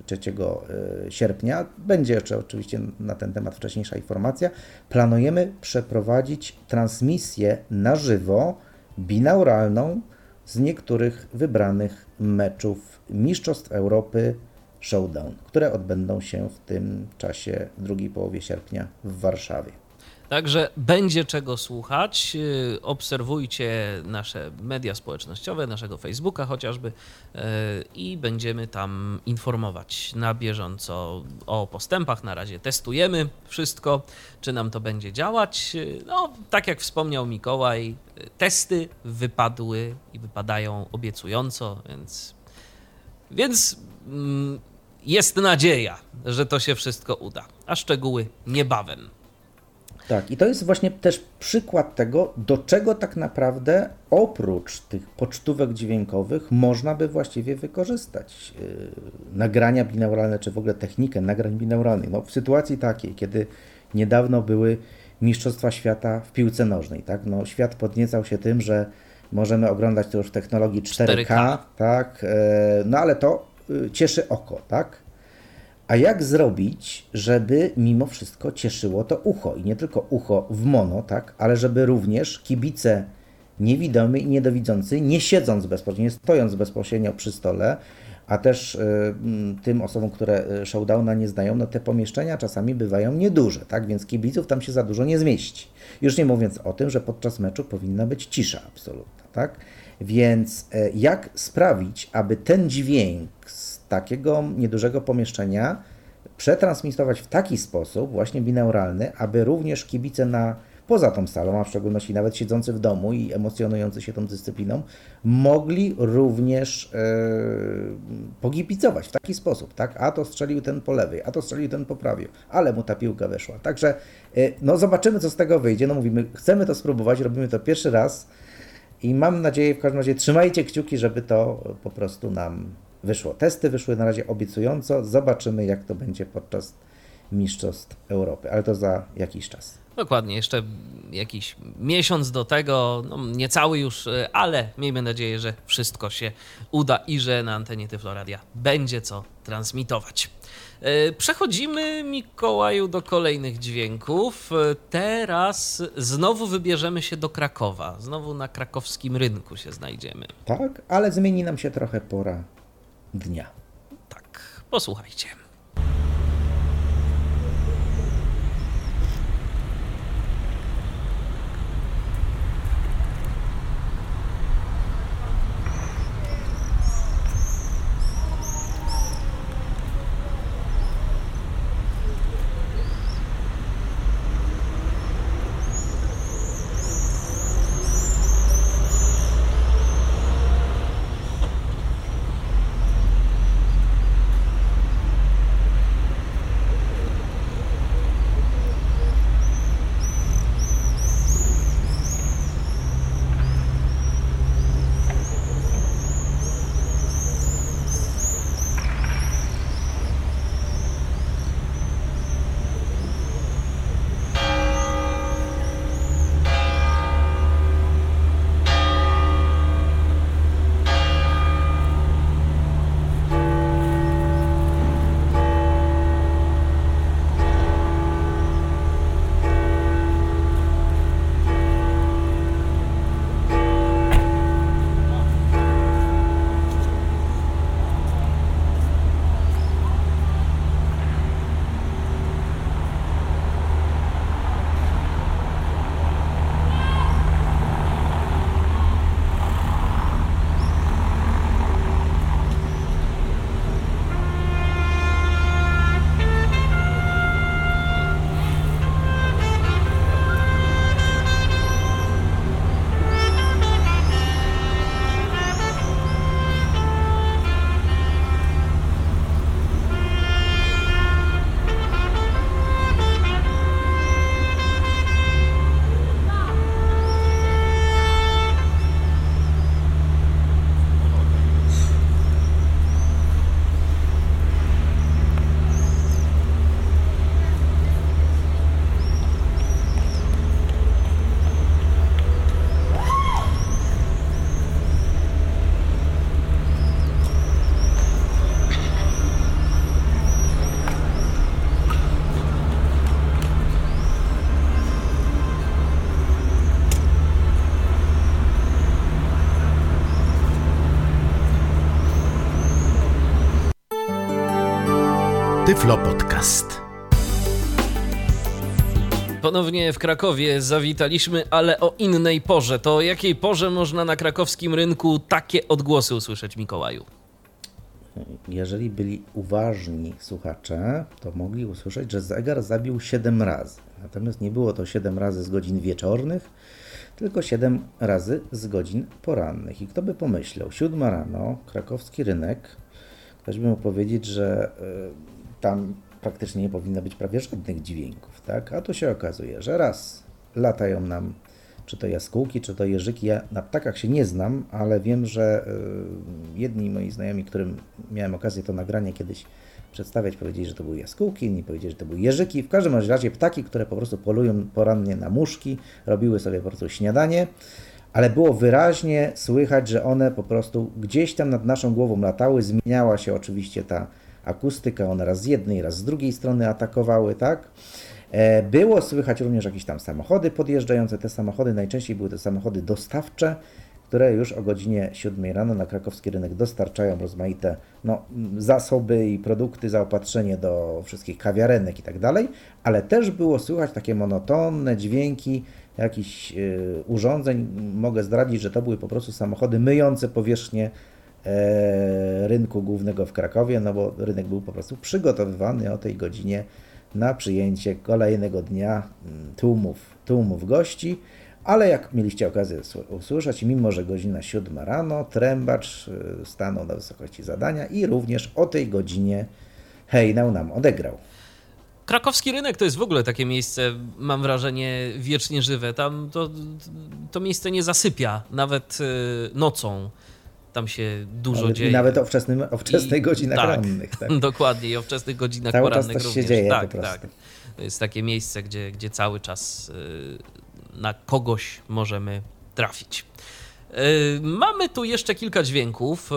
czy 3 y, sierpnia. Będzie jeszcze oczywiście na ten temat wcześniejsza informacja. Planujemy przeprowadzić transmisję na żywo binauralną z niektórych wybranych meczów Mistrzostw Europy Showdown, które odbędą się w tym czasie drugiej połowie sierpnia w Warszawie. Także będzie czego słuchać. Yy, Obserwujcie nasze media społecznościowe, naszego Facebooka chociażby yy, i będziemy tam informować na bieżąco o postępach. Na razie testujemy wszystko, czy nam to będzie działać. Yy, No, tak jak wspomniał Mikołaj, testy wypadły i wypadają obiecująco, więc więc mm, jest nadzieja, że to się wszystko uda. A szczegóły niebawem. Tak, i to jest właśnie też przykład tego, do czego tak naprawdę oprócz tych pocztówek dźwiękowych można by właściwie wykorzystać yy, nagrania binauralne, czy w ogóle technikę nagrań binauralnych. No, w sytuacji takiej, kiedy niedawno były Mistrzostwa Świata w piłce nożnej, tak? No, świat podniecał się tym, że możemy oglądać to już w technologii 4K, 4K. tak? Yy, no ale to yy, cieszy oko, tak? A jak zrobić, żeby mimo wszystko cieszyło to ucho i nie tylko ucho w mono, tak, ale żeby również kibice niewidomi i niedowidzący, nie siedząc bezpośrednio, nie stojąc bezpośrednio przy stole, a też y, tym osobom, które y, showdowna nie znają, no te pomieszczenia czasami bywają nieduże, tak, więc kibiców tam się za dużo nie zmieści. Już nie mówiąc o tym, że podczas meczu powinna być cisza absolutna, tak. Więc e, jak sprawić, aby ten dźwięk z takiego niedużego pomieszczenia przetransmitować w taki sposób, właśnie binauralny, aby również kibice na poza tą salą, a w szczególności nawet siedzący w domu i emocjonujący się tą dyscypliną, mogli również e, pogipicować w taki sposób, tak? A to strzelił ten po lewej, a to strzelił ten po prawej, ale mu ta piłka weszła. Także e, no zobaczymy, co z tego wyjdzie. No mówimy, chcemy to spróbować, robimy to pierwszy raz i mam nadzieję, w każdym razie trzymajcie kciuki, żeby to po prostu nam wyszło. Testy wyszły na razie obiecująco, zobaczymy, jak to będzie podczas Mistrzostw Europy, ale to za jakiś czas. Dokładnie, jeszcze jakiś miesiąc do tego, no niecały już, y, ale miejmy nadzieję, że wszystko się uda i że na antenie Tyfloradia będzie co transmitować. Y, Przechodzimy, Mikołaju, do kolejnych dźwięków. Y, Teraz znowu wybierzemy się do Krakowa. Znowu na krakowskim rynku się znajdziemy. Tak, ale zmieni nam się trochę pora dnia. Tak, posłuchajcie. Tyflo Podcast. Ponownie w Krakowie zawitaliśmy, ale o innej porze. To o jakiej porze można na krakowskim rynku takie odgłosy usłyszeć, Mikołaju? Jeżeli byli uważni słuchacze, to mogli usłyszeć, że zegar zabił 7 razy. Natomiast nie było to 7 razy z godzin wieczornych, tylko 7 razy z godzin porannych. I kto by pomyślał, 7 rano, krakowski rynek, ktoś by mógł powiedzieć, że y, tam praktycznie nie powinno być prawie żadnych dźwięków, tak? A tu się okazuje, że raz latają nam czy to jaskółki, czy to jeżyki. Ja na ptakach się nie znam, ale wiem, że y, jedni moi znajomi, którym miałem okazję to nagranie kiedyś przedstawiać, powiedzieli, że to były jaskółki, inni powiedzieli, że to były jeżyki. W każdym razie ptaki, które po prostu polują porannie na muszki, robiły sobie po prostu śniadanie, ale było wyraźnie słychać, że one po prostu gdzieś tam nad naszą głową latały. Zmieniała się oczywiście ta akustyka, one raz z jednej, raz z drugiej strony atakowały, tak? E, Było słychać również jakieś tam samochody podjeżdżające. Te samochody najczęściej były to samochody dostawcze, które już o godzinie 7 rano na krakowski rynek dostarczają rozmaite no, zasoby i produkty, zaopatrzenie do wszystkich kawiarenek i tak dalej, ale też było słychać takie monotonne dźwięki jakichś y, urządzeń. Mogę zdradzić, że to były po prostu samochody myjące powierzchnię rynku głównego w Krakowie, no bo rynek był po prostu przygotowywany o tej godzinie na przyjęcie kolejnego dnia mm, tłumów, tłumów gości, ale jak mieliście okazję sły- usłyszeć, mimo że godzina 7 rano, trębacz y, stanął na wysokości zadania i również o tej godzinie hejnał nam odegrał. Krakowski rynek to jest w ogóle takie miejsce, mam wrażenie, wiecznie żywe. Tam to, to miejsce nie zasypia, nawet y, nocą. Tam się dużo Nawet, dzieje. Nawet o, wczesnym, o wczesnych I- godzinach tak, rannych. Tak. Dokładnie, i o wczesnych godzinach Cały czas porannych się również. dzieje tak, po prostu. tak. To jest takie miejsce, gdzie, gdzie cały czas y, na kogoś możemy trafić. Y, Mamy tu jeszcze kilka dźwięków. Y,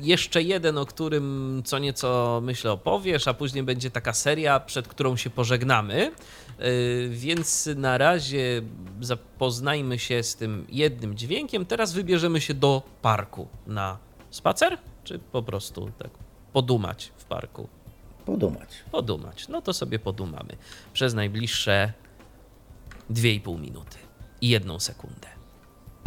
Jeszcze jeden, o którym co nieco myślę opowiesz, a później będzie taka seria, przed którą się pożegnamy. Y, Więc na razie zapoznajmy się z tym jednym dźwiękiem. Teraz wybierzemy się do parku na spacer, czy po prostu tak podumać w parku? Podumać. Podumać. No to sobie podumamy przez najbliższe 2,5 minuty i jedną sekundę.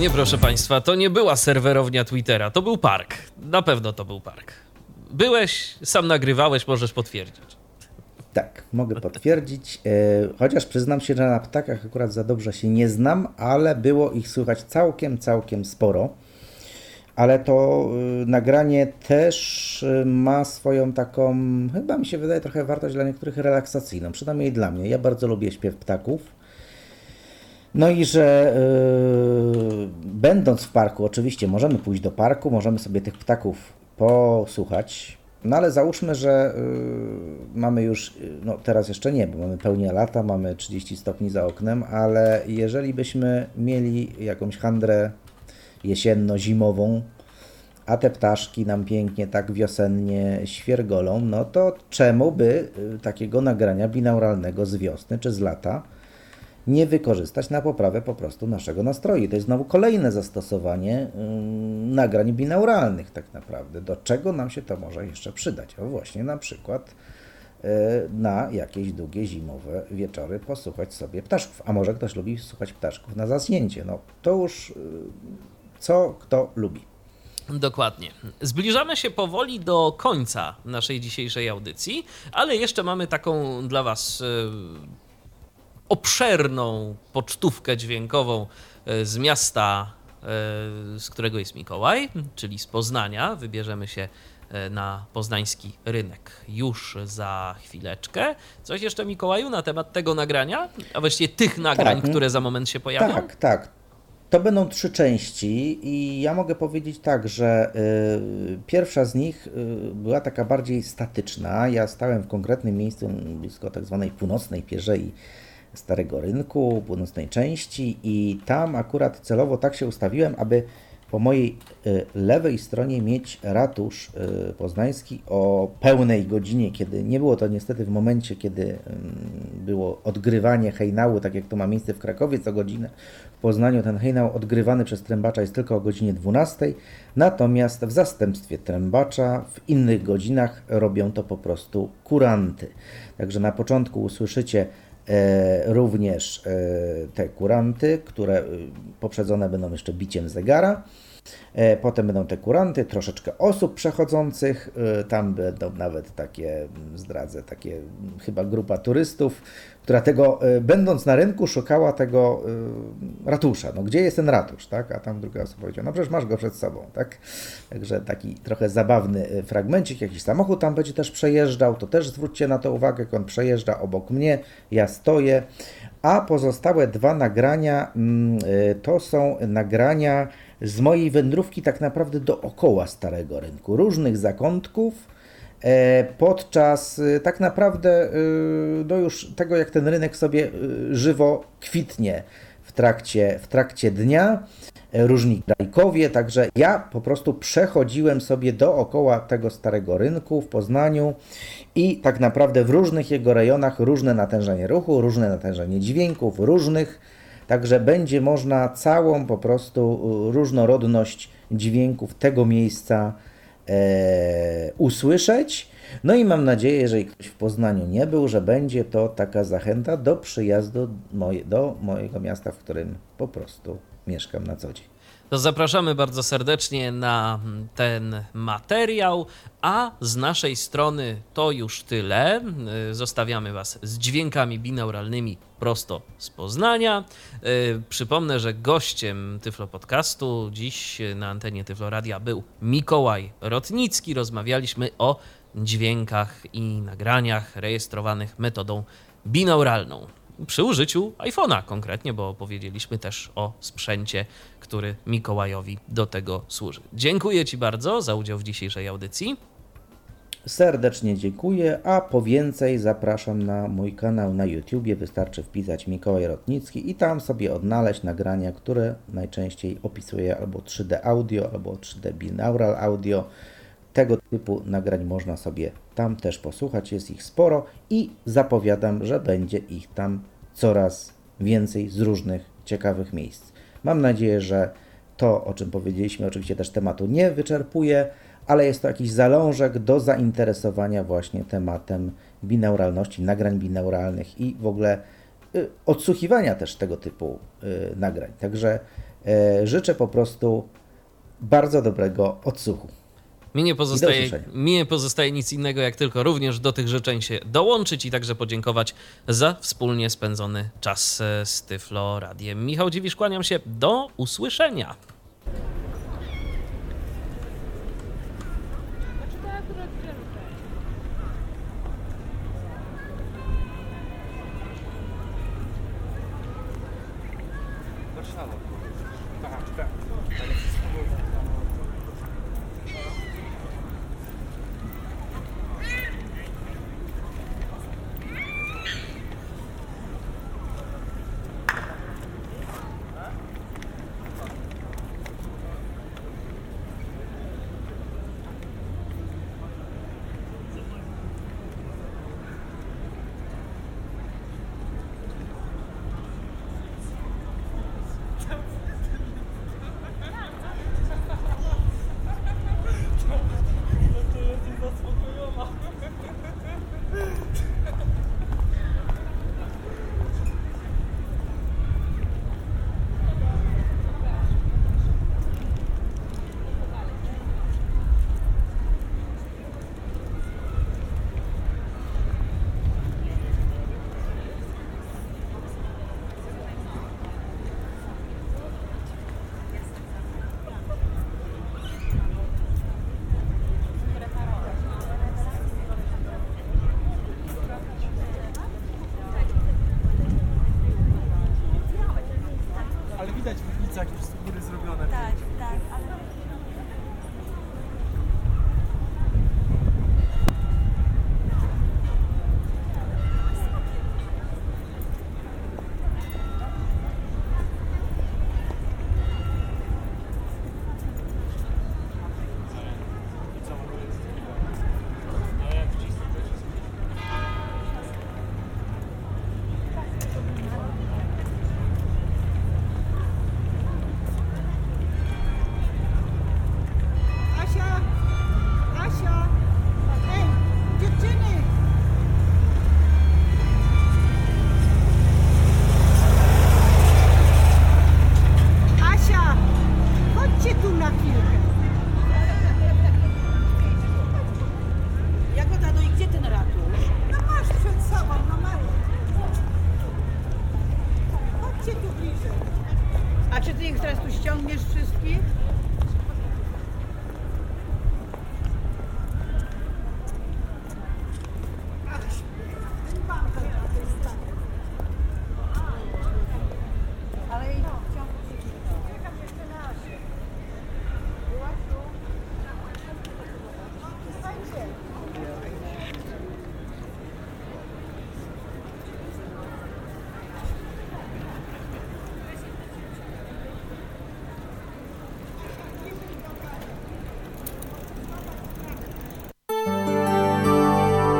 Nie, proszę Państwa, to nie była serwerownia Twittera, to był park. Na pewno to był park. Byłeś, sam nagrywałeś, możesz potwierdzić. Tak, mogę potwierdzić. E, Chociaż przyznam się, że na ptakach akurat za dobrze się nie znam, ale było ich słychać całkiem, całkiem sporo. Ale to y, nagranie też y, ma swoją taką, chyba mi się wydaje, trochę wartość dla niektórych relaksacyjną, przynajmniej dla mnie. Ja bardzo lubię śpiew ptaków. No i że yy, będąc w parku, oczywiście możemy pójść do parku, możemy sobie tych ptaków posłuchać, no ale załóżmy, że yy, mamy już, yy, no teraz jeszcze nie, bo mamy pełnię lata, mamy 30 stopni za oknem, ale jeżeli byśmy mieli jakąś handrę jesienno-zimową, a te ptaszki nam pięknie tak wiosennie świergolą, no to czemu by y, takiego nagrania binauralnego z wiosny czy z lata nie wykorzystać na poprawę po prostu naszego nastroju. To jest znowu kolejne zastosowanie ym, nagrań binauralnych tak naprawdę. Do czego nam się to może jeszcze przydać? O właśnie na przykład y, na jakieś długie zimowe wieczory posłuchać sobie ptaszków. A może ktoś lubi słuchać ptaszków na zasnięcie. No to już y, co kto lubi. Dokładnie. Zbliżamy się powoli do końca naszej dzisiejszej audycji, ale jeszcze mamy taką dla Was e, obszerną pocztówkę dźwiękową e, z miasta, e, z którego jest Mikołaj, czyli z Poznania. Wybierzemy się e, na poznański rynek już za chwileczkę. Coś jeszcze, Mikołaju, na temat tego nagrania? A właściwie tych nagrań, Tak. które za moment się pojawią? Tak, tak. To będą trzy części i ja mogę powiedzieć tak, że y, pierwsza z nich y, była taka bardziej statyczna. Ja stałem w konkretnym miejscu blisko tak zwanej północnej pierzei Starego Rynku, północnej części i tam akurat celowo tak się ustawiłem, aby po mojej y, lewej stronie mieć ratusz y, poznański o pełnej godzinie, kiedy nie było to niestety w momencie, kiedy ym, było odgrywanie hejnału, tak jak to ma miejsce w Krakowie co godzinę. W Poznaniu ten hejnał odgrywany przez trębacza jest tylko o godzinie 12, natomiast w zastępstwie trębacza w innych godzinach robią to po prostu kuranty. Także na początku usłyszycie również e, te kuranty, które e, poprzedzone będą jeszcze biciem zegara. E, Potem będą te kuranty, troszeczkę osób przechodzących. e, Tam będą nawet takie, mm, zdradzę, takie mm, chyba grupa turystów, która tego, e, będąc na rynku, szukała tego ratusza. No gdzie jest ten ratusz, tak? A tam druga osoba powiedziała, no przecież masz go przed sobą, tak? Także taki trochę zabawny fragmencik, jakiś samochód tam będzie też przejeżdżał, to też zwróćcie na to uwagę, jak on przejeżdża obok mnie, ja stoję. A pozostałe dwa nagrania mm, to są nagrania z mojej wędrówki tak naprawdę dookoła Starego Rynku, różnych zakątków, e, podczas e, tak naprawdę e, do już tego, jak ten rynek sobie żywo kwitnie w trakcie, w trakcie dnia, różni krajkowie, także ja po prostu przechodziłem sobie dookoła tego Starego Rynku w Poznaniu i tak naprawdę w różnych jego rejonach różne natężenie ruchu, różne natężenie dźwięków, różnych Także będzie można całą po prostu y, różnorodność dźwięków tego miejsca e, usłyszeć. No i mam nadzieję, jeżeli ktoś w Poznaniu nie był, że będzie to taka zachęta do przyjazdu moje, do mojego miasta, w którym po prostu mieszkam na co dzień. To zapraszamy bardzo serdecznie na ten materiał, a z naszej strony to już tyle. Y, Zostawiamy Was z dźwiękami binauralnymi prosto z Poznania. Y, Przypomnę, że gościem Tyflo Podcastu dziś na antenie Tyflo Radia był Mikołaj Rotnicki. Rozmawialiśmy o dźwiękach i nagraniach rejestrowanych metodą binauralną przy użyciu iPhone'a konkretnie, bo powiedzieliśmy też o sprzęcie, który Mikołajowi do tego służy. Dziękuję Ci bardzo za udział w dzisiejszej audycji. Serdecznie dziękuję, a po więcej zapraszam na mój kanał na YouTubie. Wystarczy wpisać Mikołaj Rotnicki i tam sobie odnaleźć nagrania, które najczęściej opisuję albo 3D audio, albo 3D binaural audio. Tego typu nagrań można sobie tam też posłuchać, jest ich sporo i zapowiadam, że będzie ich tam coraz więcej z różnych ciekawych miejsc. Mam nadzieję, że to, o czym powiedzieliśmy, oczywiście też tematu nie wyczerpuje, ale jest to jakiś zalążek do zainteresowania właśnie tematem binauralności, nagrań binauralnych i w ogóle y, odsłuchiwania też tego typu y, nagrań. Także e, życzę po prostu bardzo dobrego odsłuchu. Mi nie, pozostaje, mi nie pozostaje nic innego, jak tylko również do tych życzeń się dołączyć i także podziękować za wspólnie spędzony czas e, z Tyflo Radiem. Michał Dziwisz, kłaniam się. Do usłyszenia.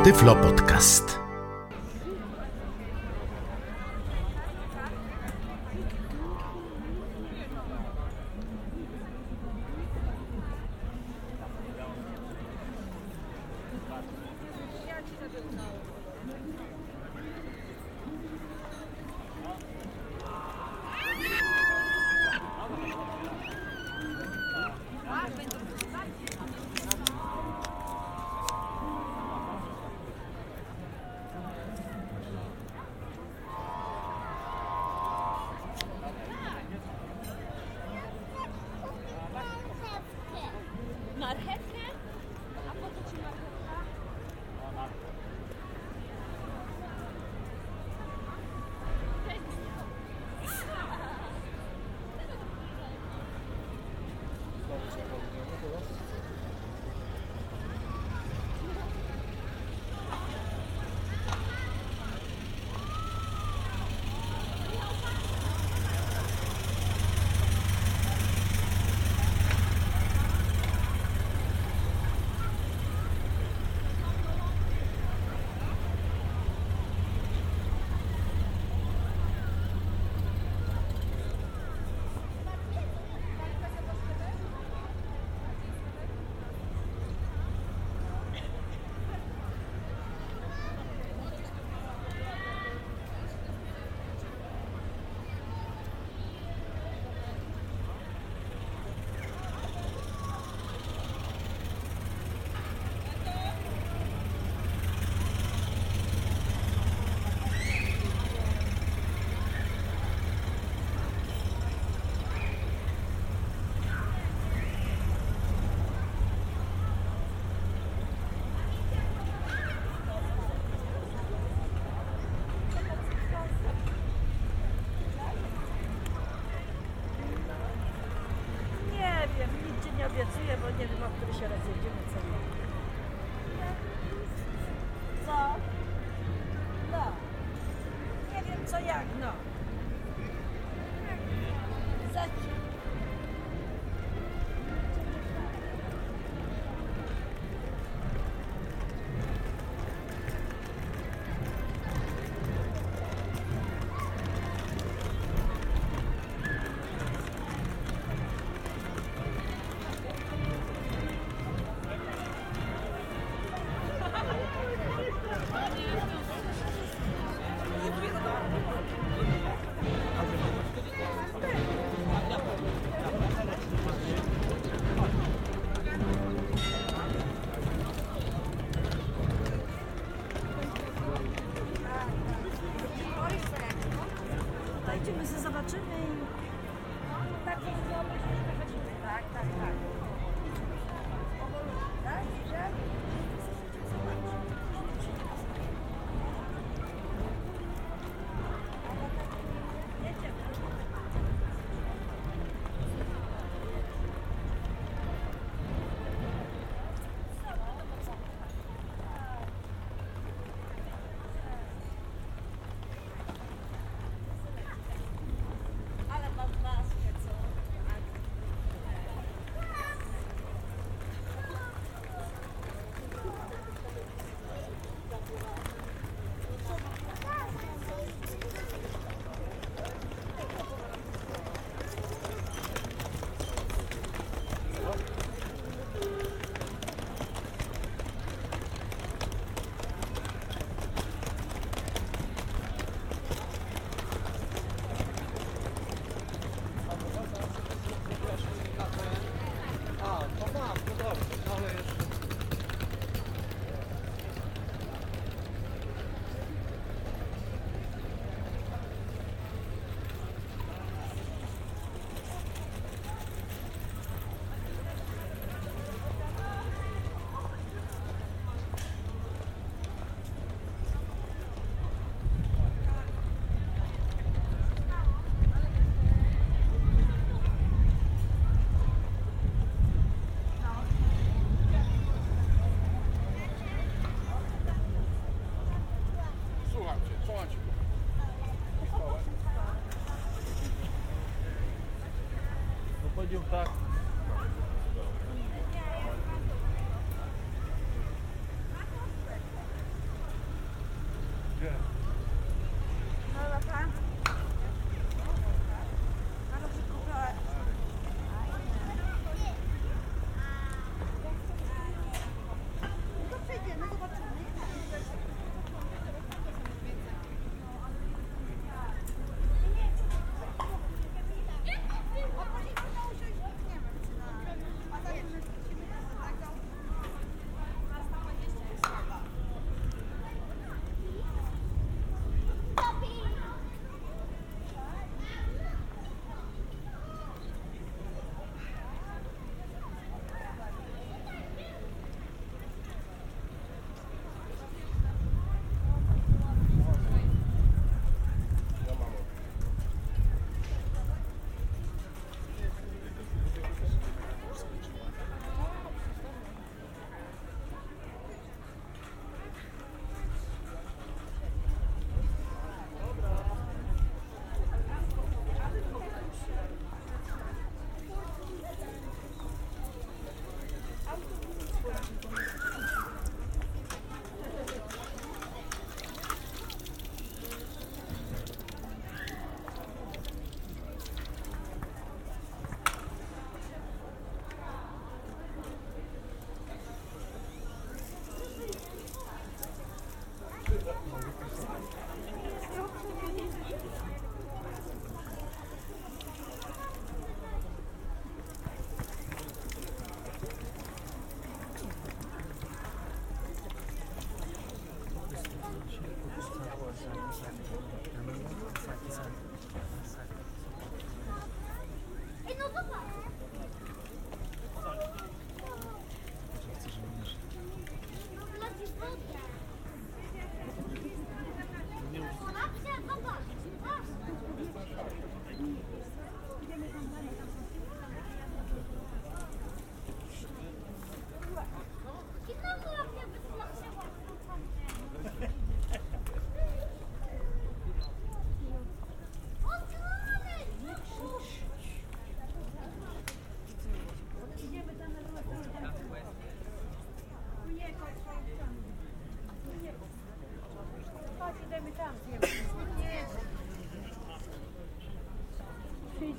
Tyflo Podcast.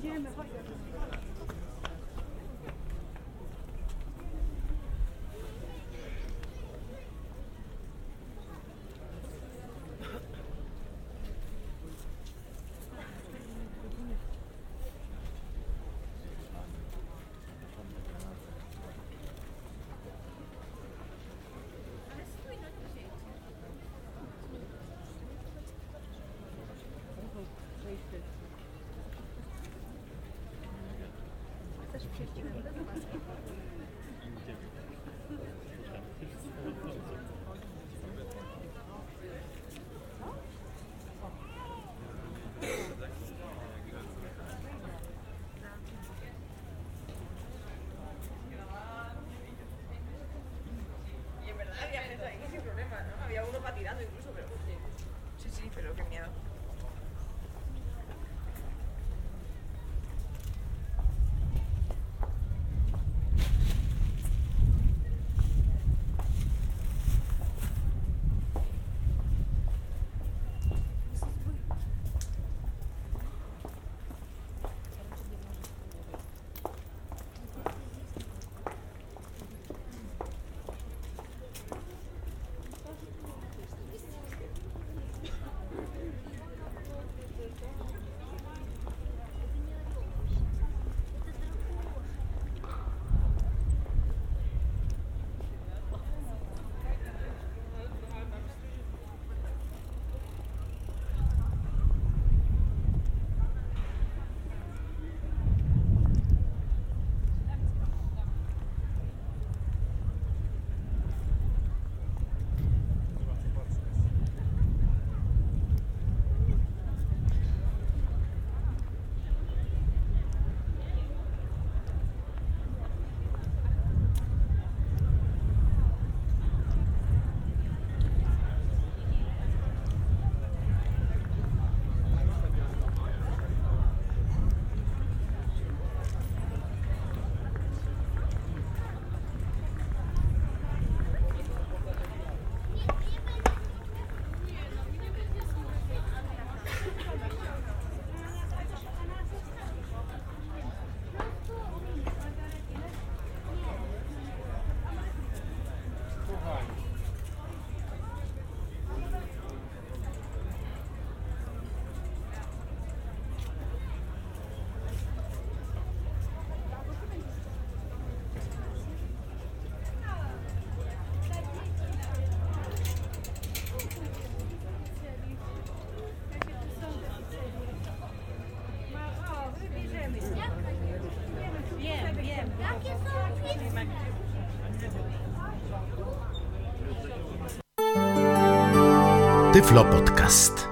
Yeah, the. Y en verdad había gente ahí sin problema, ¿no? Había uno patinando Tyflo Podcast.